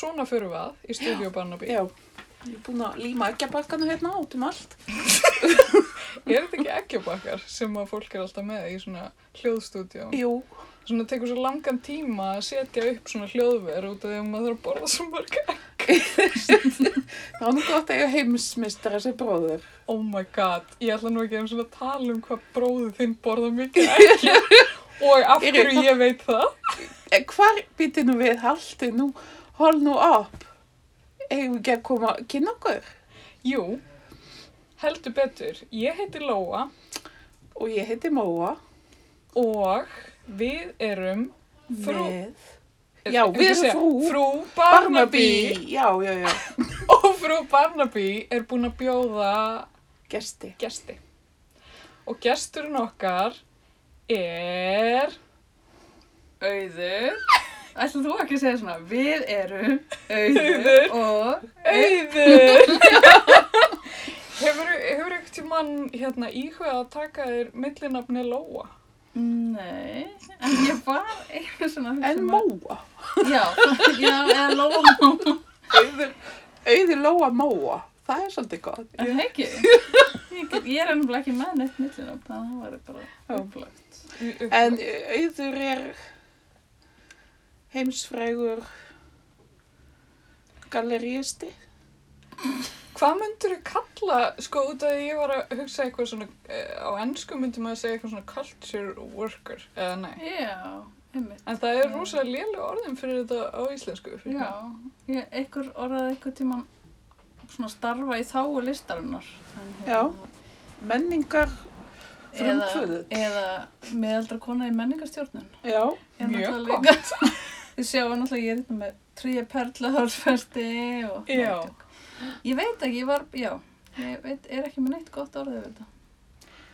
svona, fyrir við að í stúdíu Barnaby. Já, ég er búin að líma bakkanu hérna át um allt. Er þetta ekki ekkjabakkar sem að fólk er alltaf með í svona hljóðstúdíu? Jú, Svona tekur svo langan tíma að setja upp svona hljóðver út af því að maður þarf að borða svo mörg egg. það var nú gott að ég heimsmyndstara sem bróður. Oh my god, ég ætla nú ekki einu svona að tala um hvað bróðið þinn borða mikið ekki og af hverju ég veit það. Eh, Hvar býti nú við haldi nú, hold nú upp? Við ekki að koma að kynna okkur? Jú, heldur betur, ég heiti Lóa Og ég heiti Móa. og við erum frú, Með. Já, Ef við erum segja, frú. frú Barnaby. Barnaby. Já, já, já. og frú Barnaby er búin að bjóða Gesti. gesti. Og gesturinn okkar er... Auður. Ætlum þú ekki að segja svona, við erum Auður. Og Auður! hefur hefur ekkert tímann hérna, íhugað að taka þér millinafni Lóa? Nei, en ég var einu svona En um Móa. Já, já, eða Lóa Móa. Auður, auður Lóa Móa. Það er svolítið gott. Er það ekki? Ég, er ennum ekki með neitt að það væri bara Já. upplagt. En auður er heimsfrægur galleríisti. Hvað myndur þú kalla, sko, út af því ég var að hugsa eitthvað svona, eh, á ennsku myndum maður að segja eitthvað svona culture worker, eða nei. Já, einmitt. En það er Já. rosa lélega orðin fyrir þetta á íslensku. fyrir Já, ég, einhver orðaði einhver tíman svona starfa í þáu listarinnar. En, Já. hérna, Menningar Eða, frumkvöðull. eða meðaldra kona í menningarstjórnun. Já, Mjög líka- Þið sjáu náttúrulega ég er þetta með tríja perlahársferdi og... Já. Ég veit ekki, ég var, já, ég veit, er ekki með neitt gott orðið við þetta.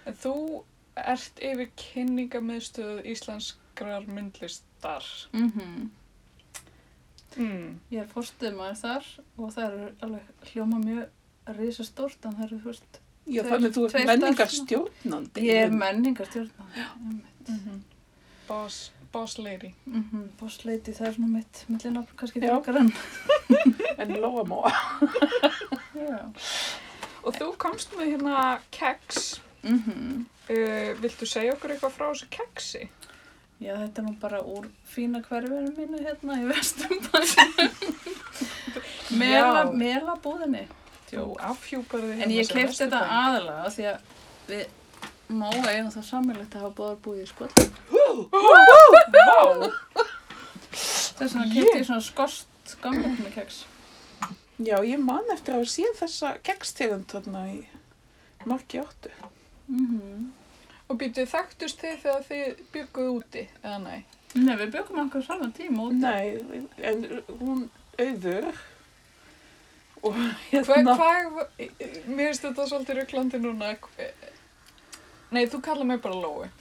En þú ert yfir kynningamiðstöð íslenskrar myndlistar. Mm Mm. Ég er fórstuðmaður þar og það eru alveg hljóma mjög risastórt en það eru fyrst. já þannig að þú ert menningarstjórnandi. Ég er menningarstjórna. Mm -hmm. Boss, boss lady. Mm -hmm. Bossleiti, það er svona mitt millinafn kannski frekar en. En Lóa Móa. Já. Og þú komst með hérna keks. Mm Uh, viltu segja okkur eitthvað frá þessu keksi? Já, þetta er nú bara úr fína hverfinu mínu hérna í Vesturbæ. Mela, Já. mela búðinni. Þú afhjúpar þig En ég kefti þetta aðalega því að við Móa eigum það sammeilegt að hafa báðar búið í skvöld. Þess vegna kefti ég svona skost skamleikni keks. Já, ég man eftir að hafa séð þessa kekstegund þarna í marki áttu. Mm Og býttu þekktust þið þegar þið bygguð úti, eða nei? Nei, við byggum okkur saman tíma út. Nei, en hún auður og Hvað, hérna, hvað, mér finnst þetta svolítið rugglandi núna. Nei, þú kalla mig bara Lói.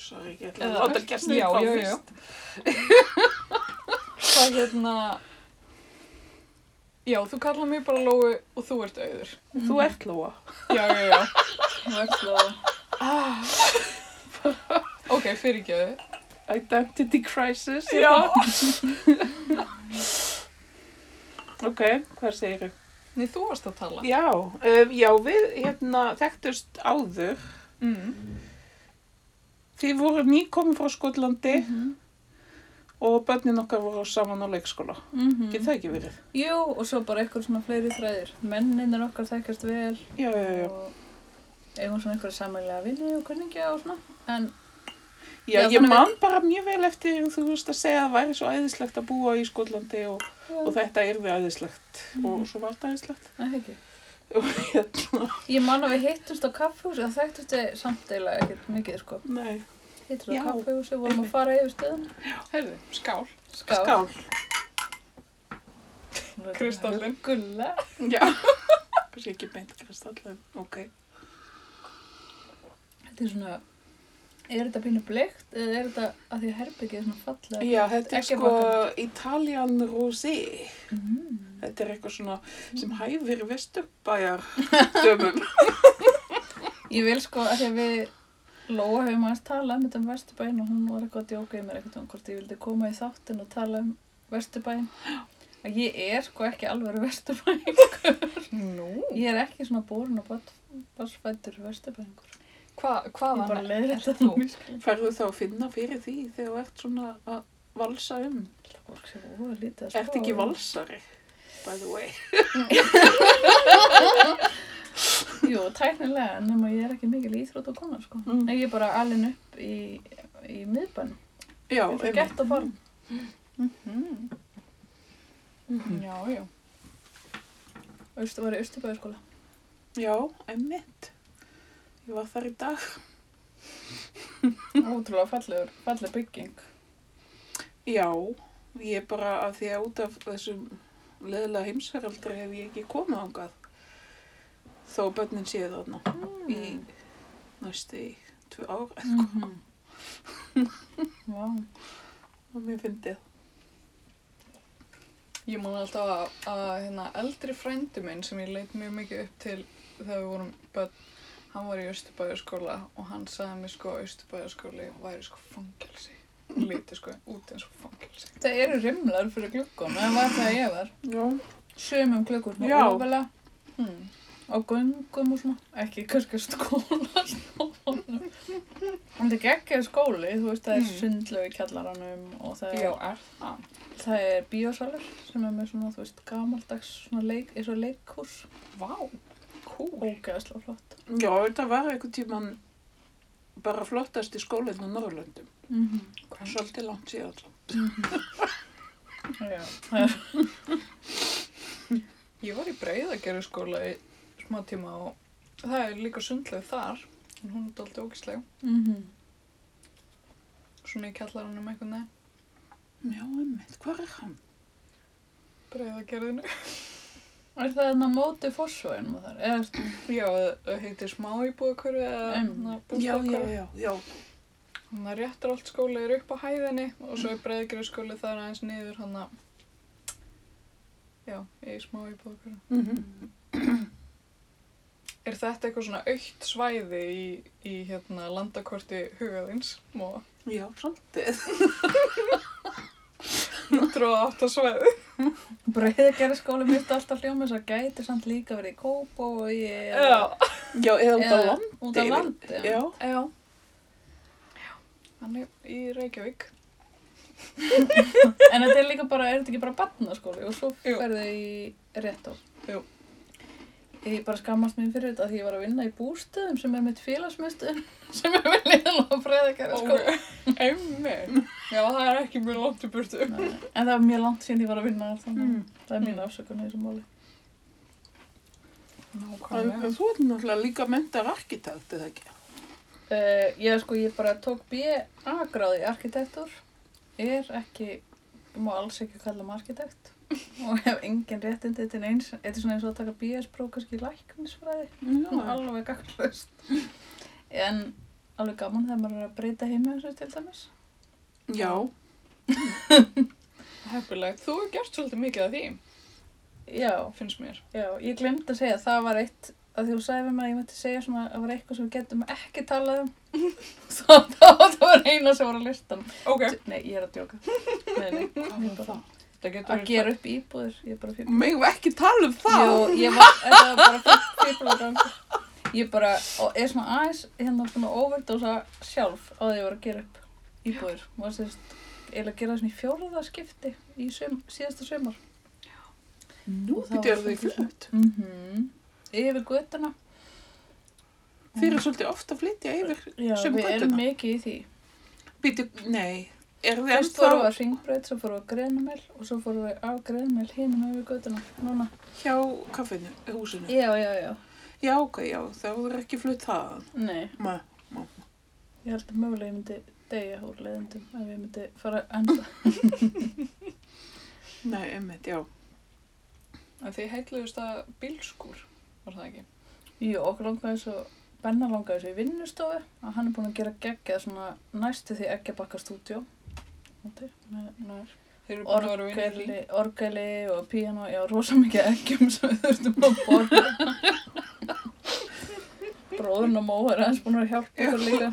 Sorry, ég ætla að láta fá já, já. fyrst. Hvað hérna, já, þú kalla mig bara Lói og þú ert auður. Þú ert Lóa. Já, já, já. Þú ert svo... Ok, fyrirgjöðu. Identity crisis. Já. Ok, hvað segir þau? Nei, þú varst að tala. Já, um, já, við hérna þekktust áður. Mm. Þið voru nýkomin frá Skotlandi Mhm. og börnin okkar voru saman á leikskóla. Mm Getur það ekki verið? Jú, og svo bara eitthvað svona fleiri þræðir. Menninir okkar þekkjast vel Já, já, já. og eigum svona einhverja samælega vinni og kunningja og svona. En Já, Já, ég man bara mjög vel eftir þú veist að segja að það væri svo æðislegt að búa í Skotlandi og, og þetta yrði æðislegt og svo var þetta æðislegt. Nei, ekki. Og hérna, Ég man að við hittumst á kaffehúsi, það þekktust þið samt eiginlega ekkert mikið, sko. nei, Hittumst Já, á kaffehúsi, vorum einmitt. að fara yfir stöðuna. Herðu, skál. skál. Kristallinn. Gulla. Já, kannski ekki beint kristall, en ok. Þetta er svona, er þetta pínu bleikt eða er þetta að því að herbyggið er svona fallega? Já, þetta er sko. Italian Rosé. Mm. Þetta er eitthvað svona sem hæfir vesturbæjar dömum. Ég vil sko að því að við Lóa hefum aðeins talað um þetta um Vesturbæn og hún var eitthvað að djóka í mér eitthvað um hvort ég vildi koma í þáttin og tala um Vesturbæinn. Að ég er sko ekki alveg Vesturbæinn. Nú? Ég er ekki svona borin og barsfættur Vesturbæingur. Hva, bara leiði ert þetta þú? þú. Færðu þá að finna fyrir því þegar þú ert svona að valsa um? Ert ekki valsari, by the way. Jú, tæknilega, nema ég er ekki mikil íþrótt og kona, sko. Mm. Ég er bara alin upp í, í miðbænum. Já, Ég fyrir gett að fara. Mm. Já, já. Austu var í Östubæðaskóla. Já, einmitt. Ég var þar í dag. Ótrúlega fallegur, falleg bygging. Já, ég er bara að því að út af þessum leðilega heimsveraldri hef ég ekki komið ángað. Þó börnin séu þarna í næstu í tvö ár Mm -hmm. Vá. og mér fyndið. Ég man alltaf að, að hérna, eldri frændi minn sem ég leit mjög mikið upp til þegar við vorum börn, hann var í Östubæðarskóla og hann sagði mér sko að Östubæðarskóli væri sko fangelsi. Lítið sko út eins og fangelsi. Það eru rimlar fyrir glukkum, en var það ég var. Já. Sumum glukkur, Já. ofalega, Hmm. á göngum og svona. Ekki kannski skóla. En þetta er ekki skóli, þú veist, það er Mm. sundlaug í kjallaranum og það er, Já, er það? það er bíósalur sem er með svona, þú veist, gamaldags svona leik, eins og leikhús. Vá, cool. Ógeðslega flott. Já, þetta var einhvern tíman bara flottasti skólinn á Norrlöndum. Mm -hmm. Svolítið langt síðan. svo. Já, það er, Ég var í breiðagerðu skóla í smá tíma og það er líka sundlaug þar. En hún er dálítið ógisleg. mm Svona í kjallarannum eitthvað neð. Já, einmitt. Hvað er hann? Breiðagerðinu. Er það þarna móti fórsvæðinum þar? Eða, Já, það heitir smá íbúðakörfi eða hérna, Já, já, já, já. Þannig að réttur allt skóli er upp á hæðinni og svo er breiðagerðu skóli þar aðeins niður hann að Já, í smá íbúðakörfi. Mm Er þetta eitthvað svona aukt svæði í, í hérna, landakorti hugaðins? Móa. Já, svolítið. 108 svæði. Breiðagerði skóli mitt alltaf hljóma þess að gæti samt líka verið í kóp og ég Já. Já, eða út á Eða land. út á landi. Já. Já. Já. Hann er í Reykjavík. En þetta er líka bara, er þetta ekki bara barnaskóli og svo ferði í rétt á. Jú. Ég bara skammast mér fyrir þetta því ég var að vinna í bústöðum sem er mitt félagsmyndstöðum sem er með liðan á breiðagerði skóli. Einmi. Já, það er ekki mjög langt í burtu. Nei, En það var mjög langt síðan ég var að vinna þar þannig Mm. að það er mín afsökun í þessu máli. Nákvæmlega. Þú ert náttúrulega líka mentar arkitekt, eða ekki? Uh, ég sko, ég bara tók B.A.gráði í arkitektúr, er ekki, ég má alls ekki kalla mig arkitekt og hef engin réttindi til eins, þetta er svona eins og að taka B.S. kannski í læknisfræði, Já. alveg gaglaust. En alveg gaman þegar maður er að breyta heima þessu til dæmis. Já. Heppilegt. Þú hefur gert svolítið mikið af því, Já, finnst mér. já, ég glemd að segja, það var eitt, að þú sagði mig að ég mætti segja svona, að það var eitthvað sem við getum ekki talað um, þá það var eina sem var á listan. Ok. Nei, ég er að djóka. Nei, nei, Hvað var það? Það að gera upp íbúðir, ég bara fyrir. Megum við ekki tala um það? Jú, ég var, þetta var bara fyrir gangur. Ég bara, og er svona aðeins, hérna búin að overdósa sjálf á því að ég var að gera upp íbúðir. Var sérst, eiginlega að gera það svona í fjóraða skipti í sum, síðasta sumar. Nú Og það var þau flutt. Mm Yfir göttuna. Þeir eru svolítið ofta að flytja yfir. Já, við erum mikið í því. Býtu, nei. Er þið Fyrst fórum við ennþá að ringbreyt, svo fórum við að grenumel og svo fórum við á grenumel hinum yfir göttuna. Núna. hjá kaffinu, húsinu? Já, já, já. Já, ok, já. Það voru ekki flutt þaðan. Nei, Ma. ég held að mögulega ég myndi deyja úr leiðindum ef ég myndi fara enda. Nei, emmitt, já. En þið heitluðust að bílskúr, var það ekki? Jú, okkur langaði svo, Benna langaði svo í vinnustofu að hann er búinn að gera geggjað svona næstu því ekki að bakka stúdjó. Búin í orgeli, orgeli og píano, já, rosa mikið eggjum sem við þurftum að borða. Bróðurinn og Mó er aðeins búinn að hjálpa okkur líka.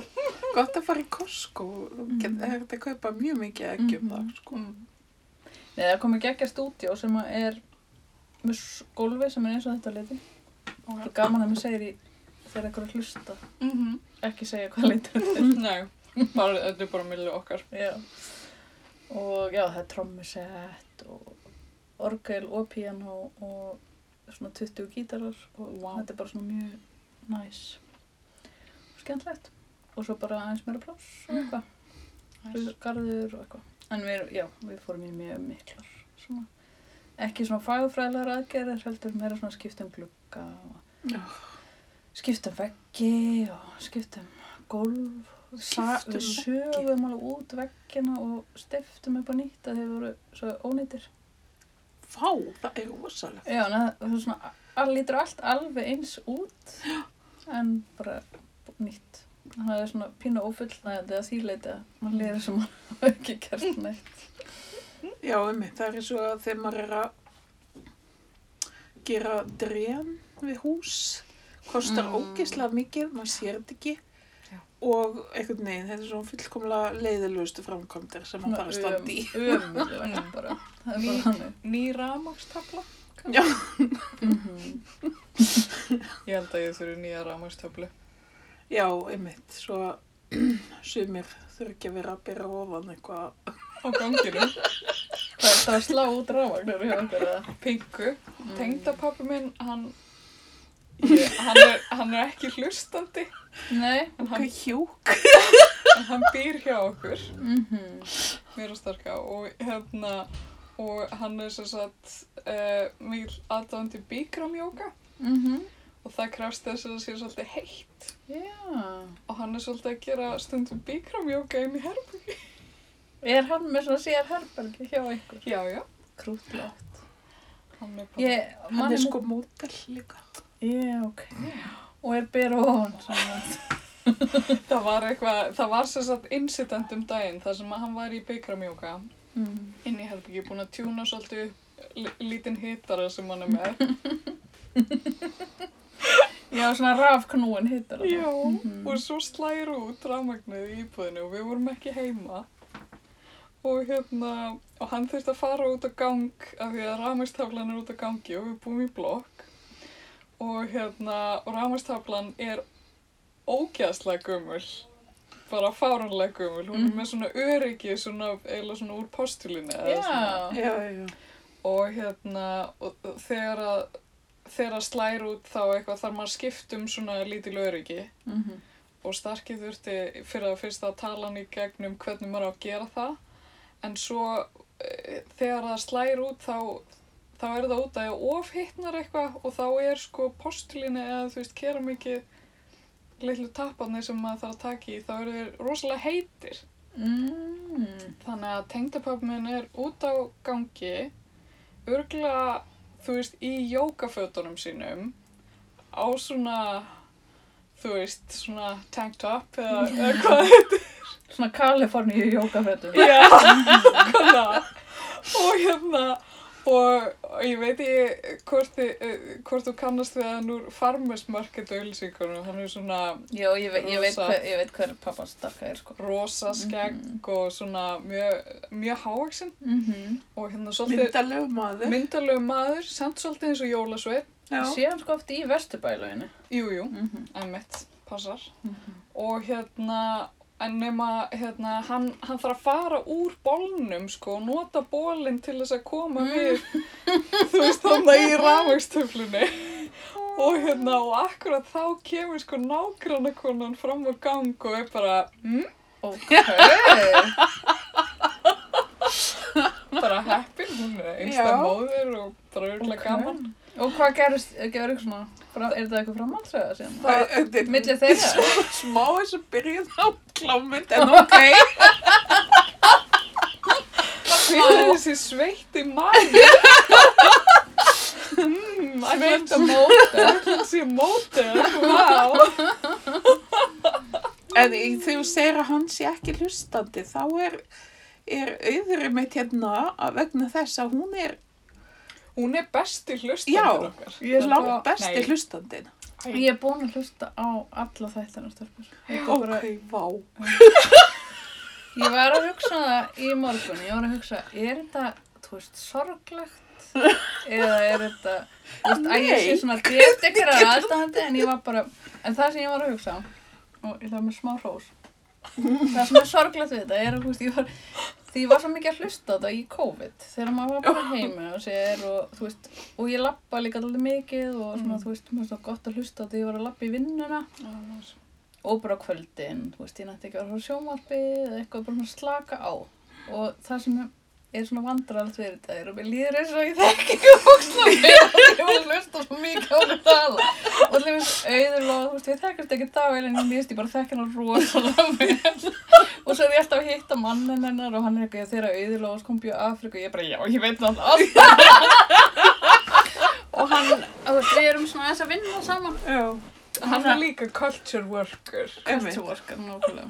Gott að fara í Costco. Þú Mhm. getur mm. að kaupa mjög mikið eggjum Mhm. þar, sko. Mm. Nei, það komið geggja stúdíó sem að er með s- gólfi sem er eins og þetta liti. Það er gaman að mér segir í þegar eitthvað er hlusta. Mhm. Ekki segja hvað litur þetta er. Nei, bara, þetta er bara milli okkar. Já. Og já, það er trommusett og orgel og piano og svona 20 gítarar og Vá. þetta er bara svona mjög næs. Skemmtlegt. Og svo bara aðeins meira pláss og eitthvað. Nice. Garður og eitthvað. En við, já, við fórum í mjög miklar svona. Ekki svona fagfræðilegar aðgerðir, heldur meira svona skiptum glugga og skiptum veggi og skiptum gólf. Við sögum alveg út veggina og stiftum upp á nýtt að þeir voru svo ónýttir. Fá, það er rosalega. Já, það er svona, all, lítur allt alveg eins út en bara nýtt. Þannig að það er svona pínu ófullnægandi að þýleiti að mann lýðir sem mann hafa ekki gert neitt. Já, einmitt, það er svo að þegar maður er að gera drén við hús, kostar Mm. ógeðslega mikið, maður sér þetta ekki Já. og einhvern veginn, þetta er svona fullkomlega leiðilegustu framkvæmdir sem maður þarf að standa í. Ömulegt bara. Það er bara þannig. Ný rafmagstabla. Já. Mhm. Ég held að ég þurfi nýja rafmagstablu. Já, einmitt, svo sumir þurfi ekki að vera að byrja ofan eitthvað. Á ganginum. Það er að slá út rávagnir hjá eða? Pingu. Mm. Tengdapappi minn, hann, ég, hann, er, hann er ekki hlustandi. Nei. En hann, hjúk? en hann býr hjá okkur. Mhm. mér og starka og hérna og hann er sem sagt uh, mjög aðdáðandi bíkramjóka Mhm. og það krefst þess að það sé svolítið heitt Já. og hann er svolítið að gera stundum bíkramjóka inn í herbyggi. Er hann með svona sér herbergi hjá ykkur? Já, já. Krútlegt. Hann er bara... Ég, Hann er sko mótel líka. Já, ok. Og er bera svona. Það var eitthvað, það var sem sagt incident um daginn þar sem hann var í bíkramjóka Mm. inn í herbyggi búin að tjúna svolítið lítinn hitara sem hann er með. Já, svona rafknúin hittar það. Já, Mhm. og svo slæðir út rafmagnið í íbúðinu og við vorum ekki heima og hérna, og hann þurfti að fara út á gang af því að rafmagnstaflan er út á gangi og við búum í blokk og hérna, og rafmagnstaflan er ógæðslega gömul bara fáranlega gömul hún er Mhm. með svona öryggi svona, eiginlega svona úr postulinu eða svona Já. Já, já. og hérna og þegar að þegar að slæra út þá eitthvað þarf maður að skipta um svona lítil öryggi Mhm. og Starki þurfti fyrir að fyrst að tala hann í gegnum hvernig maður á að gera það en svo e, þegar það slæra út þá þá er það út að ég ofhittnar eitthvað og þá er sko postulínu eða þú veist keramikið litlu tapparnir sem maður þarf að taka í þá eru þeir rosalega heitir Mm. Þannig að tengdapappi minn er út á gangi, örgulega, þú veist, í jókafötunum sínum, á svona, þú veist, svona tank top eða, eða hvað þetta er. Svona Kaliforníu jókafötum. Já, konar. Og hérna, og, og ég veit ekki hvort, þið, eh, hvort þú kannast við hann úr Farmers Market auðlýsingunum, hann er svona Já, ég, ve ég, veit Rosa. hver, ég veit hver pappa stakka er, sko. rosa skegg og svona mjög, mjög hávaxinn Mhm. og hérna svolítið Myndalegu maður. myndalegu maður, samt svolítið eins og jólasveit. Já. Sé hann sko oft í vesturbælauginu. Jú, jú, Mhm. emitt, passar. Mhm. Og hérna, en nema, hérna, hann, hann þarf að fara úr bólnum, sko, og nota bólinn til þess að koma við, þú veist, þannig í rafvægstöflunni. Og hérna, og akkurat þá kemur sko nágrannakonan fram á gang og er bara, hm, Ok. bara heppin, hún er einstað Já. móðir og bara örgulega gaman. Og hvað gerist, gerur eitthvað svona, fra, er þetta eitthvað framhaldsöða síðan? Það er- þetta er Milli þeirra? svo smá eins og byrjuð á klámynd, en ok. Fyrir þessi sveitti maður. Sveitt og móta. Þessi mótel, vá. En þegar þú segir að hann sé ekki hlustandi, þá er, er auðurinn mitt hérna að vegna þess að hún er Hún er besti Já. hlustendur okkar. Ég er langt besti nei. hlustandinn. ég er búin að hlusta á alla þættina stelpur. Þetta er bara- Ok, vá. Ég var að hugsa það í morgun, ég var að hugsa, er þetta þú veist, sorglegt eða er þetta þú veist, að ég sé svona deft ykkur að aðstæðandi en ég var bara en það sem ég var að hugsa og ég ætla með smá hrós það sem er sorglegt við þetta er að þú veist, ég var því ég var svo mikið að hlusta á þetta í COVID þegar maður var bara heima og sér og þú veist, og ég lappa líka alltaf mikið og svona, Mm. þú veist, mér finnst það gott að hlusta á þetta ég var að lappa í vinnuna. Og bara kvöldin, þú veist, ég nætti ekki að vera á sjónvarpi eða eitthvað bara slaka á. Og það sem er svona vandraralegt við þetta er að mér líður eins og ég þekki ekki fólkslega vel og ég var að hlusta svo mikið á þetta tala. Og allir finnst auður og þú veist, ég þekkast ekki dag vel en ég ég bara þekki hann rosalega vel. Og svo er ég alltaf að hitta mannin hennar og hann er ekki þegar auður og kom bjóð Afríku. Og ég bara, já, ég veit náttúrulega allt og hann, þú veist, við erum svona aðeins að vinna saman. Já, Hann er líka culture worker. Culture worker, nákvæmlega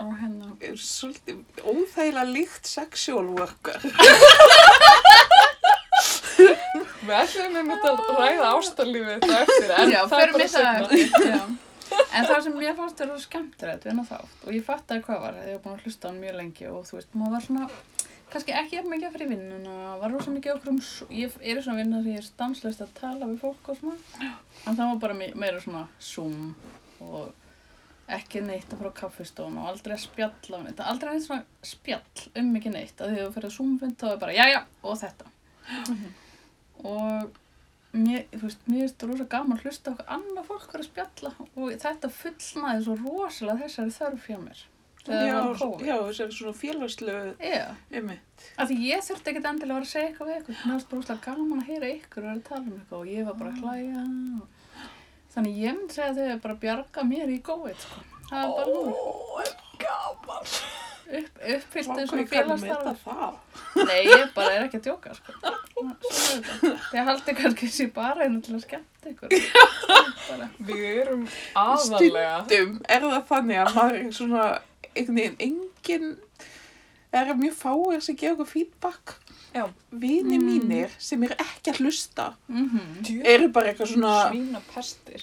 og hérna Er Svolítið óþægilega líkt sexual worker. Við ætlum við að ræða ástarlífið þetta eftir, en já, það er bara já. En það sem mér fannst skemmtilegt við hennar þátt og ég fattaði hvað var, ég var búin að hlusta á hann mjög lengi og þú veist, maður var svona, kannski ekki jafn mikið fyrir vinnuna, var rosa mikið okkur um, ég er svona vinna þegar ég er stanslist að tala við fólk og svona, en það var bara me- meira svona Zoom og ekki neitt að fara á kaffistón og aldrei að spjalla um þetta, aldrei neitt svona spjall um ekki neitt, að því að þú fyrir að Zoom-fund þá er bara, já, já, og þetta. Og mér, þú veist, mér finnst rosa gaman að hlusta okkur annað fólk að spjalla og þetta fullnaði svo rosalega þessari þörf hjá mér. Já, var já, þessari svona félagslegu, Já, einmitt. af því ég þurfti ekkert endilega að vera að segja eitthvað við ykkur. Mér finnst bara rosalega gaman að heyra ykkur vera að tala um eitthvað og ég var bara að hlæja. Og... Þannig ég myndi segja að þau hefur bara bjargað mér í COVID, sko. Það er bara nú Ó, gaman. upp, og félagstarf. meta það. Nei, ég bara er ekki að djóka, sko. Svona. Þið haldið kannski þessi bara einu til að skemmta ykkur. Við erum aðalega. Stundum er það þannig að maður er svona, einhvern veginn, engin, er mjög fáir sem gefa okkur feedback. Vini Mm. mínir sem eru ekki að hlusta, Mhm. Djú, eru bara eitthvað svona, Svína pestir.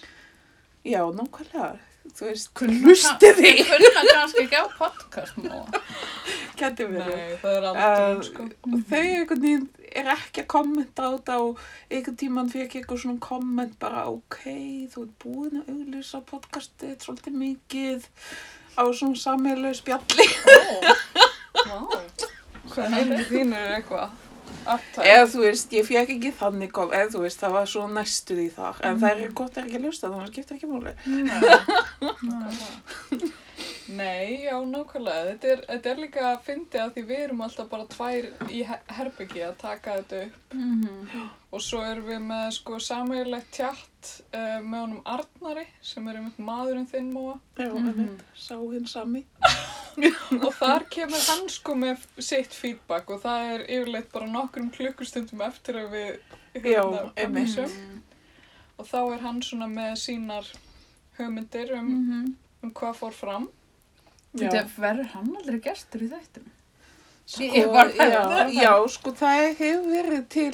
já, nákvæmlega, þú veist, kann- þig, Kunna kannski ekki á podcast nú. gæti verið. Það er Uh, sko. þau einhvern veginn er ekki að kommenta á þetta og einhvern tíman fekk ég eitthvað svona komment bara ok, þú ert búin að auglýsa podcastið svolítið mikið á svona sammeilegu spjalli Vá. Hvað heimir þín er eitthvað? Eða þú veist, ég fekk ekki þannig kom eða þú veist, það var svo næstuð í þar en það er gott er ekki að hlusta, þannig að það skiptir ekki máli Nei, já, nákvæmlega. Þetta er, þetta er líka að fyndi að því við erum alltaf bara tvær í her- herbyggi að taka þetta upp Mhm. og svo erum við með sko sameiginlegt tjatt uh, með honum Arnari sem er einmitt maðurinn þinn móa Já, Mhm. einmitt, sá hinn sami og þar kemur hann sko með sitt feedback og það er yfirleitt bara nokkrum klukkustundum eftir að við Já, hérna, einmitt. publisum. og þá er hann svona með sínar hugmyndir um, Mhm. um hvað fór fram Já. Þetta verður hann aldrei gestur í þættum. Sko, Ég var- já, já, sko það hefur verið til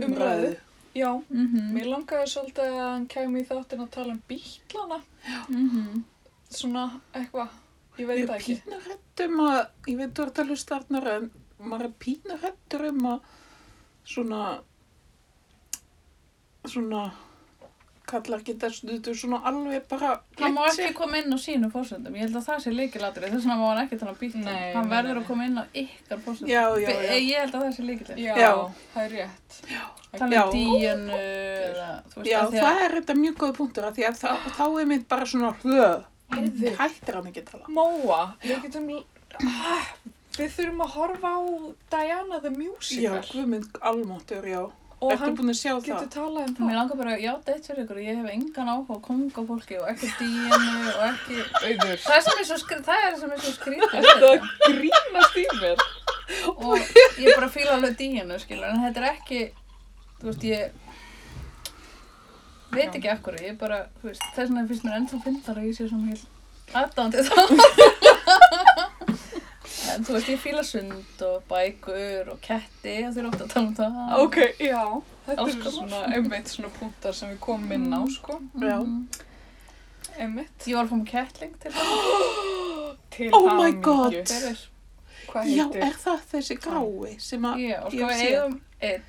umræðu. Já, Mhm. mér langaði svolítið að hann kæmi í þáttin að tala um bílana Mhm. svona eitthvað, ég veit Ég það er ekki pínu hrætt um að, ég veit þú ert að hlusta Arnar, en maður er pínu hrættur um að svona, svona, kallar geta stundu svona alveg bara Hann má ekki koma inn á sínu fórsöndum. Ég held að það sé líkilatri. Þess vegna má hann ekki tala um. Nei, Hann verður að koma inn á ykkar fórsöndum. Já, já, já. Ég held að það sé líkilatri. Já, Já. það er rétt Tala Já. um díunu eða, þú veist, Já, það að... er þetta mjög góð punktur af því að þá, þá er mynd bara svona hlöð. Hættir hann ekki að tala. Móa, við getum ah, við þurfum að horfa á Diana the Já, Musical Guðmund Almáttur, já. Og Ertu hann búin að sjá getur það? talað um Mér það langar bara að játa eitt fyrir ykkur. Ég hef engan áhuga á kongafólki og ekki díunu og ekki... Auður, Það sem er svo skrítið, það er sem er svo skrítið. þetta grínast í mér og ég bara fíla alveg díinu skilur en þetta er ekki þú veist ég veit ekki af hverju, ég bara þú veist, þess vegna finnst mér ennþá fyndar að ég sé svona heil aðdándi þá en þú veist ég fíla sund og bækur og ketti og þeir ofta að tala um það Ok, já, þetta eru svona einmitt svona punktar sem við komum inn á sko Já. Mhm. einmitt ég var að fá mér kettling til það Til Oh my. God. fyrir Hvað hvað Já, heitir? er það þessi grái sem að Já, og ég sko hef við séð? eigum einn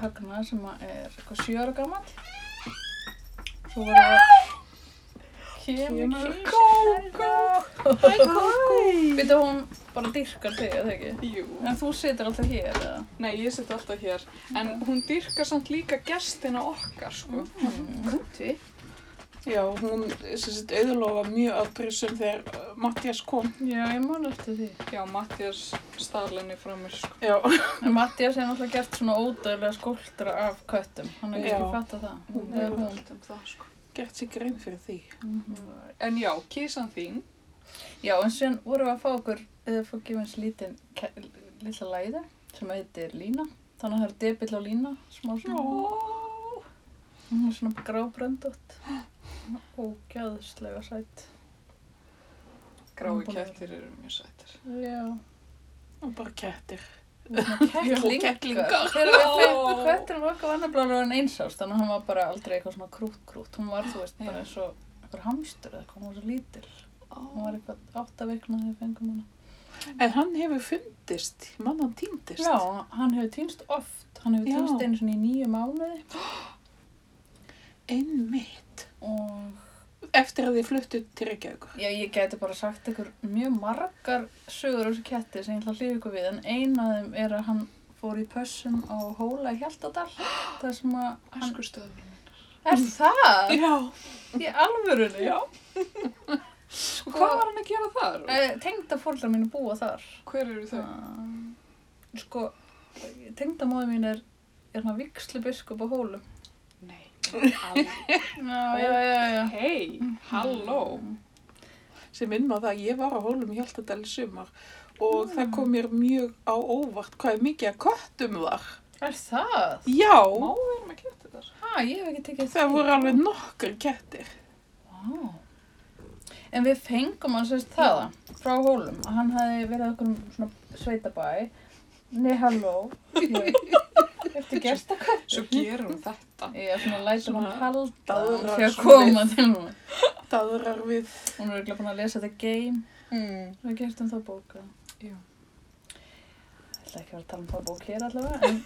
högna sem að er eitthvað sjö ára gammal. Svo voru við Kemur Kókó. Hæ, Kókó. Býtu hún bara dyrkar þig, eða ekki? Jú. En þú situr alltaf hér, eða? Nei, ég sitt alltaf hér. En hún dyrkar samt líka gestina okkar, sko. Kundi. Já, hún auðlofa mjög afbrýðsum þegar uh, Mattias kom. Já, ég man eftir því. Já, Mattias staðlenni frá mér, sko. Já, En Mattias er náttúrulega gert svona ódöðlega skóltra af köttum. Hann Já. ekki fatt að það. Hún er hún. allt um það, sko. Gert sér grein fyrir því. En já, kísan þín. Já, en síðan vorum við að fá okkur, eða fá gefa eins lítinn, litla læði sem heitir Lína. Þannig að það er debill á Lína, smá svona. Ó. Hún er svona grábröndótt. Ógæðslega sætt. Grái kettir eru mjög sættir. Já. Og bara kettir. Kettlingar. Þegar við fengum kötturinn okkar var nefnilega en einsást, þannig að hann var bara aldrei eitthvað svona krút-krút. Hún var, þú veist, bara eins og eitthvað hamstur eða eitthvað, hún var svo lítil. Hún Ó. var eitthvað átta vikna þegar við fengum hana. En hann hefur fundist, mann hann týndist. Já, hann hefur týnst oft. Hann hefur týnst einu svona í nýju mánuði Einmitt. og Eftir að þið fluttu til Reykjavíkur. já, ég gæti bara sagt ykkur mjög margar sögur á þessu ketti sem ég ætla að hlýfa ykkur við en eina af þeim er að hann fór í pössun á Hóla í Hjaltadal þar sem að hann... Er það? Já. Í alvörunni? Já. Sko, Hvað var hann að gera þar? Eh, tengda fórhaldar mínu búa þar. Hver eru þau? Uh, sko, tengda móði mín er, er hann vikslu biskup á Hólum. Nei. Já, já, já, já. Hei, halló. Sem inn á það, ég var á hólum í sumar og það kom mér mjög á óvart hvað er mikið að köttum þar. Er það? Já, Má vera með kettir þar? Hæ, ég hef ekki tekið það voru alveg nokkur kettir. Vá. En við fengum hann sérst það frá Hólum að hann hefði verið einhverjum svona sveitabæ. Nei, halló. Eftir gestakvæð. Svo gerir hún þetta. Já, svona lætur Svona halda þegar koma til hún. Daðrar við. Hún er ekki búin að lesa þetta game. Mm. Við gert um það bóka. Já. Ég ætla ekki að vera að tala um það bók hér allavega. En,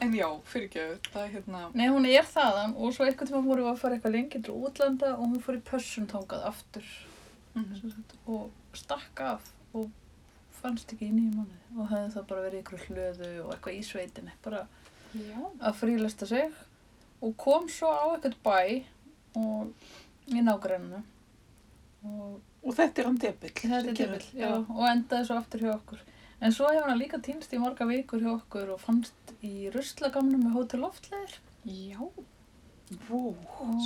En já, fyrirgjöðu, það er hérna... nei, hún er þaðan og svo eitthvað tíma vorum við að fara eitthvað lengi til útlanda og hún fór í pössun tangað aftur sem sagt, og stakk af og fannst ekki í nýju mánuði og hefði það bara verið ykkur hlöðu og eitthvað í sveitinni bara Já. að frílesta sig og kom svo á eitthvað bæ og í nágræninu og Og þetta er hann debill. er og endaði svo aftur hjá okkur en svo hefur hann líka týnst í marga vikur hjá okkur og fannst í ruslagamnum með hótel loftleðir Já. Vó.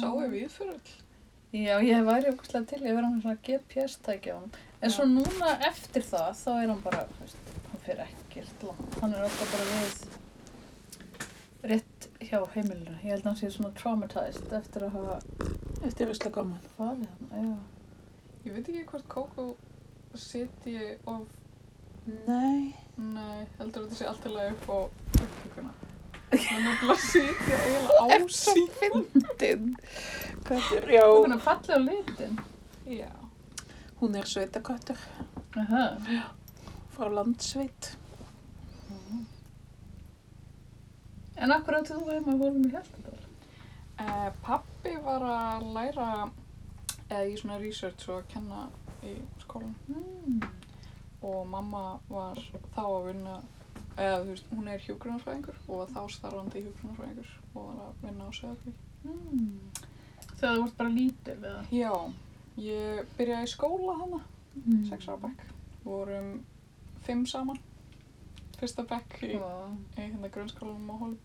Sáu við fyrir all. Já, ég væri okkurslega til ég verið með svona GPS-tæki á hann en svo núna eftir það þá er hann bara, þú veist, hann fyrir ekkert langt hann er alltaf bara við rétt hjá heimilinu ég held að hann sé svona traumatized eftir að hafa Þetta er visslega gaman. falið hann já. Ég veit ekki hvort Kókó sitji of... Nei. Nei, heldur þetta sé allt í lagi upp á upptökuna. Hann er bara að sitja eiginlega á sí. Fyndin. Köttur, já. og hann er fallið á litin Já. Hún er sveitaköttur Aha. frá landsveit. en akkur áttu þú heima að volum í Hjaltadal Uh, pappi var að læra eða í svona research og að kenna í skólan mm. og mamma var þá að vinna eða þú veist, hún er hjúgrunarfræðingur og þá starfandi hjúgrunarfræðingur og var að vinna á Söðakví. Mm. þegar þú vart bara lítil eða Já, ég byrjaði í skóla hana, mm. sex ára bekk. Vorum fimm saman, fyrsta bekk í, í hérna grunnskólanum á Hólum.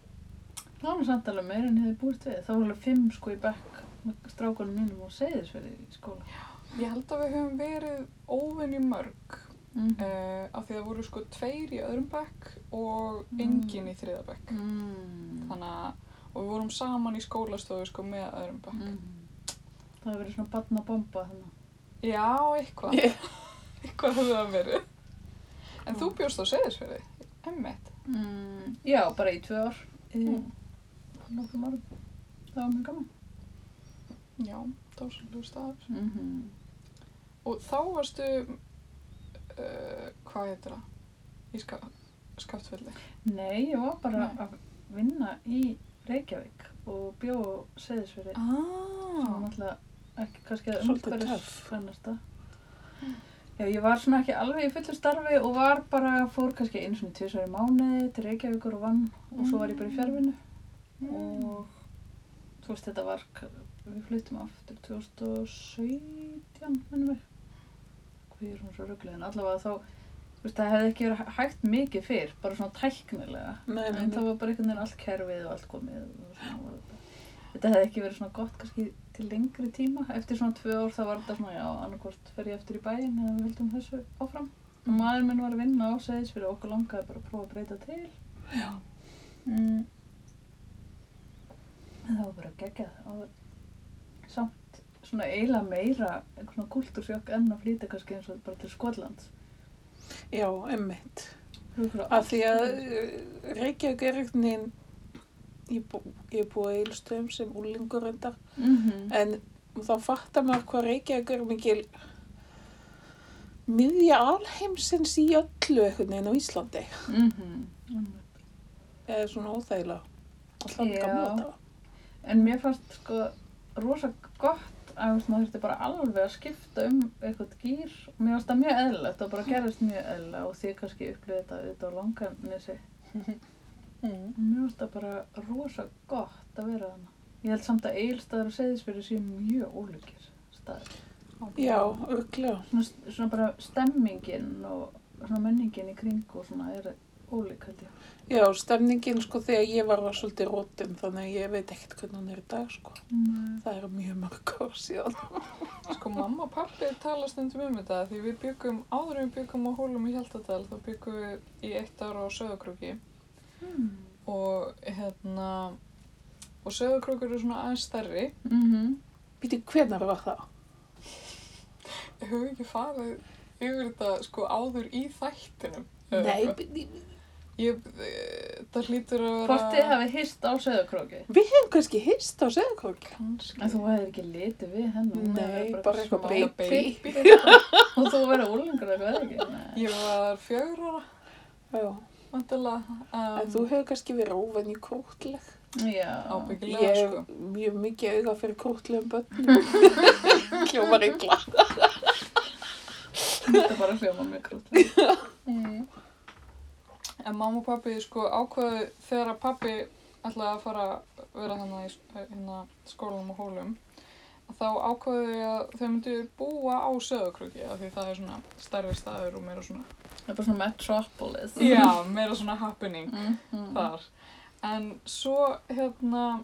Það var samt alveg meira en ég hefði búist við. Það var alveg fimm sko í bekk með strákunum mínum og segðisverði í skóla. Ég held að við höfum verið óvinni mörg Mm. uh, af því það voru sko tveir í öðrum bekk og Mm. engin í þriða bekk. Mm. Þannig að, og við vorum saman í skólastofu sko með öðrum bekk. Mm. Það hefur verið svona barnabomba þannig. Já, eitthvað. eitthvað hefur það verið. En þú bjóst á Seyðisfirði, emmitt. Mm. Já, bara í tvö ár. Mm. nokkrum árum. Það var mjög gaman. Já, dásalegu staður. Mm -hmm. Og þá varstu, uh, hvað heitir það? í ska, skaftfelli? Nei, ég var bara Nei. að vinna í Reykjavík og bjó sem var Ah. náttúrulega ekki kannski að umhverfis töff. fennasta. Já, ég var svona ekki alveg í fullu starfi og var bara, fór kannski einu svona tvisar í mánuði til Reykjavíkur og vann og svo var ég bara í fjárvinnu og þú veist þetta var, við fluttum aftur 2017 minnum við hvað er hún svo rugglega en allavega þá þú veist það hefði ekki verið hægt mikið fyrr bara svona tæknilega. Nei, en það var bara einhvern veginn allt kerfið og allt komið og svona þetta. Þetta hefði ekki verið svona gott kannski til lengri tíma. Eftir svona tvö ár það var þetta svona já annarkvort fer ég eftir í bæinn eða við heldum þessu áfram. Og maður minn var að vinna á segðis fyrir okkur langaði bara að prófa að breyta til. Mm. en það var bara samt svona eiginlega meira einhvern svona kultúrsjokk en að flytja kannski eins og bara til Skotlands Já, emmitt. Af því að uh, Reykjavík er einhvern veginn, ég, er búið að eilstöðum sem úlingur endar, mm -hmm. en þá fattar maður hvað Reykjavík er mikil miðja alheimsins í öllu einhvern veginn á Íslandi. mm -hmm. Eða svona óþægilega. Alltaf gamla þetta. En mér fannst sko rosa gott að maður þurfti bara alveg að skipta um eitthvað gýr og mér fannst það mjög eðlilegt og bara gerðist mjög eðlilega og því kannski upplifði þetta auðvitað á langarnesi. Mm. Mér fannst það bara rosa gott að vera þarna. Ég held samt að eilstaðar og segðisfyrir séu mjög ólíkir staðir. Já, örglega. Svona, svona bara stemmingin og svona menningin í kring og svona er ólík held ég. Já, stemningin sko þegar ég var var svolítið rótin þannig að ég veit ekkert hvernig hún er í dag sko. Mm. Það er mjög mörg ár síðan. Sko mamma og pappi tala stundum um þetta því við byggum, áður við byggum á hólum í Hjaltadal þá byggum við í eitt ára á Söðakrúki Mm. og hérna og Söðakrúkur eru svona aðeins stærri Mm -hmm. Býtu, hvenar var það? Hefur við ekki farið yfir þetta sko áður í þættinum? Nei, Ég, eh, það hlýtur að vera... Hvort þið hafi hýst á söðakróki? við hefum kannski hýst á Söðakrók. Kannski. En þú hefði ekki litið við henni. hún Nei, bara eitthvað baby. baby. og þú verið úlingur eitthvað ekki? Nei. Ég var fjögur ára, Já, vantilega. Um, en þú hefur kannski verið óvenju krútleg. Já. Ábyggilega, Ég hef sko. mjög mikið auga fyrir krútlegum börnum. Hljómar illa. Þetta er bara hljóma mjög krútlega. En mamma og pappi sko ákveðu þegar að pappi ætlaði að fara að vera þannig í sk- hérna, skólanum og hólum þá ákveðu þau að þau myndu búa á Söðakrúki af því það er svona stærri staður og meira svona Það er bara svona metropolis. já, meira svona happening Mm -hmm. þar en svo hérna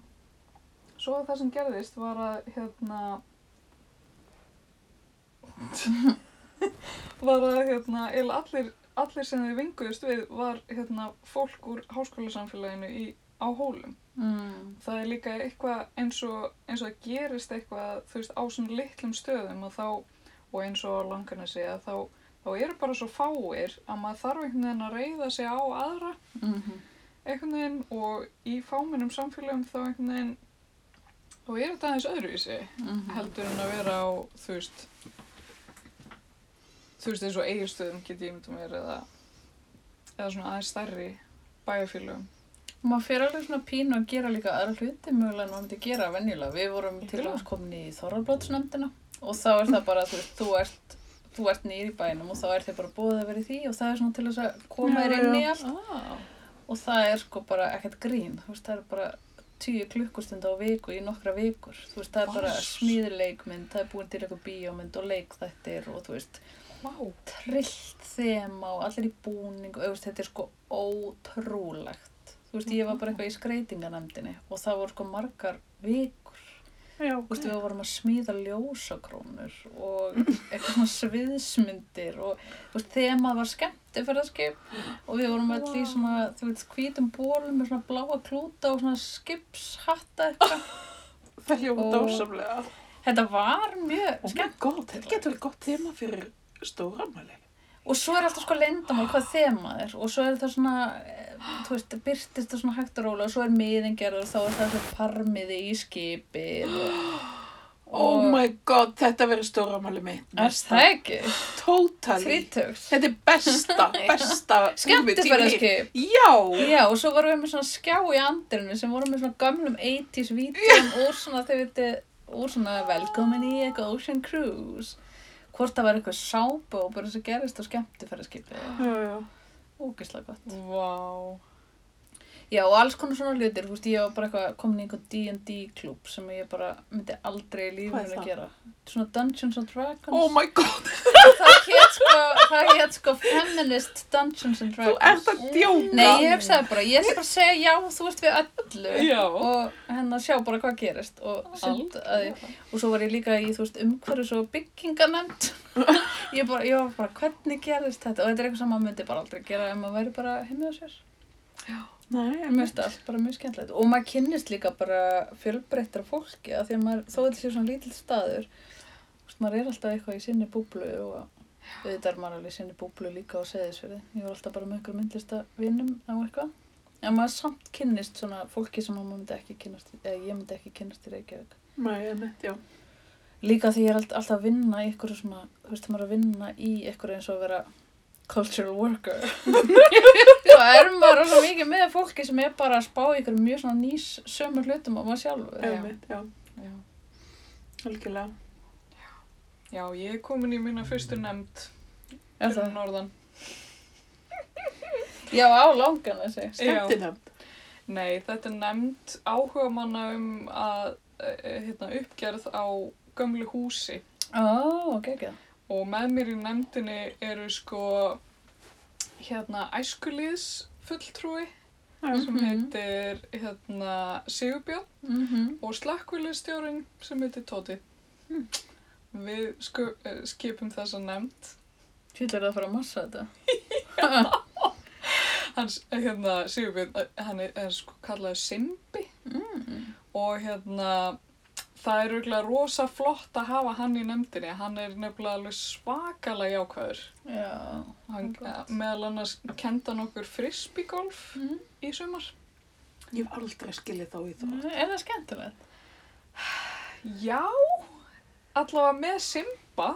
svo það sem gerðist var að hérna var að hérna eiginlega allir, allir sem þau vinguðust við var hérna fólk úr háskólasamfélaginu í, á hólum Mm. það er líka eitthvað eins og eins og það gerist eitthvað veist á svona litlum stöðum og þá og eins og á langarnesi að þá þá eru bara svo fáir að maður þarf einhvern veginn að reyða sig á aðra Mm -hmm. einhvern veginn og í fámennum samfélagum þá einhvern veginn þá er þetta aðeins öðruvísi heldur en að vera á þú veist þú veist eins og eigirstöðum get ég myndum verið eða eða svona aðeins stærri bæjarfélagum Maður fyrir alveg svona pínu að gera líka aðra hluti mögulega en maður myndi gera venjulega. Við vorum til Algjörlega. dæmis komin í Þorrablótsnefndina og þá er það bara, þú veist, þú ert, þú ert nýr í bænum og þá er þið bara búið að vera í því og það er svona til þess að koma þér inn í allt. ah. og það er sko bara ekkert grín þú veist það er bara tíu klukkustund á viku í nokkra vikur þú veist það er bara smíðileikmynd það er búin til eitthvað bíómynd og leikþættir og þú veist Vá, trillt þema og allir í búning og veist þetta er sko ótrúlegt. Þú veist ég var bara eitthvað í skreitinganemdini og það voru sko margar vikur. Já, þú veist við vorum að smíða ljósakrónur og eitthvað svona sviðsmyndir og þú veist þemað var skemmtifærðarskip og við vorum öll í svona þú veist hvítum bólum með svona bláa klúta og svona skipshatta eitthvað. Það hljóma Og- dásamlega. þetta var mjög Oh skemmt god, þetta getur vel gott þema fyrir stóramæli. og svo er alltaf sko leyndamál hvað þemað er og svo er það svona eh, þú veist, byrtist það svona hægt og rólega og svo er miðin gerður og þá er það svo farmiði í skipið og, Oh my god, þetta verður stóramæli mitt. Er það ekki? Totally. Þrítugs. Þetta er besta, besta. Skemmtifæraskip. Já. Já, og svo vorum við með svona skjá í andirinu sem vorum með svona gamlum 80s vídjum úr svona, þau veitir, úr svona velkomin í eitthvað Ocean Cruise. Hvort það var eitthvað sápu og bara þess að gerist á skemmtifæraskipi. Já, já. Ógislega gott. Vá. Já, og alls konar svona hlutir, þú veist, ég var bara eitthvað komin í einhvern D&D klúb sem ég bara myndi aldrei í lífinu að gera. Svona Dungeons and Dragons. Oh my god, það hétt sko, það hétt sko Feminist Dungeons and þú Dragons. ert að djóka. Nei, ég hugsaði bara, ég ætla bara að segja já, þú veist við öllu Já. og hérna sjá bara hvað gerist og, sumt, að, og svo var ég líka í, þú veist, umhverfis og bygginganemnd ég, bara, ég var bara, hvernig gerist þetta og þetta er eitthvað sem maður myndi bara aldrei gera ef maður væri bara heimið á sér Nei, Mér finnst allt bara mjög skemmtilegt. Og maður kynnist líka bara fjölbreyttra fólki að því að maður, þó þetta sé svona lítill staður maður er alltaf eitthvað í sinni búblu og auðvitað er maður alveg í sinni búblu líka á seðisverði ég var alltaf bara með ykkur myndlista vinnum á eitthvað. En maður samt kynnist svona fólki sem maður myndi ekki kynnast eða ég myndi ekki kynnast í Reykjavík. Nei, einmitt, já. líka því ég er allt- alltaf að vinna í ykkur svona, þú veist, maður að vinna í ykkur eins og að vera cultural worker þá er maður svo mikið með fólki sem er bara að spá í ykkur mjög svona nýs sömu hlutum á maður sjálfur já. Já. Algjörlega. Já, ég er komin í mína fyrstu nefnd Er fyrir það? norðan. Já, á langan þessi Skemmtinefnd. Nei, þetta er nefnd áhuga manna um að eh, hérna, uppgerð á gömlu húsi Ó, ok, ok og með mér í nefndinni eru sko hérna æskulíðs fulltrúi Já. sem Mhm. heitir hérna Sigurbjörn mm -hmm. og slakkuliðstjórin sem heitir Tóti. Hmm. Við eh, skipum þessa nefnd. Fyllir það að fara að massa þetta Hans, hérna, Sigurbjörn, eh, hann er, er sko kallaður Simbi mm. og hérna það er auðvitað rosa flott að hafa hann í nefndinni. Hann er nefnilega alveg svakalega jákvæður. Já Hann eh, meðal annars kenda nokkur frisbeegolf mm. í sumar. Ég hef aldrei skiljið þá í þá. Er það skemmtilegt? Já, allavega með Simba.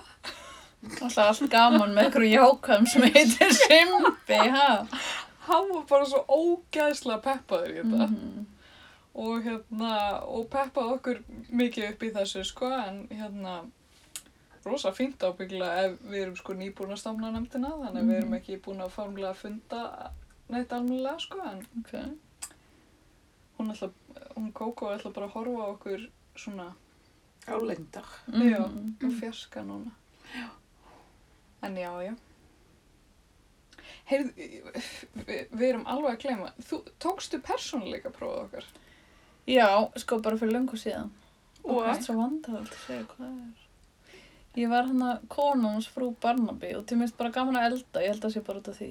Alltaf allt gaman með ykkur jákvæðum sem heitir Simbi, ha? Hann var bara svo ógæðslega peppaður í þetta. Mhm. Og hérna, og peppaði okkur mikið upp í þessu, sko, en hérna, rosa fínt ábyggilega ef við erum sko nýbúin að stafna nefndina, þannig að við erum Mhm. ekki búin að formlega funda neitt almennilega, sko, en Ok hún ætla, hún Kókó ætla bara að horfa á okkur svona Álengdar. Já. Mhm. á fjarska núna. Já. En já, já. Heyrðu, við, við erum alveg að gleyma, þú tókstu persónuleika prófið okkar? Já, sko bara fyrir löngu síðan. Og það er svo vandrarald að segja hvað það er. Ég var hann að konans frú Barnaby og til minnst bara gaman að elda, ég held að sé bara út af því.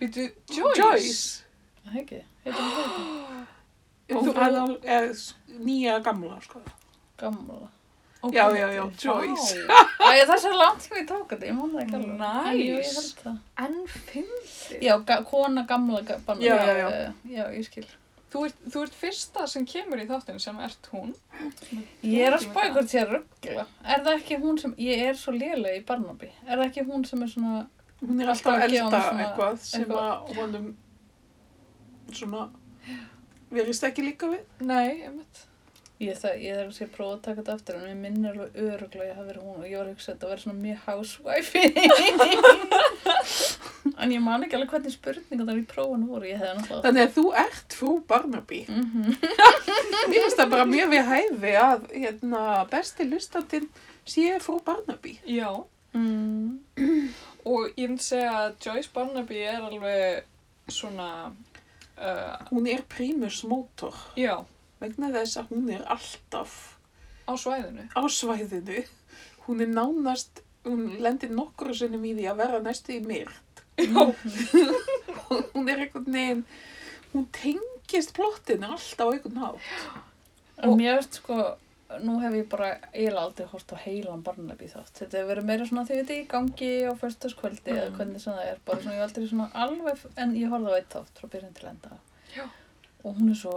Býtu, Joyce? Joyce. Það ekki, heitir hann það Hún Þú- er er nýja gamla, sko. Gamla. Ok, Já, já, já. Joyce. Æ, það er svo langt sem ég tók þetta, ég man það ekki alveg. Nice. En jú, ég held það. En fyndið. Já, ga kona gamla ga Barnaby. Já, já, já. Já, ég skil. Þú ert, þú ert fyrsta sem kemur í þáttinu sem ert hún. Ég er að spá hvort ég er ruggla. Er það ekki hún sem, ég er svo léleg í Barnaby. Er það ekki hún sem er svona, Hún er Alltaf alltaf að elda eitthvað sem að honum svona verist ekki líka við. Nei, einmitt. Ég, það, ég þarf að að prófa að taka þetta aftur en mér minnir alveg öruglega að ég hafi verið hún og ég var að hugsa að þetta verið svona mjög housewife en ég man ekki alveg hvernig spurningar það í prófunu voru, ég hefði náttúrulega Þannig að þú ert frú Barnaby. mm Mér finnst það bara mjög við hæfi að hérna, besti lustandinn sé frú Barnaby. Já. mm. Og ég myndi segja að Joyce Barnaby er alveg svona, uh, Hún er primus motor já, vegna þess að hún er alltaf á svæðinu. á svæðinu. Hún er nánast, hún lendir nokkru sinnum í því að vera næstu í myrkt. Já. Hún er einhvern veginn, hún tengist plottinu alltaf á einhvern hátt. en mér veist sko nú hef ég bara eiginlega aldrei hort á heilan Barnaby þátt, þetta hefur verið meira svona því þetta í gangi á föstaskvöldi eða Mm. hvernig sem það er, bara svona ég hef aldrei svona alveg, en ég horfði á eitt þátt frá byrjun til enda Já. og hún er svo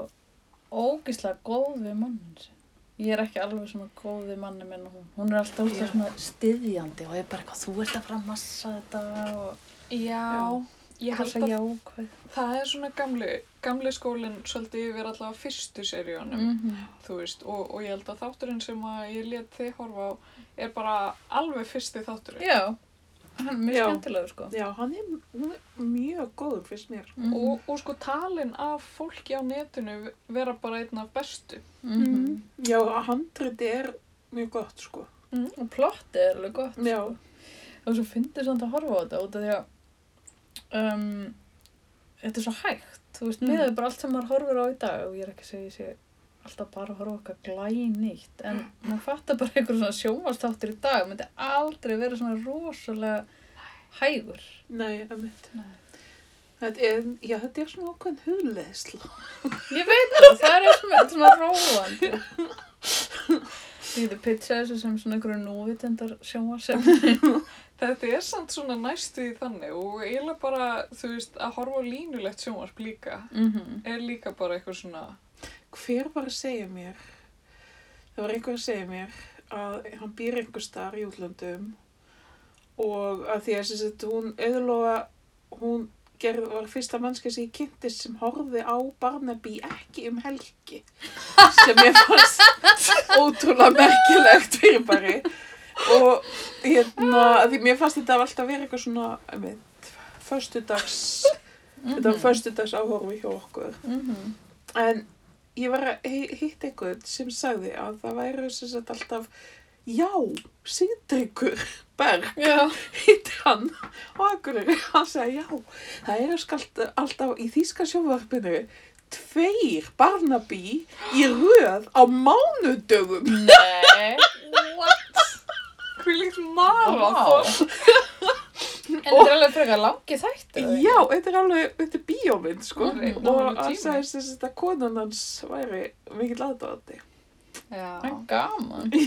ógislega góð við mannin sin ég er ekki alveg svona góð við manni minn og hún. Hún er alltaf Já. yeah. svona styðjandi og ég er bara eitthvað, þú ert að fara að massa þetta og Já, ég held að jákvæð. það er svona gamli, gamli skólinn svolítið yfir allavega fyrstu seríunum, Mm þú veist, og, og ég held að þátturinn sem að ég let þið horfa á er bara alveg fyrsti þátturinn. Já, hann er mjög skemmtilegur sko. Já, hann er, er mjög góður fyrst mér. Mm Og, og sko talin af fólki á netinu vera bara einn af bestu. -hmm. Já, handriti er mjög gott, sko. Og plottið er alveg gott. Já. Sko. Og svo fyndið samt að horfa á þetta út af því að um, þetta er svo hægt. Þú veist, Mm. miðað við bara allt sem maður horfir á í dag og ég er ekki að segja alltaf bara að horfa okkar glæn nýtt en maður fattar bara einhver svona sjónvastáttur í dag myndi aldrei vera svona rosalega hægur. Nei, emitt. Nei. Þetta er, já, þetta er svona ákveðin hugleðsla. Ég veit það, það er svona, svona róandi. Því þið pitcha þessu sem svona einhverju núvitendar sjónvarsefni. Þetta er samt svona næstu í þannig og eiginlega bara, þú veist, að horfa línulegt sjónvarp líka Mm -hmm. er líka bara eitthvað svona, Hver var að segja mér, það var einhver að segja mér að hann býr einhver starf í útlöndum og að því að sagt, hún auðlofa, hún gerð, var fyrsta mannska sem ég kynntist sem horfði á Barnaby ekki um helgi sem ég fannst ótrúlega merkilegt fyrir bari og hérna, því mér fannst þetta alltaf vera eitthvað svona, einmitt, föstudags, þetta var föstudags áhorfi hjá okkur. Mm En ég var að hi- hitta einhvern sem sagði að það væri sem sagt alltaf, já, Sigdryggur Berg, Já. hittir hann og akkurir, hann sagði, já, það eru skalt alltaf í þýska sjónvarpinu tveir Barnaby í röð á mánudögum. Nei. What? hví líkt Vá. En þetta er alveg frekar langi þættir. Já, þetta er alveg, þetta er bíómynd, sko. Ná, og sagði sem sagt að konan hans væri mikill aðdáðandi. Já. Það er gaman.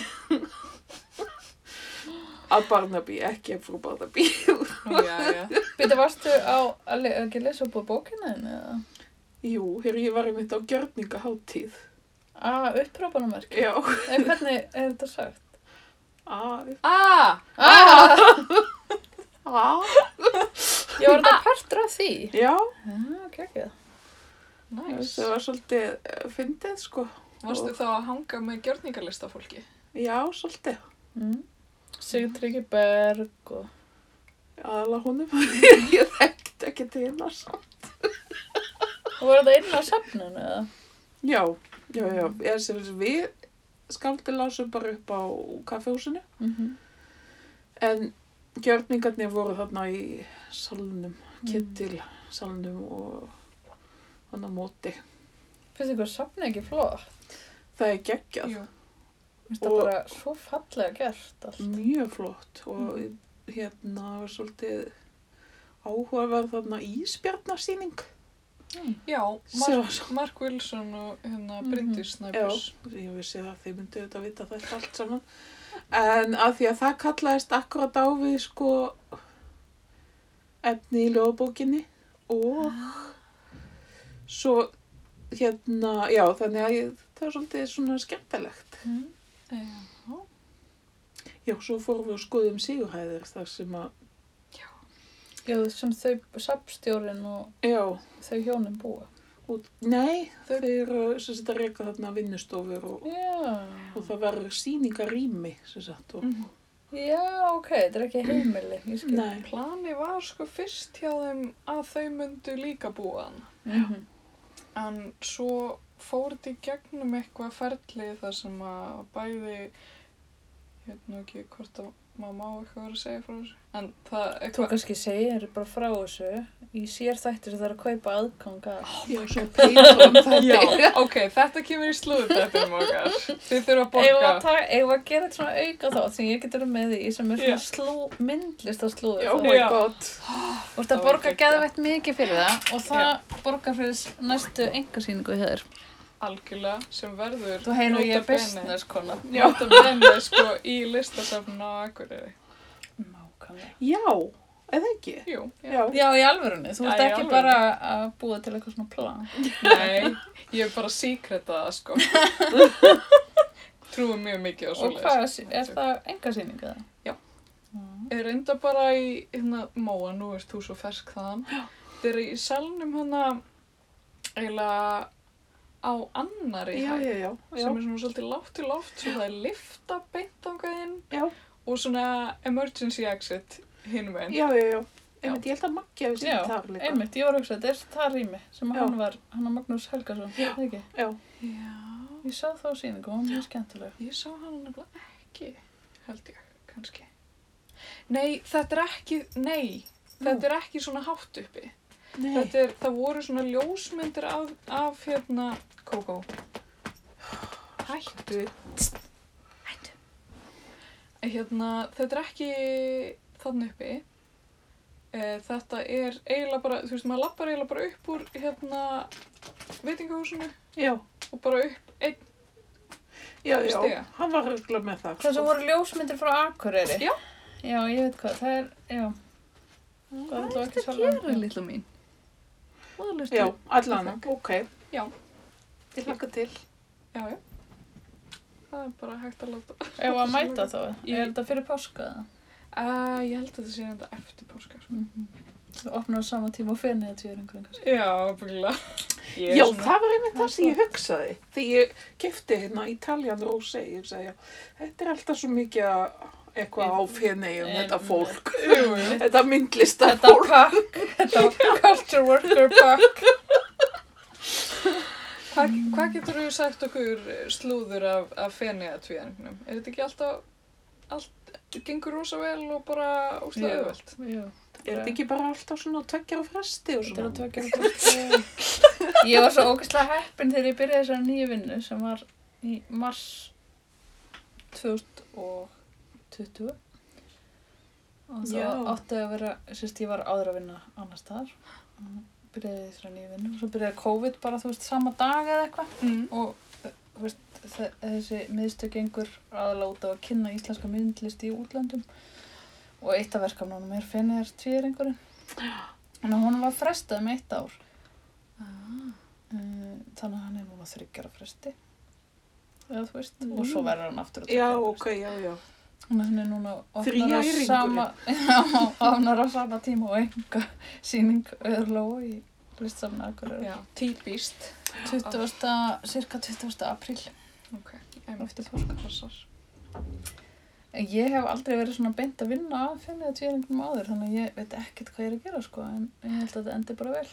Að Barnaby, ekki frú Barnaby. Já, já. Býta, varstu á að le ekki að lesa upp á bókina þinn eða? Jú, hér ég var einmitt á gjörningaháttíð. Ah, upprópunamerki. Já. En hvernig er þetta sagt? Ah, Ah! Ah, ah. Ég var þetta partur af því. Já, Já, ok, ok. Næs. það var svolítið uh, fyndið, sko. Varstu þá að hanga með gjörningalista fólki? Já, svolítið. Mm. Sigtryggi Berg og... Aðalega honum. ég þekkti ekki til hennar samt. Og var þetta inn á safninu eða? Já, já, já. Ég sem þess við skaldi lásum bara upp á kaffehúsinu. Mm -hmm. En gjörningarnir voru þarna í salnum, kittil salnum og hann á móti. Finnst ykkur safni ekki flott? Það er geggjað. Jú. Finnst það bara svo fallega gert allt. Mjög flott og hérna var svolítið áhugaverð þarna ísbjarnarsýning. Já, Sem Mark, Mark Wilson og hérna Mhm. Bryndís Já, Snæbjörns. ég vissi það, þið myndu auðvitað vita þetta allt saman. En að því að það kallaðist akkurat á við sko efni í ljóðbókinni og svo hérna, já þannig að ég, það er svolítið svona skemmtilegt. Mm. Já. Já, svo fórum við og skoðum sigurhæðir þar sem að, Já, sem þau safnstjórin og já, þau hjónin búa. Út, nei, þau eru sem sagt að reyka þarna vinnustofur og, og það verður sýningarými sem sagt og, Mhm. Já, ok, þetta er ekki heimili, ég skil. nei, Plani var sko fyrst hjá þeim að þau myndu líka búa hann. Mhm. En svo fór þetta í gegnum eitthvað ferli þar sem að bæði, ég veit nú ekki hvort að maður má eitthvað vera að segja frá þessu. En það Þú eitthvað, kannski segir bara frá þessu í sér þættir sem það er að kaupa aðganga. já, svo Patreon þetta já, ok, þetta kemur í slúðubrættum okkar. Þið þurfa að borga. að, taka- eigum við að gera þetta svona auka þá sem ég getur með í sem er svona slú, myndlist að slúður. oh Þú my god ert Það að var borga geðveitt mikið fyrir það og það borgar fyrir næstu engasýningu hér. Algjörlega, sem verður Þú heyrir ég er business kona. Nota bene sko í listasafn á Akureyri. Nákvæmlega. já, eða ekki Jú, já, Já, í alvörunni. Þú Já, ert ekki bara að búa til eitthvað svona plan. Nei, ég er bara að það sko. trúi mjög mikið á Og svoleiðis. hvað, er það enga sýning eða? Já. Mm. Ég reynda bara í hérna Móa, nú ert þú svo fersk þaðan. Þetta er í salnum hérna eiginlega á annari Já, hæð já, sem er svona svolítið lágt til loft svo það er lifta beint Já, og svona emergency exit hinum einn. já, já, já. Einmitt, ég held að Maggi Já, sínt þar líka. einmitt, ég var að hugsa, þetta er það rými sem hann var, hann var Magnús Helgason, Já. ekki? Já, Já, Ég sá þá sýningu, hún var mjög skemmtileg. ég sá hann nefnilega ekki, held ég, kannski. Nei, þetta er ekki, nei, þetta er ekki svona hátt uppi. Nei. Þetta er, það voru svona ljósmyndir af, af hérna, Kókó. Hættu. Hættu. Hérna, þetta er ekki þannig uppi. Eh, Þetta er eiginlega bara, þú veist, maður lappar eiginlega bara upp úr hérna veitingahúsinu Já, og bara upp einn. já, já. Stiga. Hann var reglulega með það. Það sem voru ljósmyndir frá Akureyri. Já. Já, ég veit hvað, það er, já. Það er alltaf ekki svolítið. litla mín? Móðalustu. Já, allan, ok. Já. Ég hlakka til. Já, já. Það er bara hægt að láta. Ef að mæta þá, Í- er þetta fyrir páska eða? Uh, ég held að þetta sé þetta eftir páska. sko. Það opnar á sama tíma og fenni þetta ég er einhverjum kannski. Já, byggla. Já, það var einmitt það sem ég hugsaði. Þegar ég kefti hérna Italian Rosé, ég sagði, já, þetta er alltaf svo mikið að- eitthvað á fenni um þetta fólk. Jú, jú. Þetta myndlista Þetta fólk. pakk, þetta culture worker pakk. Hvað, hvað getur þú sagt okkur slúður af, af fenniðatvíðangnum? Er þetta ekki alltaf, allt gengur rosa vel og bara auðvelt? Já. Er þetta ekki bara alltaf svona tveggjara fresti og Þetta er að svona? tvekja fyrst. Ég var svo ógæslega heppin þegar ég byrjaði þessari nýju vinnu sem var í mars 2020. Og Já. það átti að vera, sérst ég var áður að vinna annars staðar. Og Byrjaði í þessari nýju vinnu og svo byrjaði COVID bara, þú veist, sama dag eða eitthvað. Mm. Og þú veist, þe- þessi miðstök gengur aðalega út á að kynna íslenska myndlist í útlöndum. Og eitt af verkefnunum er Fenniðar tvíringurinn. En honum var frestað um eitt ár. Ah. Uh, þannig að hann er núna þryggjara fresti eða þú veist Mm. og svo verður hann aftur að Já, þriggja ára ok, já, já. Þannig er núna opnar á sama já, opnar á sama tíma og enga síning öðurlóu í listsafna Akureyrar Já, típist. 20. cirka 20. apríl Ok, eftir. En ég hef aldrei verið svona beint að vinna að finna þetta tvíringum áður þannig að ég veit ekkert hvað ég er að gera sko en ég held að þetta endi bara vel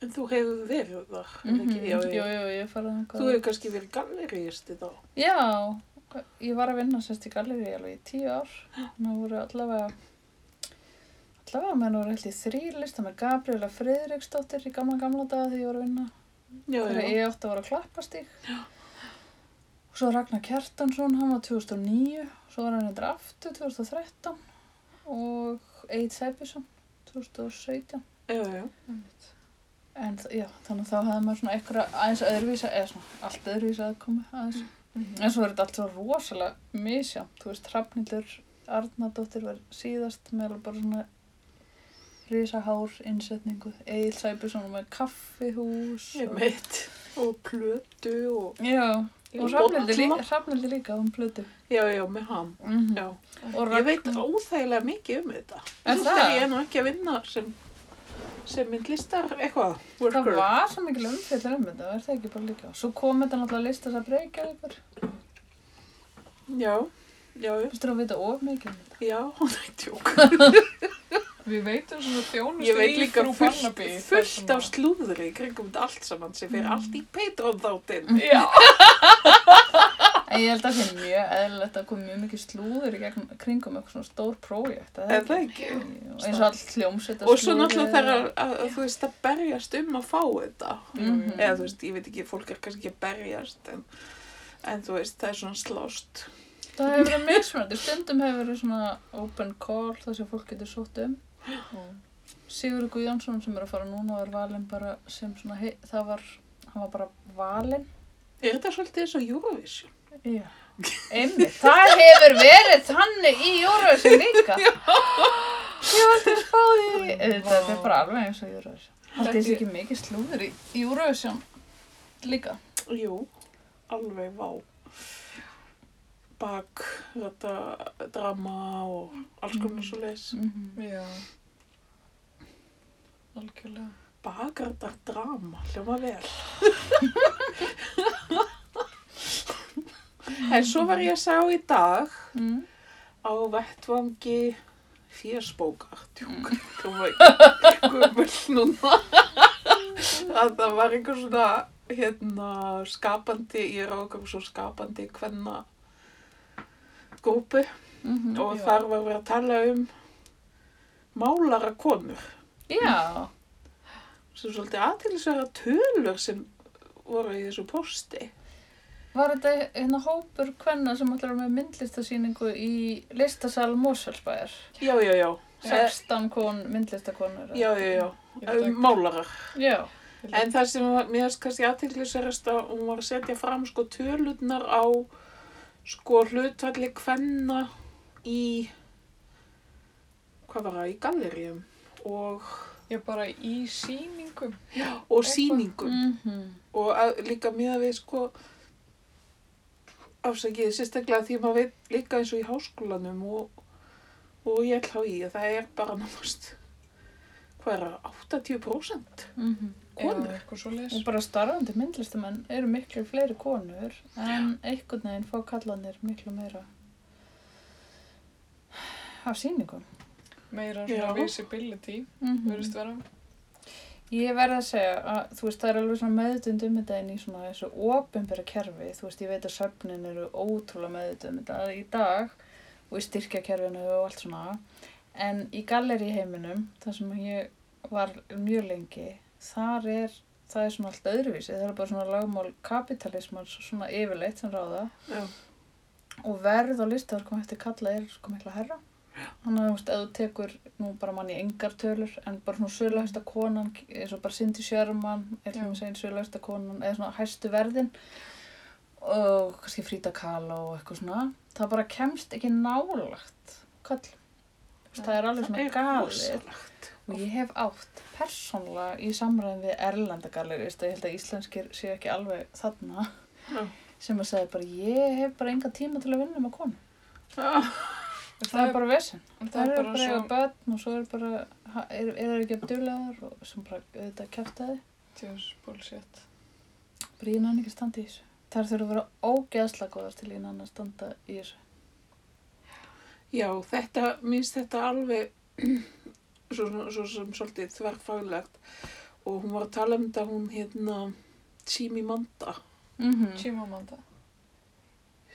En þú hefur verið þar, mm Mhm. ekki? Já, Jú, jú, ég farið Þú hefur kannski verið galleristi þá. Já, ég var að vinna sérst í galleri alveg í tíu ár. Nú voru allavega, allavega menn voru held í þrýr lista með Gabriela Friðriksdóttir í gamla gamla daga þegar ég var að vinna. Já, Þegar já. ég átti að vera að klappastík. Og svo Ragnar Kjartansson, hann var 2009. Svo var hann eitthvað aftur 2013. Og Eid Sæbjörnsson 2017. Já, já. Einmitt. En já, þannig að þá hefði maður svona eitthvað aðeins öðruvísa, eða svona allt öðruvísa að koma aðeins. Mhm. En svo er þetta allt svo rosalega misjamt, þú veist, Hrafnildur Arnardóttir var síðast með bara svona risahár innsetningu, Egil Sæbjörnsson með kaffihús Ég og... meit. Og plötu og... Já, Já, og Hrafnildur líka, líka um plötu. Já, já, með ham. Mm Já. Og Ég veit óþægilega mikið um þetta. Þú það? veist, ég er nú ekki að vinna sem, sem myndlistar eitthvað, Það worker. var svo mikil umfyllir um þetta, er það ekki bara líka? Svo kom þetta náttúrulega að lista þess að breyka ykkur. Já, já. Þú veist, þú að vita of mikið um þetta. Já, nei, tjók. Við veitum svona þjónustu Ég veit í líka frú fullt, Barnaby. af slúðri í kringum allt saman sem fyrir allt í Patreon þáttinn. Já. En ég held að það sé mjög eðlilegt að koma mjög mikið slúður í gegnum kringum eitthvað svona stór prójekt. Er það ekki? Eins og all hljómsveita Og svo náttúrulega þegar að, að, þú veist að berjast um að fá þetta. Mhm. Eða þú veist, ég veit ekki, fólk er kannski ekki að berjast en, en þú veist, það er svona slást. Það hefur verið mismunandi. Stundum hefur verið svona open call þar sem fólk getur sótt um. Sigurður Guðjónsson sem er að fara núna og er valinn bara sem svona, hei, það var, hann var bara valinn. Er þetta svolítið eins og Eurovision? Já. Einmitt, það hefur verið þannig í Eurovision líka. Ég var til að spá því. Þetta er bara alveg eins og Eurovision. Það er ekki mikið slúður í Eurovision líka. Jú, alveg vá. bak, þetta drama og alls konar svo leis. Mhm. Já. Algjörlega. Bakrættar drama, hljóma vel. en svo var ég að sá í dag Mm. á vettvangi fjörsbókar, tjók, ekki gummul núna. að það var einhver svona, hérna, skapandi, ég er á okkur svo skapandi hvenna grúpu Mhm. og Já. þar var verið að tala um málara konur. Já. Svo svolítið aðtilsverða tölur sem voru í þessu posti. Var þetta hérna hópur kvenna sem allar með myndlistasýningu í listasal Mosfellsbæjar? Já, já, já. 16 kon, myndlistakonur. Já, já, já. Málarar. Já. En það sem mér finnst kannski aðtilsverðast að hún var að setja fram sko tölurnar á sko hlutvalli kvenna í, hvað var það, í galleríum og, Ég bara í sýningum. og Eitthvað. sýningum. Mm og að, líka miða við sko afsakið sérstaklega því maður veit líka eins og í háskólanum og, og ég ætla á í að það er bara náttúrulega hvað er það, 80% -hmm. konur. Og bara starfandi myndlistamenn eru miklu fleiri konur en einhvern veginn fá kallanir miklu meira af sýningum. Meira Já. svona visibility, Mm verðist vera. Ég verð að segja að þú veist það er alveg svona meðutund um þetta inn í svona þessu opinbera kerfi, þú veist ég veit að söfnin eru ótrúlega meðutund um þetta í dag og í styrkjakerfinu og allt svona. En í galleri heiminum, þar sem ég var mjög lengi, þar er það er svona allt öðruvísi, það er bara svona lagmál kapitalismans svona yfirleitt sem ráða. Já. og verð og listaverkum eftir kalla er sko mikla herra þannig að þú veist, ef þú tekur nú bara mann í engar tölur en bara svona söluhæsta konan eins og bara Cindy Sherman eða Já. með segja hæsta konan eða svona hæstu verðin og kannski Frida Kahlo og eitthvað svona það bara kemst ekki nálagt kall það er alveg svona galið. og ég hef átt persónlega í samræðin við erlenda galleri ég held að íslenskir séu ekki alveg þarna. Já. sem að segja bara ég hef bara enga tíma til að vinna með konu Ah, það er bara en það er bara svo... börn og svo er bara er, er það ekki að duðlegar og sem bara auðvitað kæftaði Tjós, bullshit. bara ég nann ekki að standa í þessu. Það þurfa að vera ógeðslega góðar til ég nann að standa í þessu. Já, þetta, minnst þetta alveg svo, svo sem svolítið þverfagilegt og hún var að tala um þetta hún hérna Simi Manda mm -hmm. Chimamanda.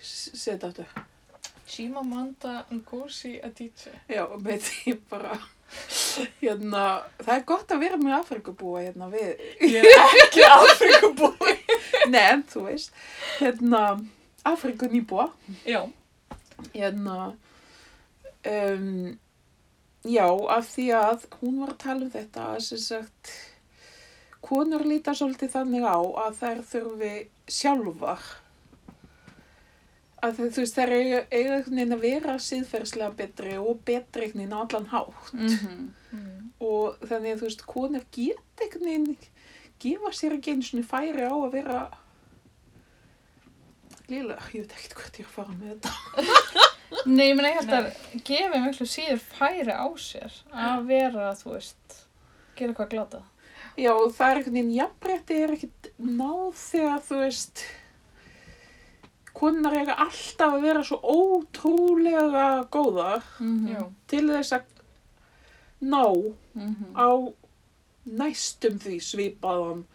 setja þetta Chimamanda Ngozi Adichie. Já, með því bara hérna, það er gott að vera með Afrikubúa hérna við Ég er ekki Afrikubúi. Nei, en þú veist hérna, Afrikunýbúa Já. hérna um, já, af því að hún var að tala um þetta að sem sagt konur líta svolítið þannig á að þær þurfi sjálfar að þú veist eiga eiga einhvern veginn að vera síðferðslega betri og betri einhvern veginn á allan hátt Mm Mm. og þannig að þú veist konur geta einhvern veginn gefa sér ekki einu svona færi á að vera Lila, ég veit ekkert hvert ég er að fara með þetta. Nei, ég meina ég held að gefi miklu síður færi á sér að vera, þú veist gera eitthvað glata Já, og það er einhvern veginn, jafnrétti er ekkert náð þegar þú veist, konar eiga alltaf að vera svo ótrúlega góðar mm Já. til þess að ná -hmm. á næstum því svipaðan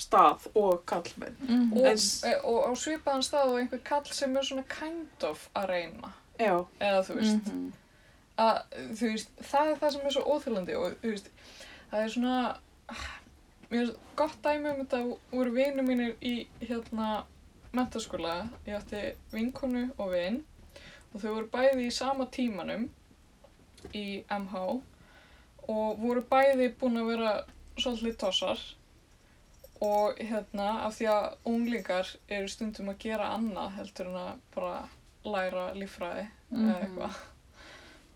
stað og kallmenn. Mm Og, En- e, og á svipaðan stað og einhver kall sem er svona kind of að reyna. Já, Eða þú veist, -hmm. að þú veist, það er það sem er svo óþjólandi og þú veist, það er svona, mér finnst gott dæmi um þetta voru vinur mínir í hérna mentaskóla. Ég átti vinkonu og vin og þau voru bæði í sama tímanum í MH og voru bæði búin að vera svolítið tossar og hérna af því að unglingar eru stundum að gera annað heldur en að bara læra líffræði eða Mhm. eitthvað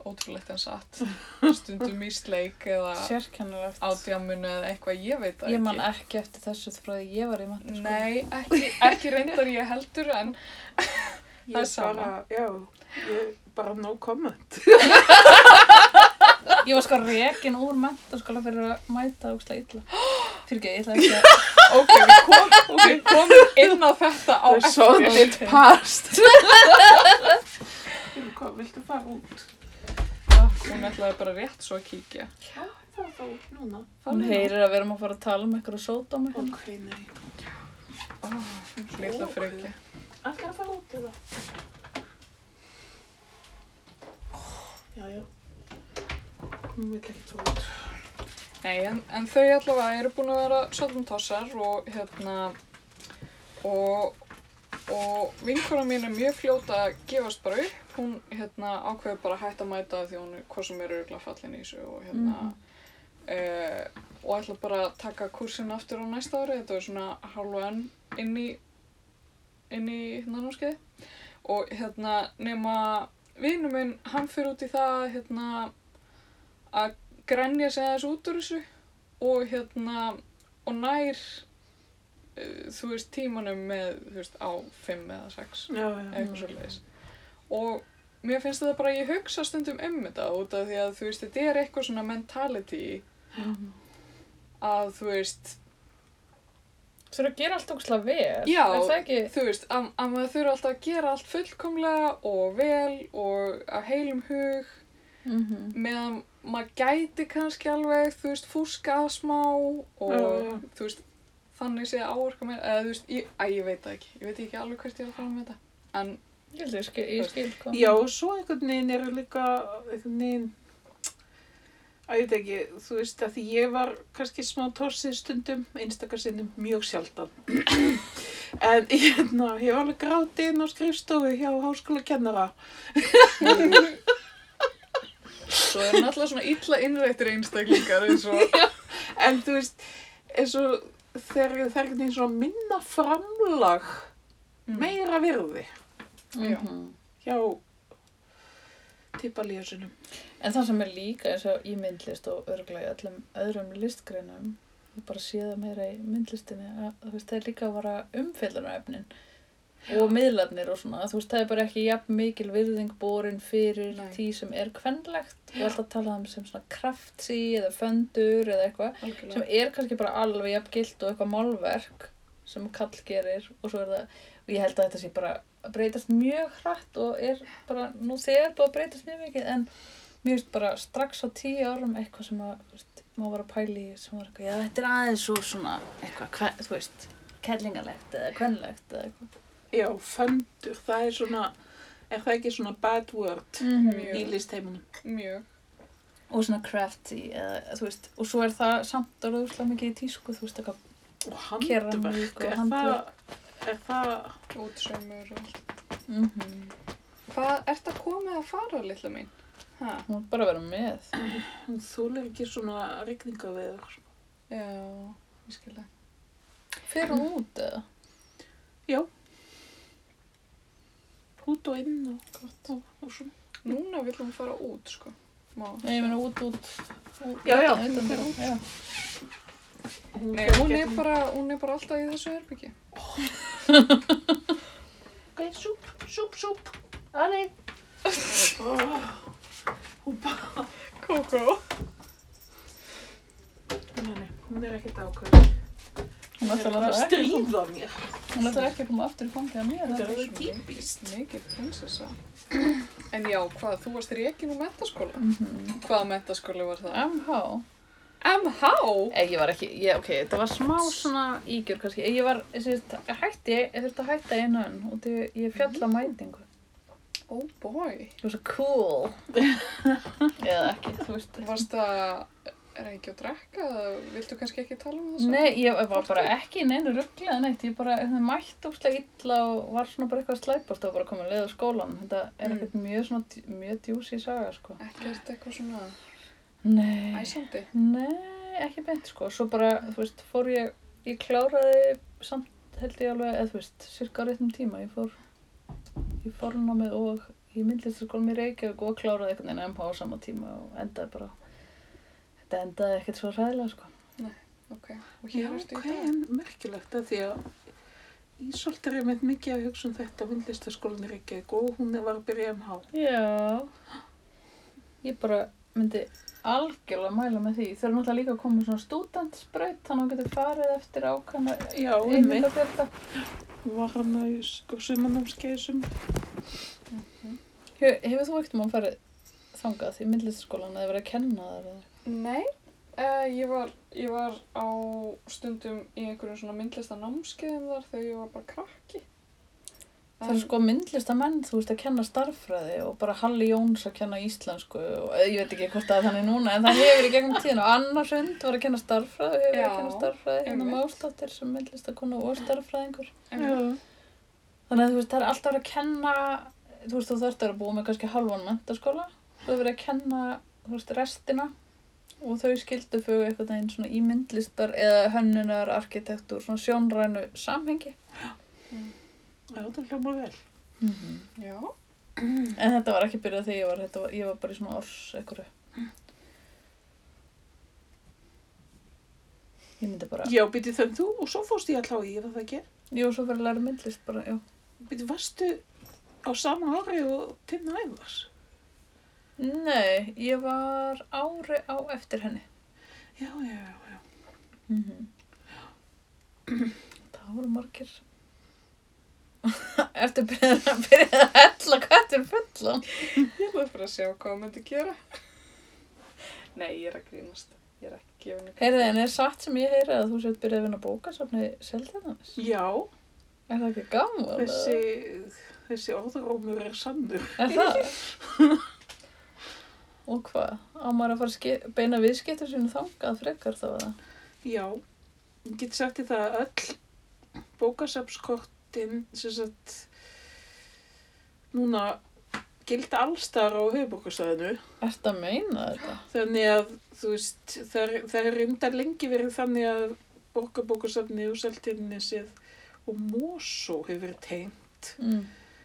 ótrúlegt en satt stundum í sleik eða á djammunu eða eitthvað, ég veit það Ég man ekki ekki eftir þessu frá því ég var í matta Nei, ekki, ekki reyndar ég heldur en Ég Það er sama. bara, já, ég bara no comment. Ég var sko rekin úr mentaskóla fyrir að mæta úrslega illa. Fyrir ekki, ég ætla ekki að... Ok, við komum við komum inn á þetta á Það er svo eftir. ditt past. Viltu fara út? Hún ætlaði bara rétt svo að kíkja. Já, það er þá núna. Hún heyrir að við erum að fara að tala um eitthvað sódómi. hérna. Ok, nei. Lilla fröki. Ætlar að fara út eða? Já, já. Hún vil ekki fara út. Nei, en, en þau allavega eru búin að vera svolítið tossar og hérna og, og vinkona mín er mjög fljóta að gefast bara upp. Hún hérna ákveður bara að hætta að mæta því hún er hvað sem er örgulega fallin í þessu og hérna Mhm. eh, og ætla bara að taka kursin aftur á næsta ári. Þetta er svona hálfa enn inn í inn í hérna námskeiði og hérna nema vinnu minn, hann fyrir út í það hérna að grenja sig aðeins út úr þessu og hérna og nær uh, þú veist tímanum með þú veist á 5 eða 6 Já, já. eitthvað svolítið og mér finnst þetta bara að ég hugsa stundum um þetta út af því að þú veist þetta er eitthvað svona mentality Mhm. að þú veist Þú þurfa að gera allt ógslag vel. Já. Er ekki? þú veist að, að maður þurfa alltaf að gera allt fullkomlega og vel og af heilum hug Mm meðan maður gæti kannski alveg, þú veist, fúskað smá og Já, já. þú veist, þannig sé áorka mér, eða þú veist, ég, æ, ég veit það ekki, ég veit ekki alveg hvert ég er að fara með þetta, en Ég held að ég skil, ég skil hvað. Já, og svo einhvern veginn eru líka einhvern veginn að ég veit ekki, þú veist að því ég var kannski smá torsið stundum, einstakar sinnum mjög sjaldan. en hérna, ég var alveg grátið inn á skrifstofu hjá háskóla kennara. svo er náttúrulega svona illa innrættir einstaklingar eins og, En þú veist, eins og þegar það er veginn svona minna framlag, Mm. meira virði Já. Mhm. hjá tippalíðasunum. En það sem er líka eins og í myndlist og örglega í öllum öðrum listgreinum, ég bara sé það meira í myndlistinni, að það er líka að vara umfyllunarefnin og miðlarnir og svona, þú veist, það er bara ekki jafn mikil virðing borin fyrir Nei. því sem er kvenlegt og alltaf talað um sem svona kraftsí eða föndur eða eitthvað sem er kannski bara alveg jafn gilt og eitthvað málverk sem kall gerir og svo er það, og ég held að þetta sé bara að breytast mjög hratt og er bara nú þegar búið að breytast mjög mikið en mér finnst bara strax á tíu árum eitthvað sem að, þú veist, má vera að pæli í sem var eitthvað, já þetta er aðeins svo svona eitthvað, hva, þú veist, kellingalegt eða kvenlegt eða eitthvað. Já, föndur, það er svona, er það ekki svona bad word Mjög. í listheimunum? mjög, Og svona crafty eða, þú veist, og svo er það samt alveg úrslega mikið í tísku, þú veist, eitthvað Og Keramík handverk, og er handverk. það, er það, útsaumur og allt. mm Hvað, ert að koma að fara, lilla mín? Ha, Hún er bara að vera með. hún þúlir ekki svona rigningaveður. já, ég skil það. Fer hún út eða? Út og inn og, og, og svona. Núna vill hún fara út, sko. Má. Nei, ég meina út, út. út Já, já, hún þeirra. út. Já. Nei, hún er bara, hún er bara alltaf í þessu herbyggi. Ok, súpp. Aðeins. Oh, hún bara, Kókó. nei, nei, hún er ekkert ákveð. Hún ætlar að stríða mér. hún ætlar ekki að koma aftur í fangið að mér. Þetta er það er alveg típist. Mikið prinsessa. En já, hvað, þú varst reikin úr mentaskóla? Mhm. Hvaða mentaskóli var það? MH. MH? Ég, var ekki, ég, ok, þetta var smá svona ígjör kannski. Ég var, ég sést, hætti, ég þurfti að hætta einu önn og því ég fjalla mætingu. Oh boy. Ég var svo cool. Eða ekki, þú veist. Varst það, er það ekki að drekka? Viltu kannski ekki tala um það? Nei, ég var bara ekki í neinu rugglega neitt, ég bara það mætti óslega illa og var svona bara eitthvað slæpast og bara komið leið á skólan. Þetta er Mm. ekkert mjög svona, mjög djúsi saga, sko. Ekkert eitthvað svona Nei, æsandi. nei, ekki beint, sko. Svo bara, þú veist, fór ég, ég kláraði samt held ég alveg, eða þú veist, cirka á réttum tíma. Ég fór í fornámið og í myndlistaskólum í Reykjavík og kláraði einhvern veginn MH á sama tíma og endaði bara, þetta endaði ekkert svo ræðilega, sko. Ok, og Já, hér ertu ok, í dag. en merkilegt að því að Ísolt er einmitt mikið að hugsa um þetta myndlistaskólan í Reykjavík og hún var að byrja MH. Já. Ég bara myndi algjörlega mæla með því. Þau eru náttúrulega líka að koma svona stúdentsbraut, þannig að hún getur farið eftir ákvæmna Já, einmitt. einhverjafjölda. Var hann að sko sumannámskeiðsum. Hefur þú ekkert maður farið þangað í myndlistaskólan eða verið að kenna þar eða? Nei, uh, ég, var, ég var á stundum í einhverjum svona myndlista námskeiðum þar þegar ég var bara krakki. Það er sko myndlistamenn, þú veist, að kenna starffræði og bara Halli Jóns að kenna íslensku og eh, ég veit ekki hvort það þannig núna en það hefur í gegnum tíðin og Anna Sund var að kenna starffræði og hefur verið að Já, kenna starffræði hérna. Másdóttir sem myndlistakonu og starffræðingur. Þannig að þú veist, það er alltaf verið að kenna, þú veist, þú þarft að vera búið með kannski halvan mentaskóla, þú hefur verið að kenna, þú veist, restina og þau skildu fyrir eitthvað veginn svona í myndlistar eða hönnunar, arkitektúr, svona sjónrænu samhengi. Já, það hljómar vel. Já, En þetta var ekki byrjað þegar ég var, þetta var, ég var bara í svona árs ekkur. Ég myndi bara, Já, byrju þannig þú og svo fórst ég allá í, var það ekki? jú, svo fyrir að læra myndlist bara, já. Byrju, varstu á sama ári og Tinna Ævars? Nei, ég var ári á eftir henni. Já, já, já, já. Mm Það voru margir. Ertu byrjað að byrja að hella kattir fullan? ég ætla bara að sjá hvað það myndi gera. Nei, ég er að grínast. Ég er ekki gefin upp. Heyrði, en er satt sem ég heyri að þú sétt byrjað að vinna bókasafni Seltjarnanis? Já, Er það ekki gaman? þessi, þessi orðrómur er sannur. Er það? Og hvað? Á maður að fara að beina viðskiptur sinu þangað frekar þá eða? Já, ég get sagt í það að öll bókasafnskortin sem sagt núna gilda allstar á höfubókastæðinu Ertu að meina þetta? þannig að þú veist það er, er reyndar lengi verið þannig að borgarbókasafni og seltinnisið og Mosó hefur verið tengt Mm.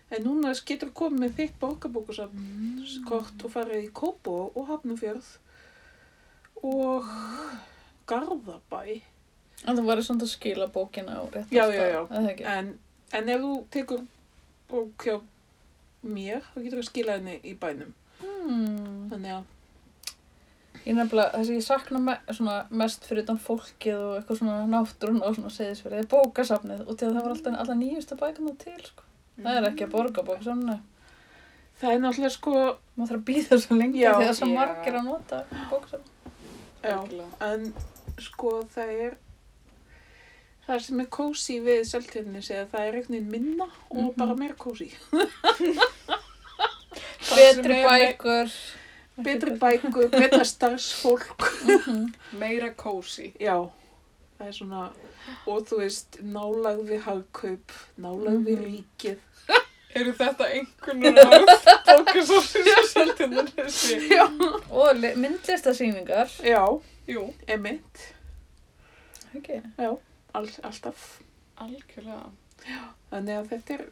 En núna getur komið með þitt borgarbókasafnskort og farið í Kópó og Hafnarfjörð og Garðabæ En þú væri svona að skila bókina á rétt Já, já, já. Það ekki? En, en ef þú tekur bók hjá mér, þá getur þú að skila henni í bænum. Hmm. Þannig að, Ég nefnilega, það sem ég sakna me svona mest fyrir utan fólkið og eitthvað svona náttúrun og svona segðisverið er bókasafnið og til að það var alltaf alla nýjustu bækuna til, sko. Það er ekki að borga bókasafninu. það er náttúrulega sko, Maður þarf að býða svo lengi Já. því að svo margir að nota Algjörlega. en sko það er, það sem er kósi við seltinni segja það er einhvern veginn minna og Mhm. bara meira kósi. Betri bækur. Betri bækur, betra starfsfólk. Mhm. Meira kósi. Já, það er svona, og þú veist, nálag við hagkaup, nálag við Mhm. ríkið. Eru þetta bókasafnir sem seltinnar þessi? Já. Og li- myndlistasýningar. Já, Jú, emitt, Ekki. all, alltaf. algjörlega. Þannig að þetta er,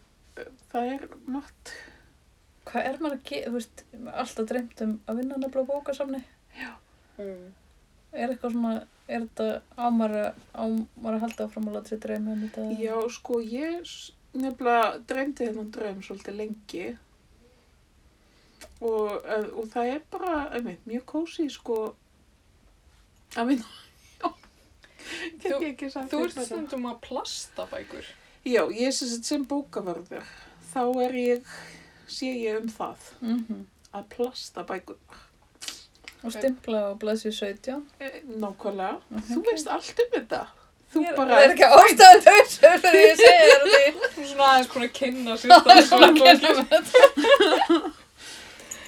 það er margt. Hvað er maður að gera, þú veist, alltaf dreymt um að vinna nefnilega á bókasafni? Mm. Er eitthvað svona, er þetta ámar að, ámar að halda áfram að láta sér dreyma um þetta? Já, sko, ég nefnilega dreymdi þennan draum svolítið lengi og, eh, og það er bara, einmitt, mjög kósi, sko, að vinna. Þú- Þú ert stundum að plasta bækur. Já, ég sem, sagt sem bókavarður, þá er ég, sé ég um það, Mm að plasta bækur. Og stimpla á blaðsju 17. Eh, Nákvæmlega, Ok. þú veist allt um þetta. Þú Ég er- bara, Það er ekki ástæðan þau sem ég segja þér því. Þú er svona aðeins búin að kynna sér Það er stafsvæð svona að kenna með þetta.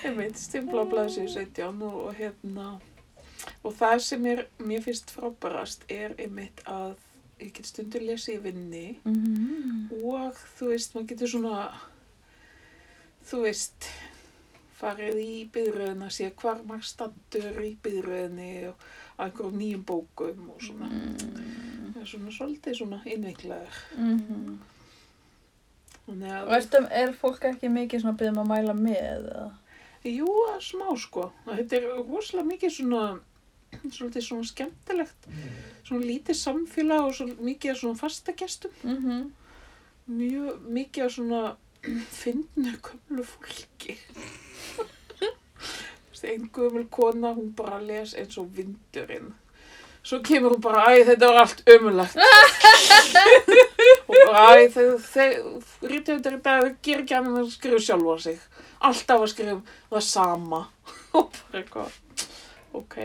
einmitt, stimpla á blaðsíðu 17 og, hérna, og það sem er, mér finnst frábærast er einmitt að ég get stundur lesið í vinni Mhm. og þú veist, maður getur svona, þú veist, farið í byðröðina, sé hvar maður standur í byðröðinni og að einhverjum nýjum bókum og svona. Mm. Er svona svolítið svona innveiklaður. Mhm. Þannig Og ertu, er fólk ekki mikið svona að byrja um að mæla með? eða? jú, smá sko. Þetta er rosalega mikið svona, svolítið svona skemmtilegt, svona lítið samfélag og svo mikið svona fastagestum. Mhm. mjög mikið svona fyndnu gömlu fólki. Gömul kona, hún bara les eins og vindurinn. Svo kemur hún bara, æ, þetta var allt ömulegt. og bara, æ, þeir, rítöfndir í dag gerir ekki annað en að skrifa sjálfa sig. Alltaf að skrifa það sama. og bara eitthvað, ok.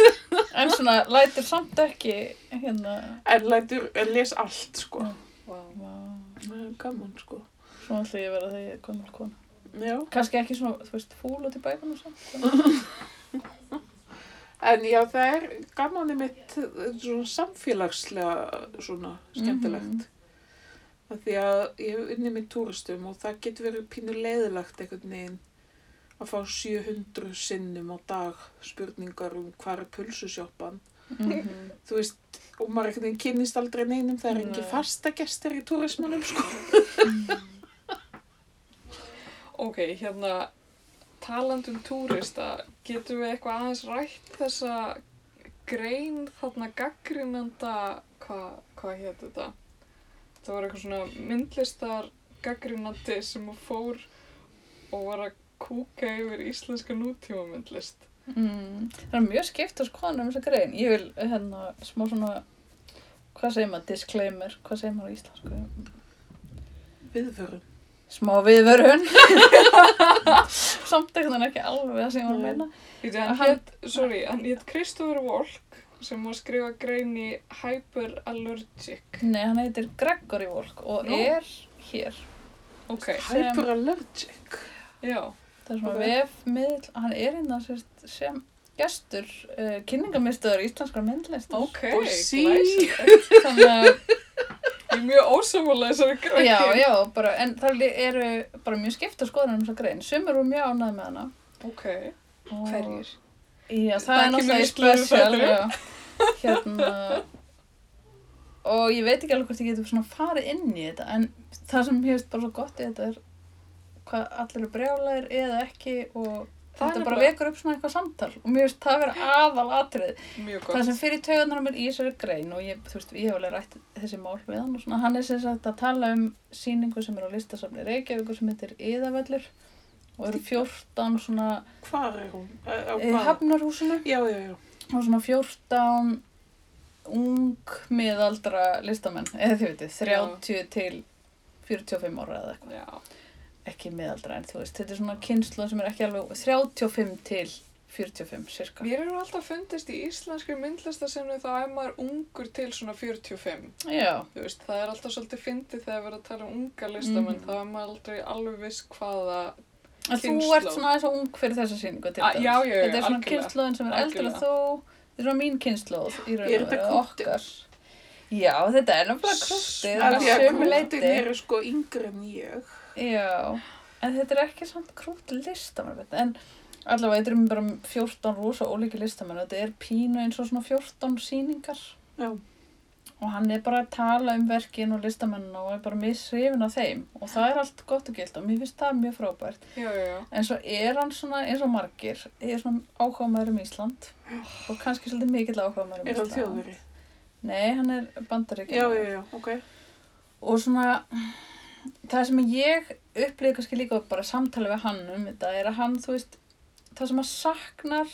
En svona, lætur samt ekki, hérna, En lætur, en les allt, sko. Það er gaman, sko. svona ætla ég að vera þegar ég er gömul kona. Já. Kannski ekki svona, þú veist, fúl út í bækunum samt. En já, það er gaman mitt svona samfélagslega svona skemmtilegt. Mm Því að ég hef unnið með túristum og það getur verið pínu leiðilegt einhvern veginn að fá 700 sinnum á dag spurningar um hvað er pulsusjoppan. Mhm. Þú veist, og maður einhvern veginn kynnist aldrei neinum, það er Nei. engin fastagestir í túrismanum, sko. Ok, hérna, talandum túrista, getum við eitthvað aðeins rætt þessa grein þarna gaggrinanda, hvað hva hétt þetta? Það var eitthvað svona myndlistar gaggrinandi sem fór og var að kúka yfir íslenska nútíma myndlist. Mm. Það er mjög skipt að skoða um þessa grein. Ég vil, hérna, smá svona, hvað segir maður, disclaimer, hvað segir maður á íslensku? Viðvörun. Smá viðvörun. Samt eitthvað ekki alveg það sem ég var að meina. Því hann hétt, sorry, hann hétt Kristoffer Volk sem var að skrifa grein í Hyperallergic. Nei, hann heitir Gregory Volk og Nú. er hér. Ok, Sem- Hyperallergic. já, Það er svona vefmiðl, hann er hérna sérst, sem gestur uh, kynningamistuður íslenskra myndlistar. ok, Og sí. Þannig að, Ég er mjög ósamála þessari grein. já, já, bara, en það eru bara mjög skipta skoðanir um þessa grein. Sumir eru mjög ánægð með hana. Ok, og- hverjir? Já, það, Það er náttúrulega já. Hérna, og ég veit ekki alveg hvort ég getur svona farið inn í þetta, en það sem veist bara svo gott í þetta er hvað allir eru brjálæðir eða ekki og er þetta bara vekur upp svona eitthvað samtal og mér veist það vera aðal atrið. Það sem fyrir taugarnar á mér í þessari grein og ég, þú veist, ég hef alveg rætt þessi mál við hann og svona, hann er sem sagt að tala um síningu sem er á listasafni Reykjavíkur sem heitir Íðavellur og eru 14 svona Hvar er hún? Í hvaða? Hafnarhúsinu Já, já, já. og svona 14 ung miðaldra listamenn, eða þið veitir, 30 til 45 ára eða eitthvað, Já, ekki miðaldra en þú veist, þetta er svona kynslu sem er ekki alveg 35 til 45 cirka. mér eru alltaf fundist í íslenskri myndlistasinu þá er maður ungur til svona 45. Já, Þú veist, það er alltaf svolítið fyndið þegar við erum að tala um unga listamenn, Mhm. þá er maður aldrei alveg viss hvaða, en þú ert svona aðeins og ung fyrir þessa sýningu til dæmis. já, já, já, Þetta er svona algjörlega. kynsluðin sem er en Algjörlega. þú, þetta er svona mín kynsluð í raun Er og veru, okkar. Já, þetta er náttúrulega krúttið, Af að því að sömu krútin leyti. eru sko yngri en ég. Já, en þetta er ekki samt krútt listamenn, en allavega þetta er bara 14 rosa ólíki listamenn og þetta er pínu eins og svona 14 sýningar. Já. og hann er bara að tala um verkin og listamenn og er bara missrifin af þeim. Og það er allt gott og gilt og mér finnst það mjög frábært. Já, já, en svo er hann svona eins og margir er svona áhugaðmaður um Ísland. Og kannski svolítið mikill áhugaðmaður um Er hann Ísland. Þjóðveri? Nei, hann er bandaríkjamaður. Já, já, já, ok. og svona það sem ég upplýði kannski líka bara samtali við hann um þetta er að hann, þú veist það sem að saknar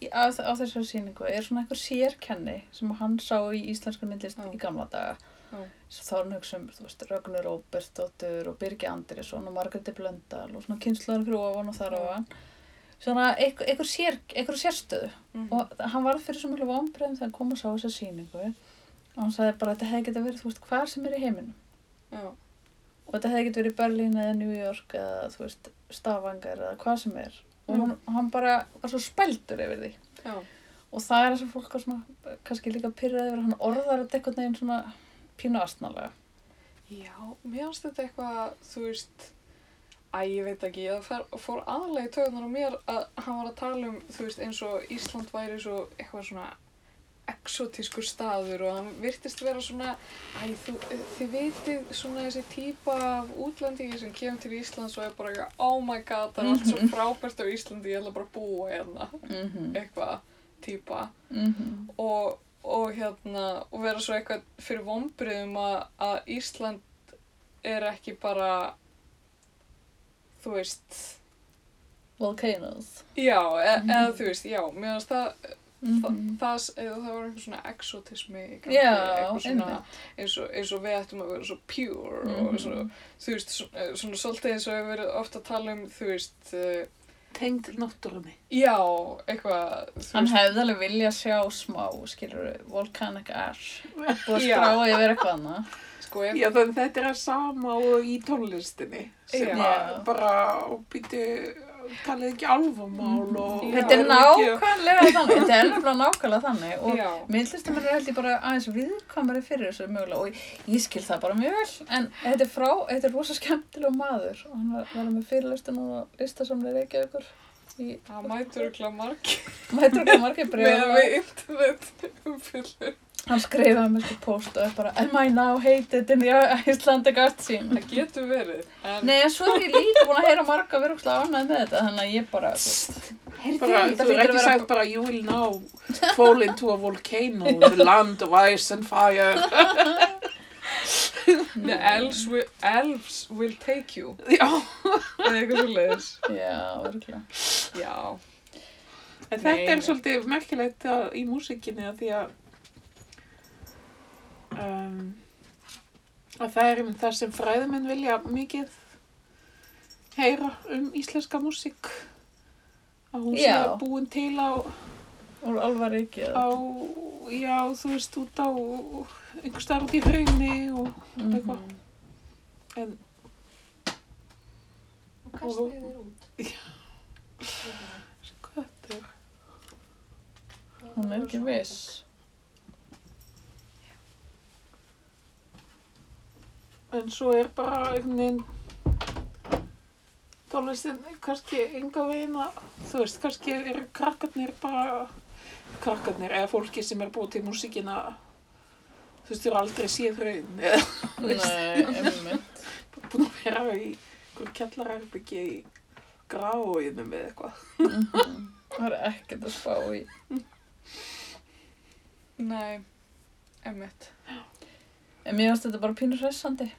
í, á, á þessari sýningu er svona einhver sérkenni sem hann sá í íslensku myndlist Já. í gamla daga Já. þá er hann hugsa um, þú veist, Rögnur Róbertsdóttur og Birgi Andrisson og Margréti Blöndal og svona kynnslóðan fyrir ofan og þar ofan svona einhver, einhver, sér, einhver sérstöðu Mhm. og hann varð fyrir svo mjög vombriðum þegar hann kom og sá þessa sýningu og hann sagði bara þetta hefði getað verið, þú veist, hvar sem er í heiminum já. Og þetta hefði getið verið Berlín eða New York eða þú veist Stavanger eða hvað sem er og Mm. hann, hann bara var svo spældur yfir því já. og það er þess að fólk var svona kannski líka pyrraði yfir að hann orðar þetta einhvern veginn svona pínu astnalega Já, mér finnst þetta eitthvað, þú veist, æ, ég veit ekki, það fór aðalega í töðunar á mér að hann var að tala um, þú veist, eins og Ísland væri svo eitthvað svona exotískur staður og hann virtist vera svona, æ, þú, þið vitið svona þessi típa af útlendingi sem kemur til Íslands og er bara eitthvað, oh my god, það er allt svo frábært á Íslandi, ég ætla bara að búa hérna, mm -hmm. eitthvað típa Mm og, og hérna og vera svo eitthvað fyrir vombriðum að, að Ísland er ekki bara, þú veist, Volcanoes. já, e Mhm. eða þú veist, já, mér finnst það, Mm það, það, eða það var einhver svona exotismi gangi, Já, eitthvað svona, eins og, eins og við ættum að vera svo pure Mhm. og svo, þú veist, svona, svona svolítið eins og við verið ofta að tala um, þú veist, uh, Tengd náttúrunni. já, eitthvað, Hann hefði alveg vilja sjá smá, skilur volcanic ash. Búið að Já. skrá yfir eitthvað annað. sko, ef, Já, þannig þetta er að sama og í tónlistinni sem bara býtu, talið ekki alfamál og... Þetta er nákvæmlega þannig, þetta er nefnilega nákvæmlega þannig. Og myndlistamennir er held ég bara aðeins viðkvæmari fyrir þessu mögulega og ég skil það bara mjög vel. En þetta er frá, þetta er rosa skemmtilega maður. Og hann var, var með fyrirlustun og listasamlega Reykjavíkur. í það mætur ekki margir mætur ekki margir með bregð við internet umfyllur. hann skrifaði með sko post og bara Am I now hated in the Icelandic art scene? Það getur verið, en Nei, en svo er ég líka búin að heyra marga virkulega ánægð með þetta þannig að ég bara heyrðu, Bara, þetta þú er hlýtur að ekki vera sagt bara you will now fall into a volcano, the land of ice and fire. the elves will, elves will take you, Já, eða eitthvað svo leiðis. Já, virkulega Já, en Nei, þetta er nei. svolítið merkilegt að- í músikinni að því að um, að það er um það sem fræðumenn vilja mikið heyra um íslenska músík að hún sé Já. búin til á, alvar ekki á já, þú veist, út á einhver starf í hraunni og Mhm. eitthvað en Og kastaði þér út. skvættur hún er ekki viss. En svo er bara einhvern veginn tónlistin kannski enga veginn að, þú veist, kannski eru krakkarnir bara, krakkarnir eða fólki sem er búið til músíkina, þú veist, þú eru aldrei séð raun eða Nei, einmitt búin að vera í einhver kjallarherbyggi í gráinum eða eitthvað. Mhm. Það er ekkert að spá í. nei, emmitt. En mér finnst þetta bara pínur hressandi.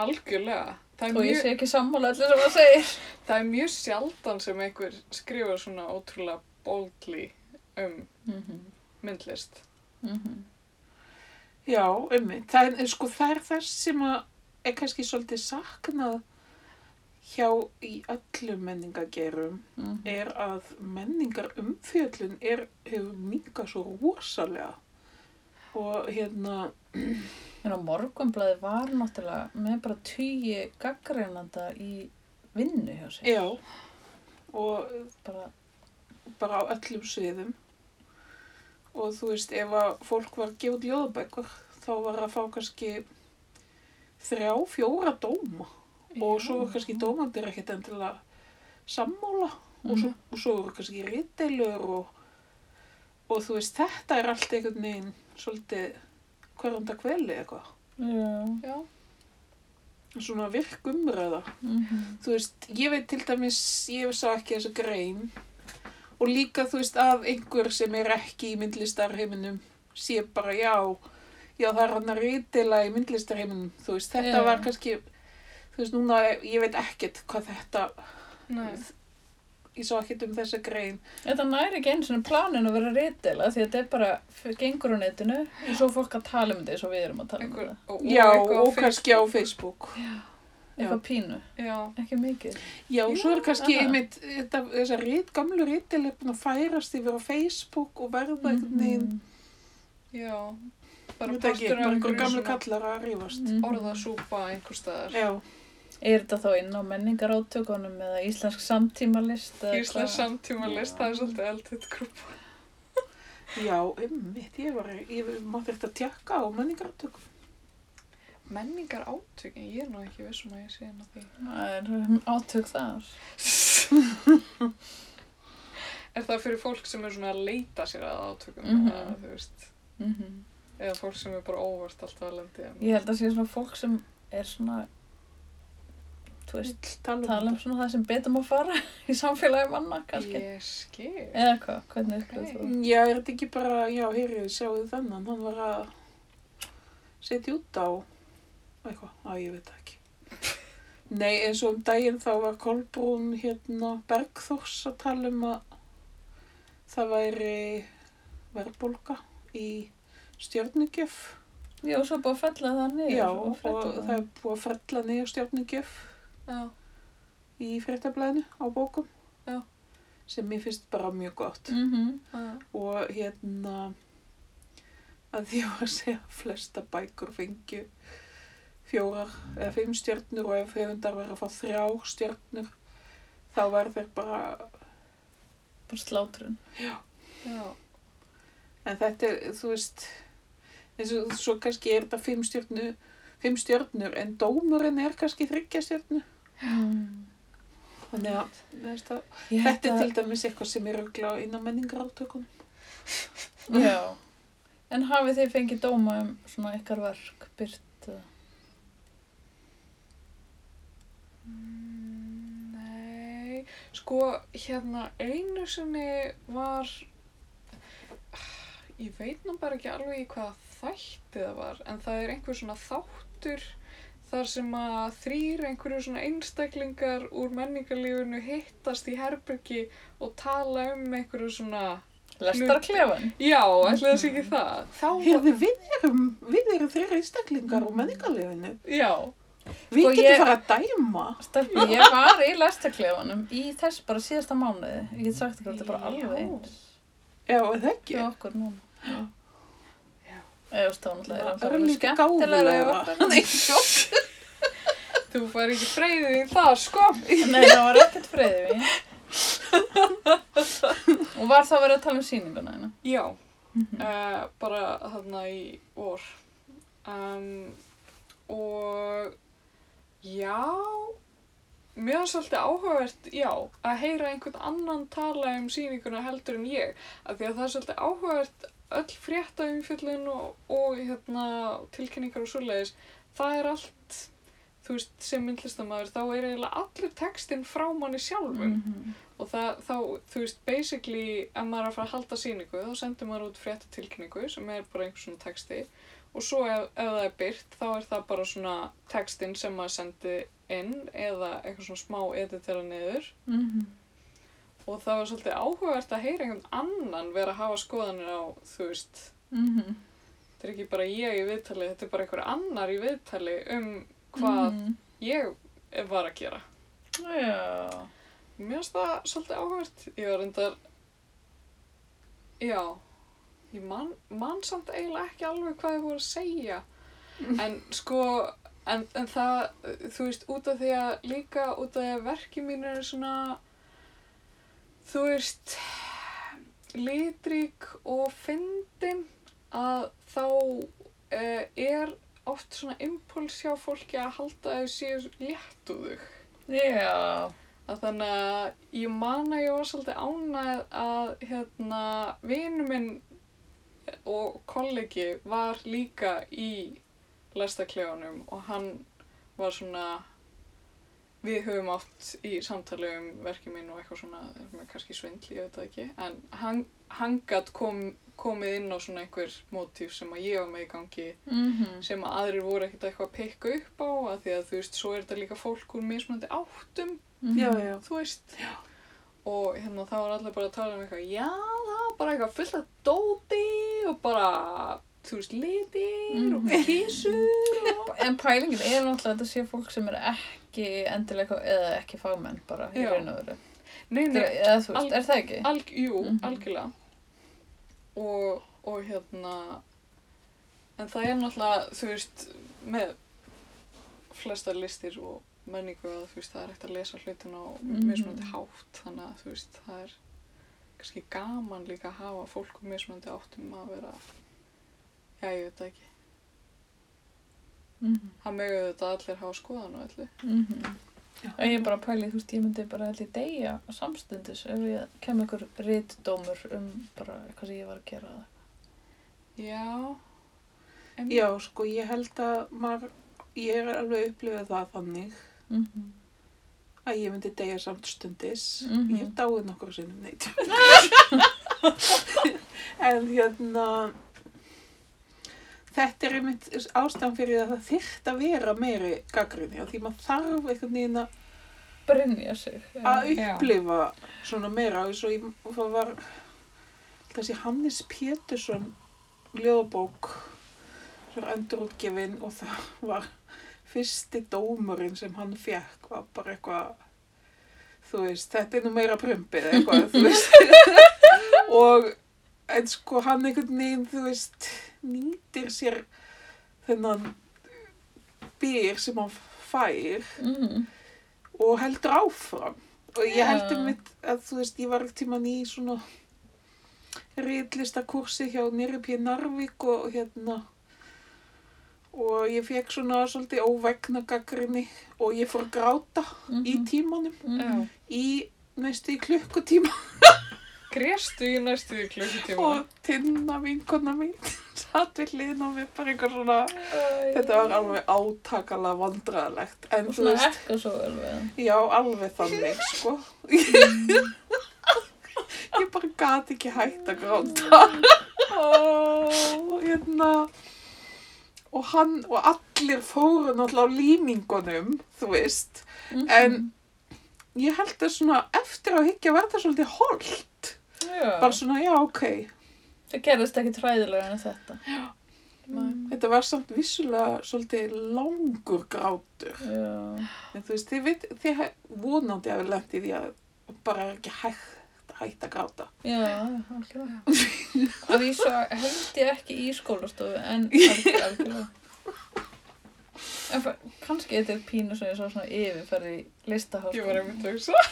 Algjörlega. Það er, Og ég mjög, sé ekki sammála allir sem það segir. það er mjög sjaldan sem einhver skrifar svona ótrúlega boldly um Mhm. myndlist. Mhm. Já, ummi, það er, sko, það er þess sem að er kannski svolítið saknað hjá í öllum menningagerum Mhm. er að menningar umfjöllun er, hefur minkað svo rosalega og hérna, En á morgunblæði var náttúrulega með bara tugi gaggreinanda í vinnu hjá sér. já og Bara, bara á öllum sviðum og þú veist, ef að fólk var að gefa út ljóðabækur þá var að fá kannski þrjá, fjóra dóma. Og svo voru kannski dómandir ekkert endilega sammála. Og svo, og svo voru kannski ritdeilur og, og þú veist, þetta er allt einhvern veginn svolítið hverjanda kveli eitthvað. Já. Já. svona virk umræða. Mhm. þú veist, ég veit til dæmis ég sá ekki þessa grein og líka þú veist að einhver sem er ekki í myndlistarheiminum sé bara já já það er hann að reytila í myndlistarheiminum þú veist, þetta Já. var kannski þú veist, núna, ég veit ekkert hvað þetta Nei. ég sá ekkert um þessa grein Þetta næri ekki einu svona planin að vera rítila því að þetta er bara, gengur á netinu og svo fólk að tala um þetta eins og við erum að tala um þetta. og, já, eitthvað á og kannski á Facebook Eitthvað pínu, Já, ekki mikið. já, og svo er kannski einmitt þetta, þessar gamlu reytil er búin að færast yfir á Facebook og verða einhvern veginn Mhm. já. Bara Ég partur af einhverju gamlu kallar að rífast. Mhm. orðasúpa einhver staðar. Já, Er þetta þá inn á menningarátökunum eða íslensk samtímalist? eða Íslands hvað? samtíma list, það er svolítið eldið grúpa. já, einmitt, ég var, ég mátti eftir að tjekka á menningartökum. Menningar átökin, ég er nú ekki vissum að ég sé hennar því. Það er átök þar. Er það fyrir fólk sem er svona að leita sér að átökum? Mhm. eða, þú veist, Mm eða fólk sem er bara óvart alltaf að lendi um? Ég held að sé svona fólk sem er svona, þú veist, Vill tala um tala um þetta. svona það sem betur má fara í samfélagi manna, kannski. Ég skil. Eða hvað, hvernig Ok. upplýðir þú? Já, er þetta ekki bara, já, heyrið, sjáu þennan, hann var að setja út á eitthvað, að ég veit ekki. Nei, eins og um daginn þá var Kolbrún hérna Bergþórs að tala um að það væri verðbólga í stjórnugjöf. Já, svo búið að fella það niður. Já, og það er búið að frella niður stjórnugjöf Já. í fréttablaðinu á bókum. Já. Sem mér finnst bara mjög gott. Mhm. Já. Og hérna að því að segja að flesta bækur fengju fjórar eða fimm stjörnur og ef höfundar verður að fá þrjár stjörnur þá verður bara Bara slátrun. Já. En þetta er, þú veist, eins og svo kannski er þetta fimm stjörnu, fimm stjörnur, en dómurinn er kannski þryggja stjörnu. Mm. Þannig að, þetta er til dæmis eitthvað sem er auðvitað inn á menningarátökum. Já. En hafið þið fengið dóma um svona ykkar verk, byrt? eða? Mm, Nei, sko hérna einu sinni var, ég veit nú bara ekki alveg í hvaða þætti það var, en það er einhver svona þáttur þar sem að þrýr einhverju svona einstaklingar úr menningarlífinu hittast í herbergi og tala um einhverju svona, Lestarklefan? já, ætli það sé ekki það. Þá Hérðu, við erum, erum þeirra einstaklingar úr menningarlefinu. já, Við Sko, getum ég- fara að dæma. Stelpur, ég var í lestarklefanum í þess bara síðasta mánuði. Ég get sagt ykkur að þetta er bara alveg eins. Já, er það ekki? Hjá okkur núna. Já. Eða náttúrulega er Það það er alveg skemmtilega. gáfulegra. Nei, sjokk. þú fær ekki freyðið í það, sko. Nei, það var ekkert freyðið við. Og var þá verið að tala um sýninguna hérna? Já. Mhm. uh, bara þarna í vor um, og já. Mér var svolítið áhugavert já, að heyra einhvern annan tala um sýninguna heldur en ég. Af því að það er svolítið áhugavert öll frétta umfjöllun og, og hérna, tilkynningar og svoleiðis það er allt þú veist, sem myndlistamæður, þá er eiginlega allur textinn frá manni sjálfum. Mhm. og það, þá, þú veist, basically ef maður er að fara að halda sýningu þá sendur maður út fréttatilkynningu sem er bara einhvers svona texti og svo ef, ef það er byrt þá er það bara svona textin sem maður sendi inn eða eitthvað svona smá editera niður Mhm. og það var svolítið áhugavert að heyra einhvern annan vera að hafa skoðanir á, þú veist Mhm. þetta er ekki bara ég í viðtali, þetta er bara einhver annar í viðtali um hvað Mhm. ég var að gera Já. Mér finnst það svolítið áhugavert. Ég var reyndar, já, ég man, man samt eiginlega ekki alveg hvað þið voru að segja. En sko, en, en það, þú veist, út af því að líka út af því að verki mín eru svona, þú veist, litrík og fyndin að þá uh, er oft svona impuls hjá fólki að halda að þau séu léttuðug Já. að þannig að ég man að ég var svolítið ánægð að hérna vinu minn og kollegi var líka í lestaklefanum og hann var svona við höfum átt í samtali um verkið mín og eitthvað svona kannski svindl, ég veit það ekki en hann, hann gatt kom, komið inn á svona einhver mótíf sem að ég var með í gangi Mhm. sem að aðrir voru ekkert eitthvað að pikka upp á að því að þú veist, svo er þetta líka fólk úr mismunandi áttum Mhm. Já, já. þú veist já. Og hérna þá var allir bara að tala um eitthvað já það var bara eitthvað fullt af dóti og bara þú veist litir og Mhm. kísur og En pælingin er náttúrulega að þetta sé fólk sem er ekki endilega eða ekki fagmenn bara í raun og nei, Eða þú veist, er það ekki? alg, jú, Mhm. algjörlega og, og hérna en það er náttúrulega þú veist með flesta listir og menningu að þú veist það er ekkert að lesa hlutin á Mhm. mismunandi hátt þannig að þú veist það er kannski gaman líka að hafa fólk úr mismunandi áttum að vera já ég veit ekki Mhm. það mögðu þetta allir hafa skoðan og allir Mhm. Og ég er bara að pæli, þú veist, ég myndi bara allir deyja samstundis ef ég kem einhver rítdómur um bara eitthvað sem ég var að gera það. já en, Já, sko, ég held að maður, ég er alveg upplifað það þannig Mhm. að ég myndi deyja samstundis. Mhm. Ég hef dáið nokkur sinnum neitt. en hérna, þetta er einmitt ástæðan fyrir að það þyrft að vera meiri gaggrinni því maður þarf einhvern veginn að Brynja sig. já. að Já. upplifa svona meira og svo ég, það var þessi Hannes Pétursson ljóðabók sem er endurútgefin og það var fyrsti dómurinn sem hann fekk var bara eitthvað þú veist, þetta er nú meira prumpið eitthvað, þú veist. Og en sko hann einhvern veginn, þú veist nýtir sér þennan byr sem hann fær Mhm. og heldur áfram. Og ég heldur mitt að þú veist ég var tíman í svona reitlistakursi hjá Nýripið Narvík og hérna og ég fekk svona svolítið óvegna gaggrinni og ég fór að gráta í Mhm. tímanum Mhm. í næstu í klukkutíma Gréstu í næstu í klukkutíma. og tinna vinkona mín satt við hliðin á mér bara eitthvað svona þetta var alveg átakalega vandræðalegt en Og þú svona veist ekka svo við hann. Já, alveg þannig, sko. ég bara gati ekki hægt að gráta. og hérna, og hann og allir fóru náttúrulega á límingunum, þú veist. Mhm. En ég held að svona eftir að higgja verða svolítið holdt. Já. Bara svona, já, ok. Það gerðist ekki træðilega en þetta. Nei. Þetta var samt vissulega svolítið langur grátur. Já. En þú veist, þið, þið he- vonandi að við lent í því að bara er ekki hægt að hægt að gráta. Já, algjörlega. Að vísu held ég ekki í skólastofu en algjör- algjörlega. En kannski þetta er pínu sem ég svo svona yfirferði í listaháskóla. Ég var einmitt að hugsa.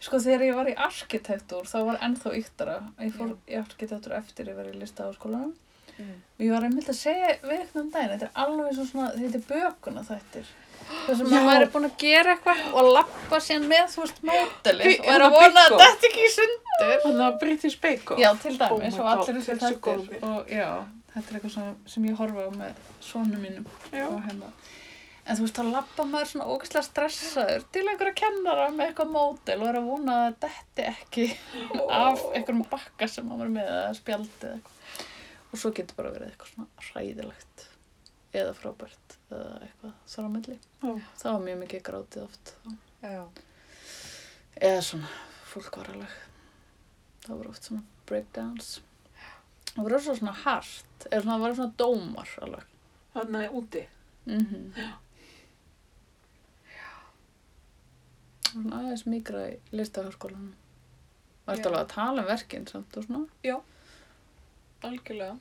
Sko þegar ég var í arkitektúr þá var ennþá yktara. Ég fór í arkitektúr eftir ég var í listaháskólanum. Og ég var einmitt að segja við um daginn, þetta er alveg svo svona, þetta er bökuna þættir. Sem Já. maður væri búin að gera eitthvað og lappa síðan með, þú veist, mótelið Bi- og er að vona að þetta ekki í sundur. Þannig að British Bake Off. Já, til Oh dæmis my og allir þessi er góðir. og já, þetta er eitthvað sem, sem ég horfa á með sónu mínum Já. og hérna. En þú veist, þá lappa maður svona ógeðslega stressaður til einhverja kennara með eitthvað mótel og er að vona að þetta ekki af einhverjum bakka sem maður er með eða spjaldi eða eitthvað. Og svo getur bara verið eitthvað svona hræðilegt eða frábært eða eitthvað þar á milli. Já. Það var mjög mikið grátið oft. Já. Eða svona, fólk var alveg, það voru oft svona breakdowns. Það voru svo svona hart, eða svona, það voru svona dómar alveg. Þannig að úti. Mm -hmm. Svona aðeins mikra í listaháskólanum. Varstu Já. alveg að tala um verkinn samt og svona? Algjörlega.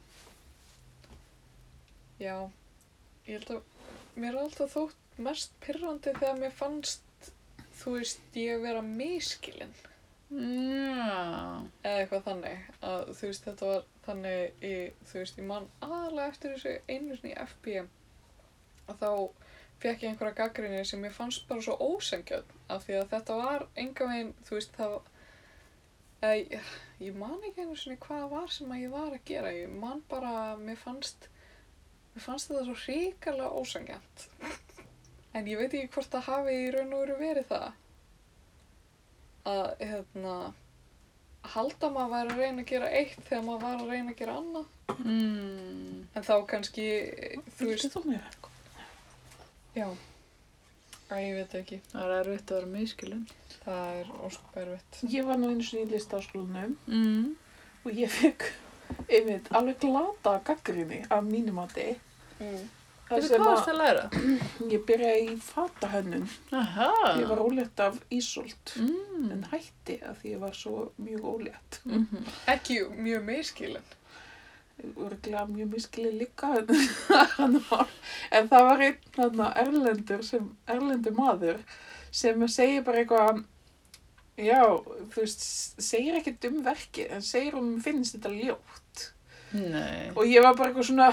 Já. Ég held að mér er alltaf þótt mest pyrrandi þegar mér fannst, þú veist, ég vera miskilinn. Já. Eða eitthvað þannig. Að þú veist, þetta var þannig í, þú veist, ég man aðalega eftir þessu einu sinni í FB. Að þá fekk ég einhverja gaggrinni sem ég fannst bara svo ósengjöld. Af því að þetta var enga veginn, þú veist, það eða, ég, man ekki einu sinni hvað var sem að ég var að gera. Ég man bara, mér fannst, mér fannst þetta svo hrikalega ósengjöld. En ég veit ekki hvort það hafi í raun og veru verið það. Að, hérna, halda að maður væri að reyna að gera eitt þegar maður var að reyna að gera annað. Mm. En þá kannski, þú veist, Þú veist. já. Æ, ég veit ekki. Það er erfitt að vera miskilinn. Það er óskup erfitt. Ég var nú einu sinni í listaháskólanum Mm. og ég fekk einmitt alveg glata gaggrinni af mínum mati. Mm. Það sem hvað að varst að læra? ég byrjaði í fatahönnun. Aha. Ég var ólétt af Ísolt Mm. en hætti að því ég var svo mjög ólétt. Mm -hmm. Ekki mjög miskilin. Örglega mjög miskili líka en, það var einn þarna erlendur sem, erlendur maður sem segir bara eitthvað já, þú veist, segir ekkert um verkið en segir um finnst þetta ljótt Nei. og ég var bara eitthvað svona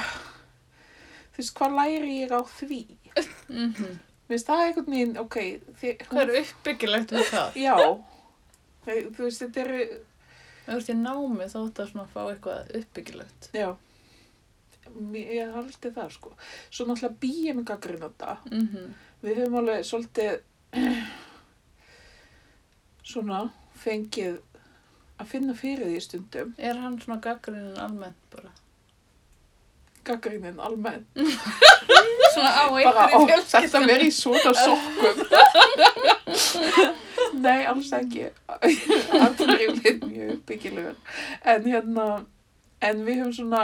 þú veist, hvað læri ég á því? Mm -hmm. Finnst það einhvern veginn, ok þið, Hvað er uppbyggilegt við það? Já, þú veist, þetta eru þú ert í námi þá að svona fá eitthvað uppbyggilegt. já ég haldi það sko svo náttúrulega býjum gaggrinn þetta Mm -hmm. Við höfum alveg svolítið svona fengið að finna fyrir því stundum. Er hann svona gaggrinin almennt bara? Gaggrínin almennt. Svona á Bara, ó, einhverju þetta fjölskyldum. verið í svona sokkum. Nei, alls ekki. Allir yfirleitt mjög byggilegur. En hérna, en við höfum svona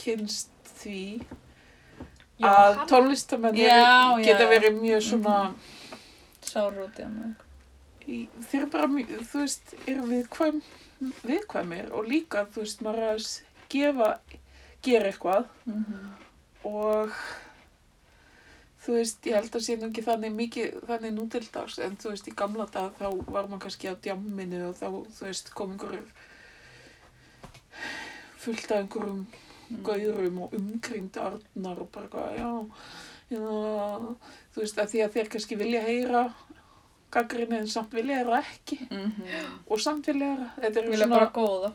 kynst því að tónlistamenn Já, já, geta já. verið mjög svona, Sárúti hann. í, þeir eru bara, mjög, þú veist, eru viðkvæm, viðkvæmir og líka, þú veist, maður er að s- gefa, gera eitthvað Mhm. og þú veist, ég held að sé nú ekki þannig mikið, þannig nú til dags, en þú veist, í gamla dag þá var maður kannski á djamminu og þá, þú veist, kom einhverjur fullt af einhverjum Mm. gaurum og umkringd arnar og bara eitthvað, já, já, þú veist, að því að þeir kannski vilja heyra gaggrinni en samt vilja heyra ekki Mhm. og samt vilja heyra, þetta er Vilja svona, bara góða.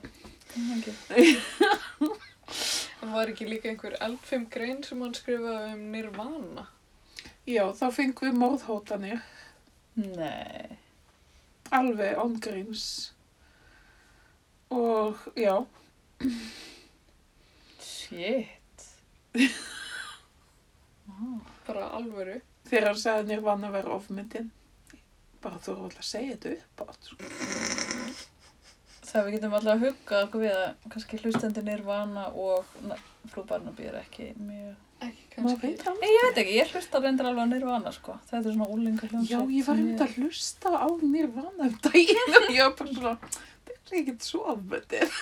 Ekki. Var ekki líka einhver eldfim grein sem hann skrifaði um Nirvana. já, þá fengum við morðhótanir, Nei. alveg ángríns og já, Shit. Bara alvöru. þegar hann sagði Nirvana vera ofmyndin, bara þú alltaf að segja þetta upp átt, Það við getum alltaf að hugga okkur við að kannski hlustendur Nirvana og na, frú Barnaby er ekki mjög... Ekki kannski. Nei, ég veit ekki, ég hlusta reyndar alveg á Nirvana sko. Þetta er svona úlingar hljómsveit. Já, ég var einmitt að hlusta á Nirvana um daginn og ég var bara svona, þetta er ekkert svo ofmyndin.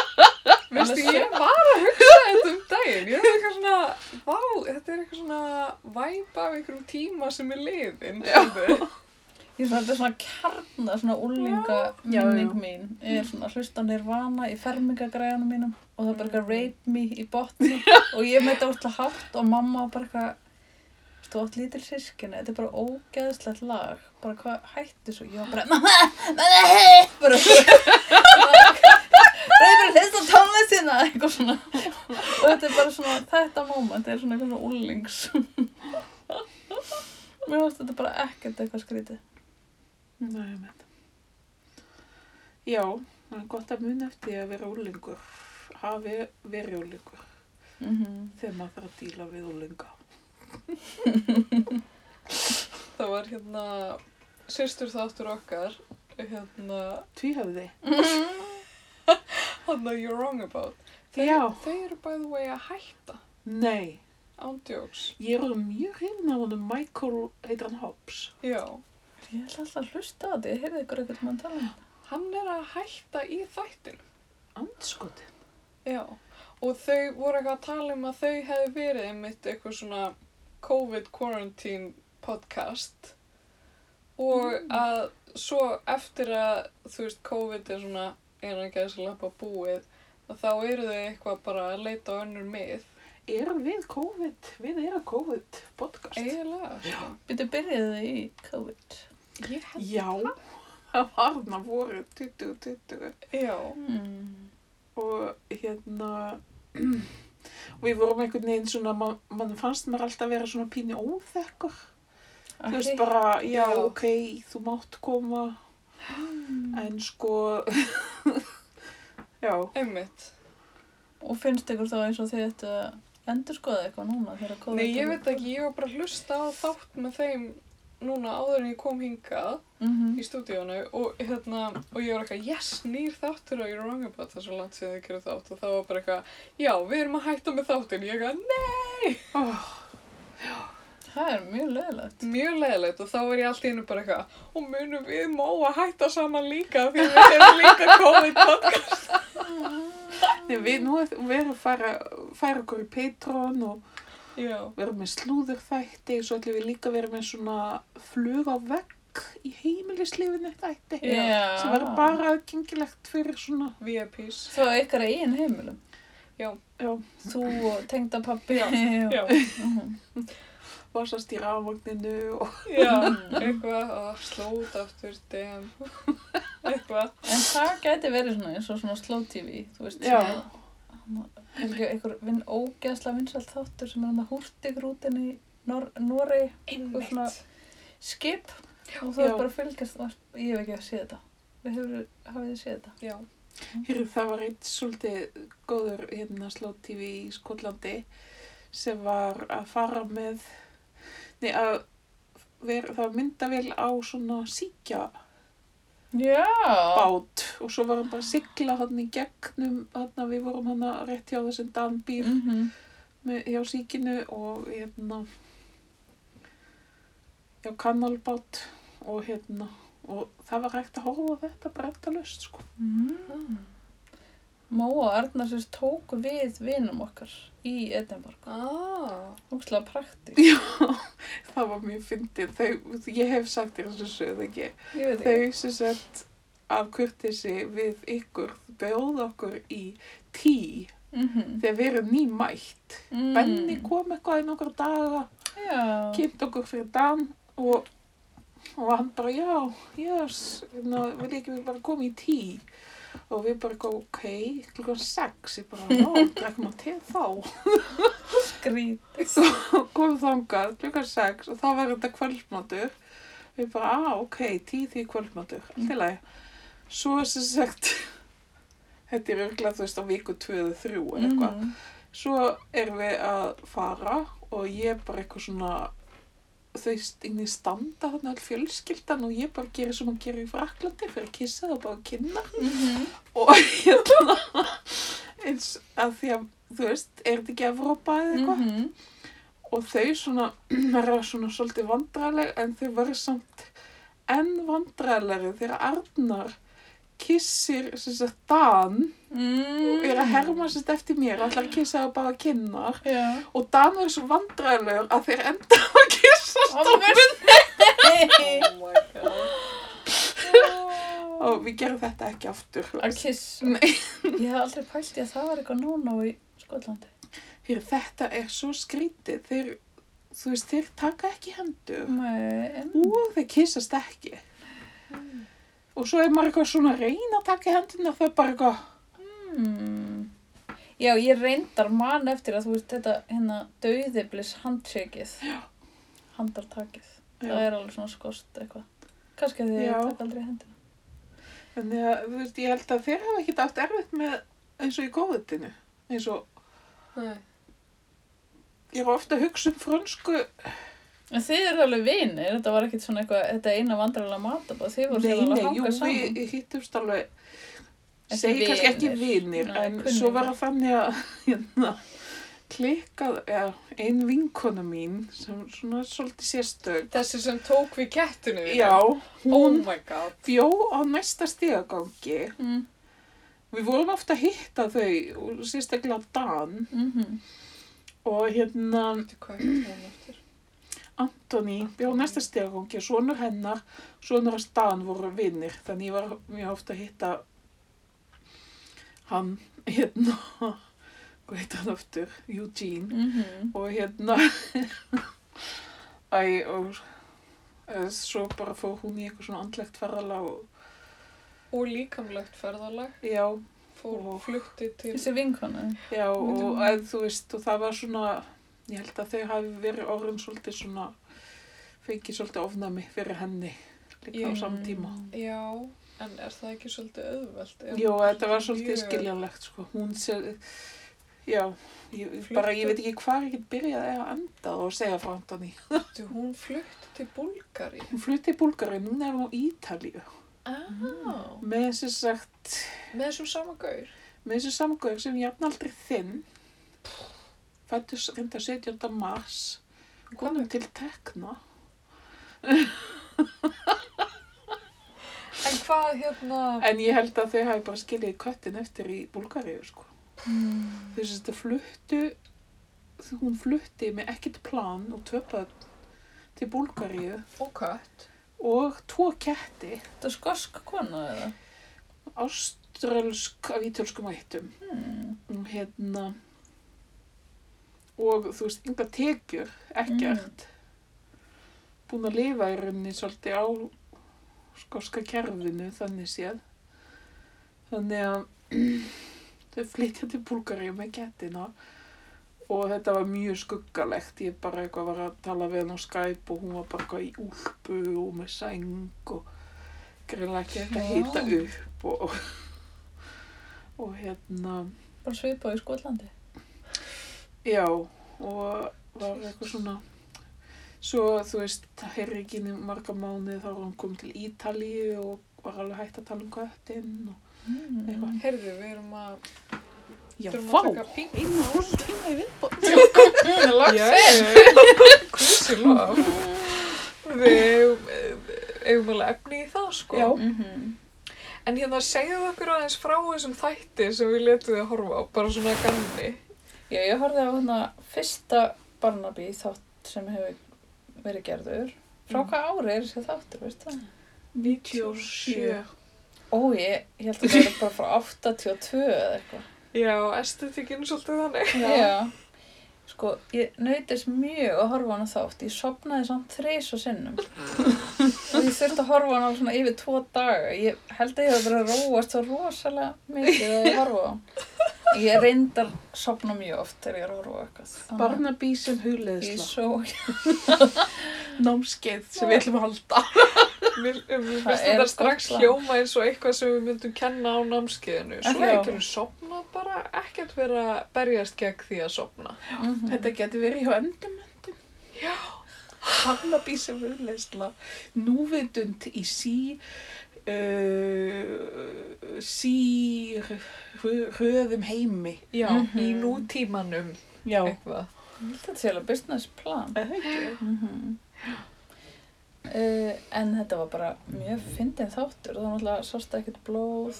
Veistu, ég var að hugsa þetta um daginn. Ég er eitthvað svona, vá, þetta er eitthvað svona væpa af einhverjum tíma sem er liðin. skilurðu. Ég svona, þetta er svona kjarna, svona úlinga Já, minning mín. Ég er svona að hlusta á Nirvana í fermingagræðanum mínum og það er bara eitthvað rape me í botni. Og ég með þetta úrslag hátt og mamma bara eitthvað þú átt lítil sískinu, þetta er bara ógeðslegt lag, bara hvað hætti svo, ég var bara, mamma, mamma, bara, reyður þess að tónlistina, eitthvað svona, og þetta er bara svona, þetta moment er svona eitthvað svona úlings, mér finnst þetta bara ekkert eitthvað skrítið. Nei, veit. Já, það er gott að muna eftir að vera úlingur, hafi verið úlingur, Mm þegar maður þarf að díla við úlinga. Það var hérna systur þáttur okkar, hérna, Tvíhöfði. hérna You're Wrong About. Þau, Já. þau eru by the way að hætta, Nei, ándjóks. ég er mjög hrifin af honum Michael, hann Hobbs. Já, Ég ætla alltaf að hlusta á þetta, ég heyrði ykkur eitthvað mann tala um þetta. hann er að hætta í þættinu. Andskoti. Já, og þau voru eitthvað að tala um að þau hefði verið einmitt eitthvað svona COVID quarantine podcast og að svo eftir að þú veist COVID er svona einan gæðsalappa búið að þá eru þau eitthvað bara að leita á önnur mið. Erum við COVID? Við erum COVID podcast. Sko. Byrju byrjaði þið í COVID. Ég held, Já, það. Var þarna voru 2020 já, Mm. og hérna og við vorum einhvern veginn svona, man, man fannst maður alltaf vera svona pínu óþekkur. Þú veist bara, já, Já. ok, þú mátt koma, en sko, já, einmitt. Og finnst ykkur þá eins og þið ættu að endur skoða eitthvað núna þegar COVID Nei, ég veit ekki, ég var bara að hlusta á þátt með þeim núna áður en ég kom hingað Mhm. í stúdíónu og hérna, og ég var eitthvað, yes, nýr þáttur og You're Wrong About það er svo langt síðan þið gerðu þátt og það var bara eitthvað, já, við erum að hætta með þáttin, ég eitthvað, nei, oh, Það er mjög leðilegt. mjög leðilegt og þá var ég allt í einu bara eitthvað, og munum við má að hætta saman líka því við erum líka COVID podcast. Nei, við nú við erum að fara, fara okkur í Patreon og Já, við erum með slúðurþætti, svo ætlum við líka að vera með svona flug á vegg í heimilislífinni þætti. Já. Sem verður bara aðgengilegt fyrir svona, VIPs. Svo ykkar eigin heimilum. Já, já, Þú og tengda pappi. Já. já, Mhm. vasast í rafmagninu og já, eitthvað, að slót aftur, damn, eitthvað. En það gæti verið svona eins og svona slow TV, þú veist. Já. svona- einhver vin, ógeðsla vinsælt þáttur sem er hann að húrtigrútin í Nor Noregi, og svona skip og þú Já. er bara að fylgjast, og- ég hef ekki að sé þetta. Við hefur, hafið þið séð þetta? Já, Hér, það var eitt svolítið góður hérna slót TV í Skotlandi sem var að fara með, nei að vera, það var myndavél á svona síkja Já. bát og svo var hann bara að sigla hann í gegnum, hann við vorum hann rétt hjá þessum danbýr Mm með, hjá síkinu og hérna já, kannalbát og hérna og það var hægt að horfa þetta brettalust sko. mm. Móa og Arnar sérst tóku við vinum okkar í Edinborg. Ah, Ókslega praktík. Já, það var mjög fyndið. Þau, ég hef sagt þér þessu sögð ekki. Ég veit ekki. Þau sem sett af kurtisi við ykkur bjóð okkur í tí Mm þegar við erum nýmætt. mm. Benni kom eitthvað í nokkra daga, Já. kynnt okkur fyrir Dan og, og hann bara, já, yes, hérna, vil ekki bara koma í tí? Og við bara, ok, klukkan sex, ég bara, já, drekkum að til þá. Skrít. komum þangað klukkan sex og þá var þetta kvöldmatur við bara, ah, ok, tíð því kvöldmatur allt í lagi svo sem sagt þetta er örglega þú veist á viku 2 eða 3 eða eitthvað Mhm. svo erum við að fara og ég bara eitthvað svona þau inn í standa þarna all fjölskyldan og ég bara gerir sem að gera í Fraklandi fyrir að kissa það bara að kynna Mhm. og hérna eins að því að þú veist, er þetta ekki Evrópa eða eitthvað Mhm. og þau svona verða svona svolítið vandræðileg en þau verða samt enn vandræðilegri þegar Arnar kissir sagt Dan Mm. og er að herma sérst eftir mér ætlar að kissa það bara kinnar Já. og Dan er svo vandræðilegur að þeir enda að kissa Ó, stofnun oh my god. og við gerum þetta ekki aftur Að kiss. Nei. Ég hef aldrei pælt í að það var eitthvað nónó í Skotlandi. Hér, þetta er svo skrítið þeir, þú veist, þeir taka ekki hendur Nei, en... og þeir kissast ekki og svo er maður eitthvað svona að reyna að taka hendurna það er bara eitthvað Hmm. Já, ég reyndar man eftir að þú veist þetta hérna dauðiblis handshakeið. Handartakið. Það Já. er alveg svona skost eitthvað. Kannski að því Já. ég takk aldrei hendina. Þannig að, þú veist, ég held að þeir hafa ekkert átt erfitt með eins og í COVID-inu. Eins og, Nei. ég var ofta að hugsa um frönsku, En þið eru alveg vinir, þetta var ekkert svona eitthvað, þetta eina vandrarlega matabóð, þið voru nei, sem alveg nei, að jú, hanga saman. við hittumst alveg, Ekki segi kannski ekki vinir. Nei, en svo var það þannig að, hérna, klikkað, eða, ein vinkona mín, sem svona svolítið sérstök, Þessi sem tók við kettinu þínu? já, Oh hún my god. bjó á næsta stigagangi, Mm, við vorum ofta að hitta þau, og sérstaklega Dan, mm og hérna, Veitu hvað er það eftir? Antoni bjó á næsta stegagangi og sonur hennar, sonur að staðan voru vinnir. Þannig ég var mjög ofta að hitta hann, hérna, hvað heit hann aftur, Eugene. mm Og hérna, æ, og eh, svo bara fór hún í eitthvað svona andlegt ferðalag og Og líkamlegt ferðalag. já, Fór Og- flutti til... Þessi vinkona. já, og að, þú veist, og það var svona, ég held að þau hafi verið orðin svolítið svona, fengið svolítið ofnami fyrir henni líka á Ég- samtíma. Já, en er það ekki svolítið auðvelt? Er hún þetta var svolítið mjög- skiljanlegt, sko. Hún sé, já, ég, bara, ég veit ekki hvað ég get byrjað að enda og segja frá Antoni. Hún flutti til Búlgari. Hún flutti í Búlgari, núna er hún á Ítalíu. Ah, Með þessi sagt, með þessum sama gaur. með þessi samgöður sem ég jafn aldrei þinn. Reynda 17. mars. Konum til tekna. En hvað hérna... En ég held að þau hafi bara skiljið köttin eftir í Búlgaríu, sko. Mm. Þau þetta fluttu, hún flutti með ekkert plan og tvöpað til Búlgaríu Og kött. og tvo ketti, Þetta er skosk kona eða? áströlsk af ítölskum ættum. Mm. Hérna, og þú veist, enga tekjur, ekkert. Búin að lifa í rauninni svolítið á skoska kerfinu, þannig séð. Þannig að þau flytja til Búlgaríu með kettina og þetta var mjög skuggalegt. Ég bara eitthvað var að tala við hann á Skype og hún var bara eitthvað í úlpu og með sæng og greinlega ekki hægt að Vá. hita upp og og hérna, Bara svipað í Skotlandi. Já, og var eitthvað svona, svo þú veist, heyrði ekki inn í marga mánuði þá var hann komið til Ítalíu og var alveg hægt að tala um köttinn og Mm. eitthvað. Heyrðu, við erum að, Já, við erum að taka pík. einu hálf tíma í viðbót. Já, hversu lof. Við eigum- eigum alveg efni í það, sko. Já. Mhm. En hérna, segðu okkur aðeins frá þessum þætti sem við letum þið að horfa á, bara svona ganni. Já, ég horfði á hérna fyrsta Barnaby þátt sem hefur verið gerður. Frá Mm. hvað ári er þessi þáttur, veist það? 97. Ó, ég, ég held að það er bara frá 82 eða eitthvað. Já, estetikinn svolítið þannig. Já. Sko, ég nautist mjög að horfa á hana þátt. Ég sopnaði samt þreys og sinnum. og ég þurfti að horfa á hana svona yfir tvo daga. Ég held að ég hef verið að róast svo rosalega mikið að ég horfa á hana. Ég reyndar sopna mjög oft þegar ég er að horfa á eitthvað. Barnaby sem hugleðisla. Námskeið sem við ætlum að halda. Mér, finnst þetta strax hljóma eins og eitthvað sem við myndum kenna á námskeiðinu. Svo við sopna, bara ekkert vera berjast gegn því að sopna. Mhm. Þetta getur verið hjá endumöndum. Já. Barnaby sem hugleðisla. Núvitund í sí, uh, sí rö- röðum heimi. Já, Mhm. í nútímanum Já. eitthvað. Þetta sé alveg business plan. Eða ekki? Mm uh, en þetta var bara mjög fyndin þáttur. Það var náttúrulega sást ekkert blóð,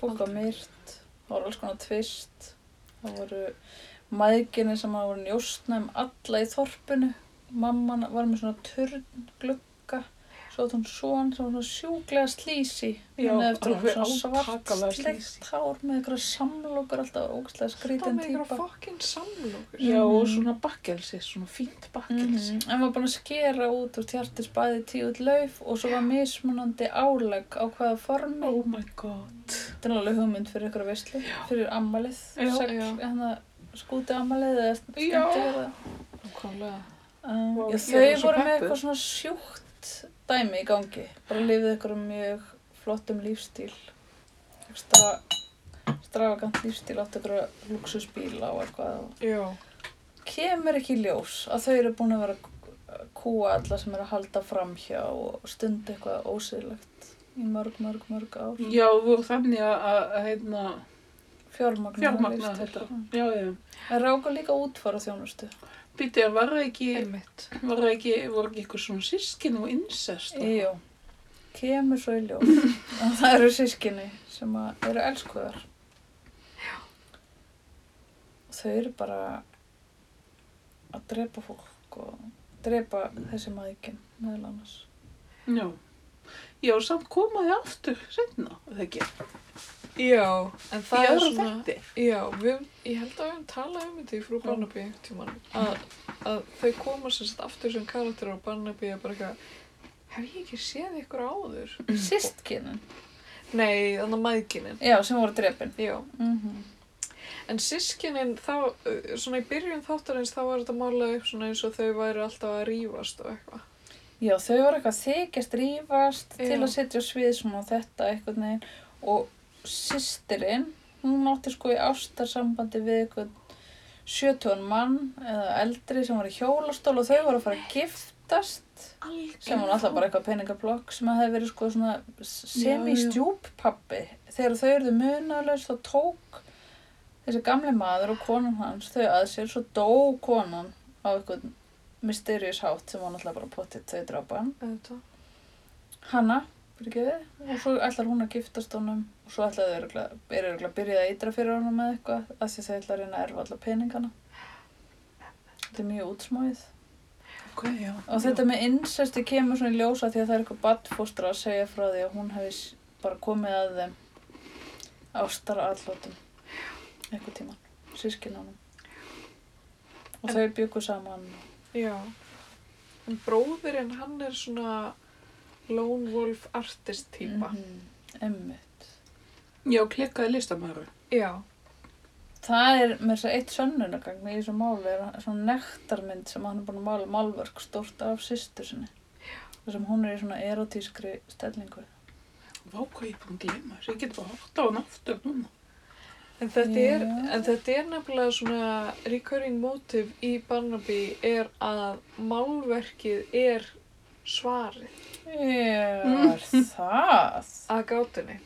fólk var myrt, það var alls konar tvist. Það voru mæðginni sem að voru njóstna um alla í þorpinu. Mamman var með svona turnglugga. Svo átt hún son sem var svona sjúklega slísi. Hún eftir svona svart sleikt hár með eitthvað samlokur alltaf ógstlega Það skrítin með einhverja típa. fokkin samlokur. Já, og Mhm. svona bakkelsi, svona fínt bakkelsi. Mm En var búin að skera út úr tjartis bæði tíu út lauf og svo var mismunandi álegg á hvaða formi. Oh my god. Þetta er alveg hugmynd fyrir ykkur veistlu, fyrir ammalið, hérna, skúti ammalið eða Já. skemmtilega. Um, já, þau voru með eitthvað svona sjúkt dæmi í gangi. Bara lifið ykkur mjög flottum lífstíl. Ekstra, stravagant lífstíl, átt ykkur luxusbíla og eitthvað. Já. kemur ekki ljós að þau eru búin að vera að kúa alla sem eru að halda framhjá og stunda eitthvað ósýðlegt í mörg, mörg, mörg ár. Já, og þannig að, að, heitna, Fjármagna. fjármagna lífstíl. þetta. Já, já. En ráka líka útfara þjónustu. Býtti, var það ekki, var það ekki, voru ekki eitthvað svona sískin og incest? Jú, kemur svo í ljós að það eru sískinni sem að eru elskuðar. Og þau eru bara að drepa fólk og drepa þessi maðurinn meðal annars. Já. Já, samt komaði aftur eða ekki? Já, en Í það er öðru svona... þætti. Já, við, ég held að við höfum talað um þetta í frú Barnaby tímann að, að þau koma sagt aftur sem karakter og Barnaby er bara eitthvað hef ég ekki séð ykkur áður? Sistkinin. Nei, þannig að mæðginin. Já, sem voru drepin. Já, Mm en sískinin þá, svona í byrjun þáttarins þá var þetta málað upp svona eins og þau væri alltaf að rífast og eitthvað. Já, þau voru eitthvað þykjast rífast til Já. að setja á svið svona þetta eitthvað neginn og systirinn, hún átti sko í ástarsambandi við eitthvað 70 mann eða eldri sem var í hjólastól og þau voru að fara að giftast sem var alltaf bara eitthvað peningablokk sem að hefði verið sko svona semi-stjúppappi þegar þau eruðu munalaus þá tók þessi gamli maður og konan hans þau að sér svo dó konan á eitthvað mysterious hátt sem var náttúrulega bara pottitt þau drápan. Auðvitað. Hanna, fyrirgeði, og svo ætlar hún að giftast honum og svo ætlaði þau örgulega að byrja að eitra fyrir honum með eitthvað af því þau ætla að reyna að erfa alla peningana. Þetta er mjög útsmáið. Ok, já. Og þetta með incesti kemur svona í ljósa því að það er eitthvað badfóstra að segja frá því að hún hefði bara komið að þeim ástar allótum eitthvað tíman, sískinanum. Og En- þau byggu saman. Já. En bróðirinn, hann er svona lone wolf artist típa. Mhm, Einmitt. Já, klikkaði listamæru. Já. Það er með þess að eitt sönnunagagn í þessu máli er svona nektarmynd sem hann er búin að mála málverk stórt af systur sinni. þar sem hún er í svona erotískri stellingu. Vá, hvað ég er búin að gleyma þessu. Ég get bara hótt á hann aftur núna. En þetta, er, en þetta er nefnilega svona recurring motive í Barnaby er að málverkið er svarið Er það? að gátunni.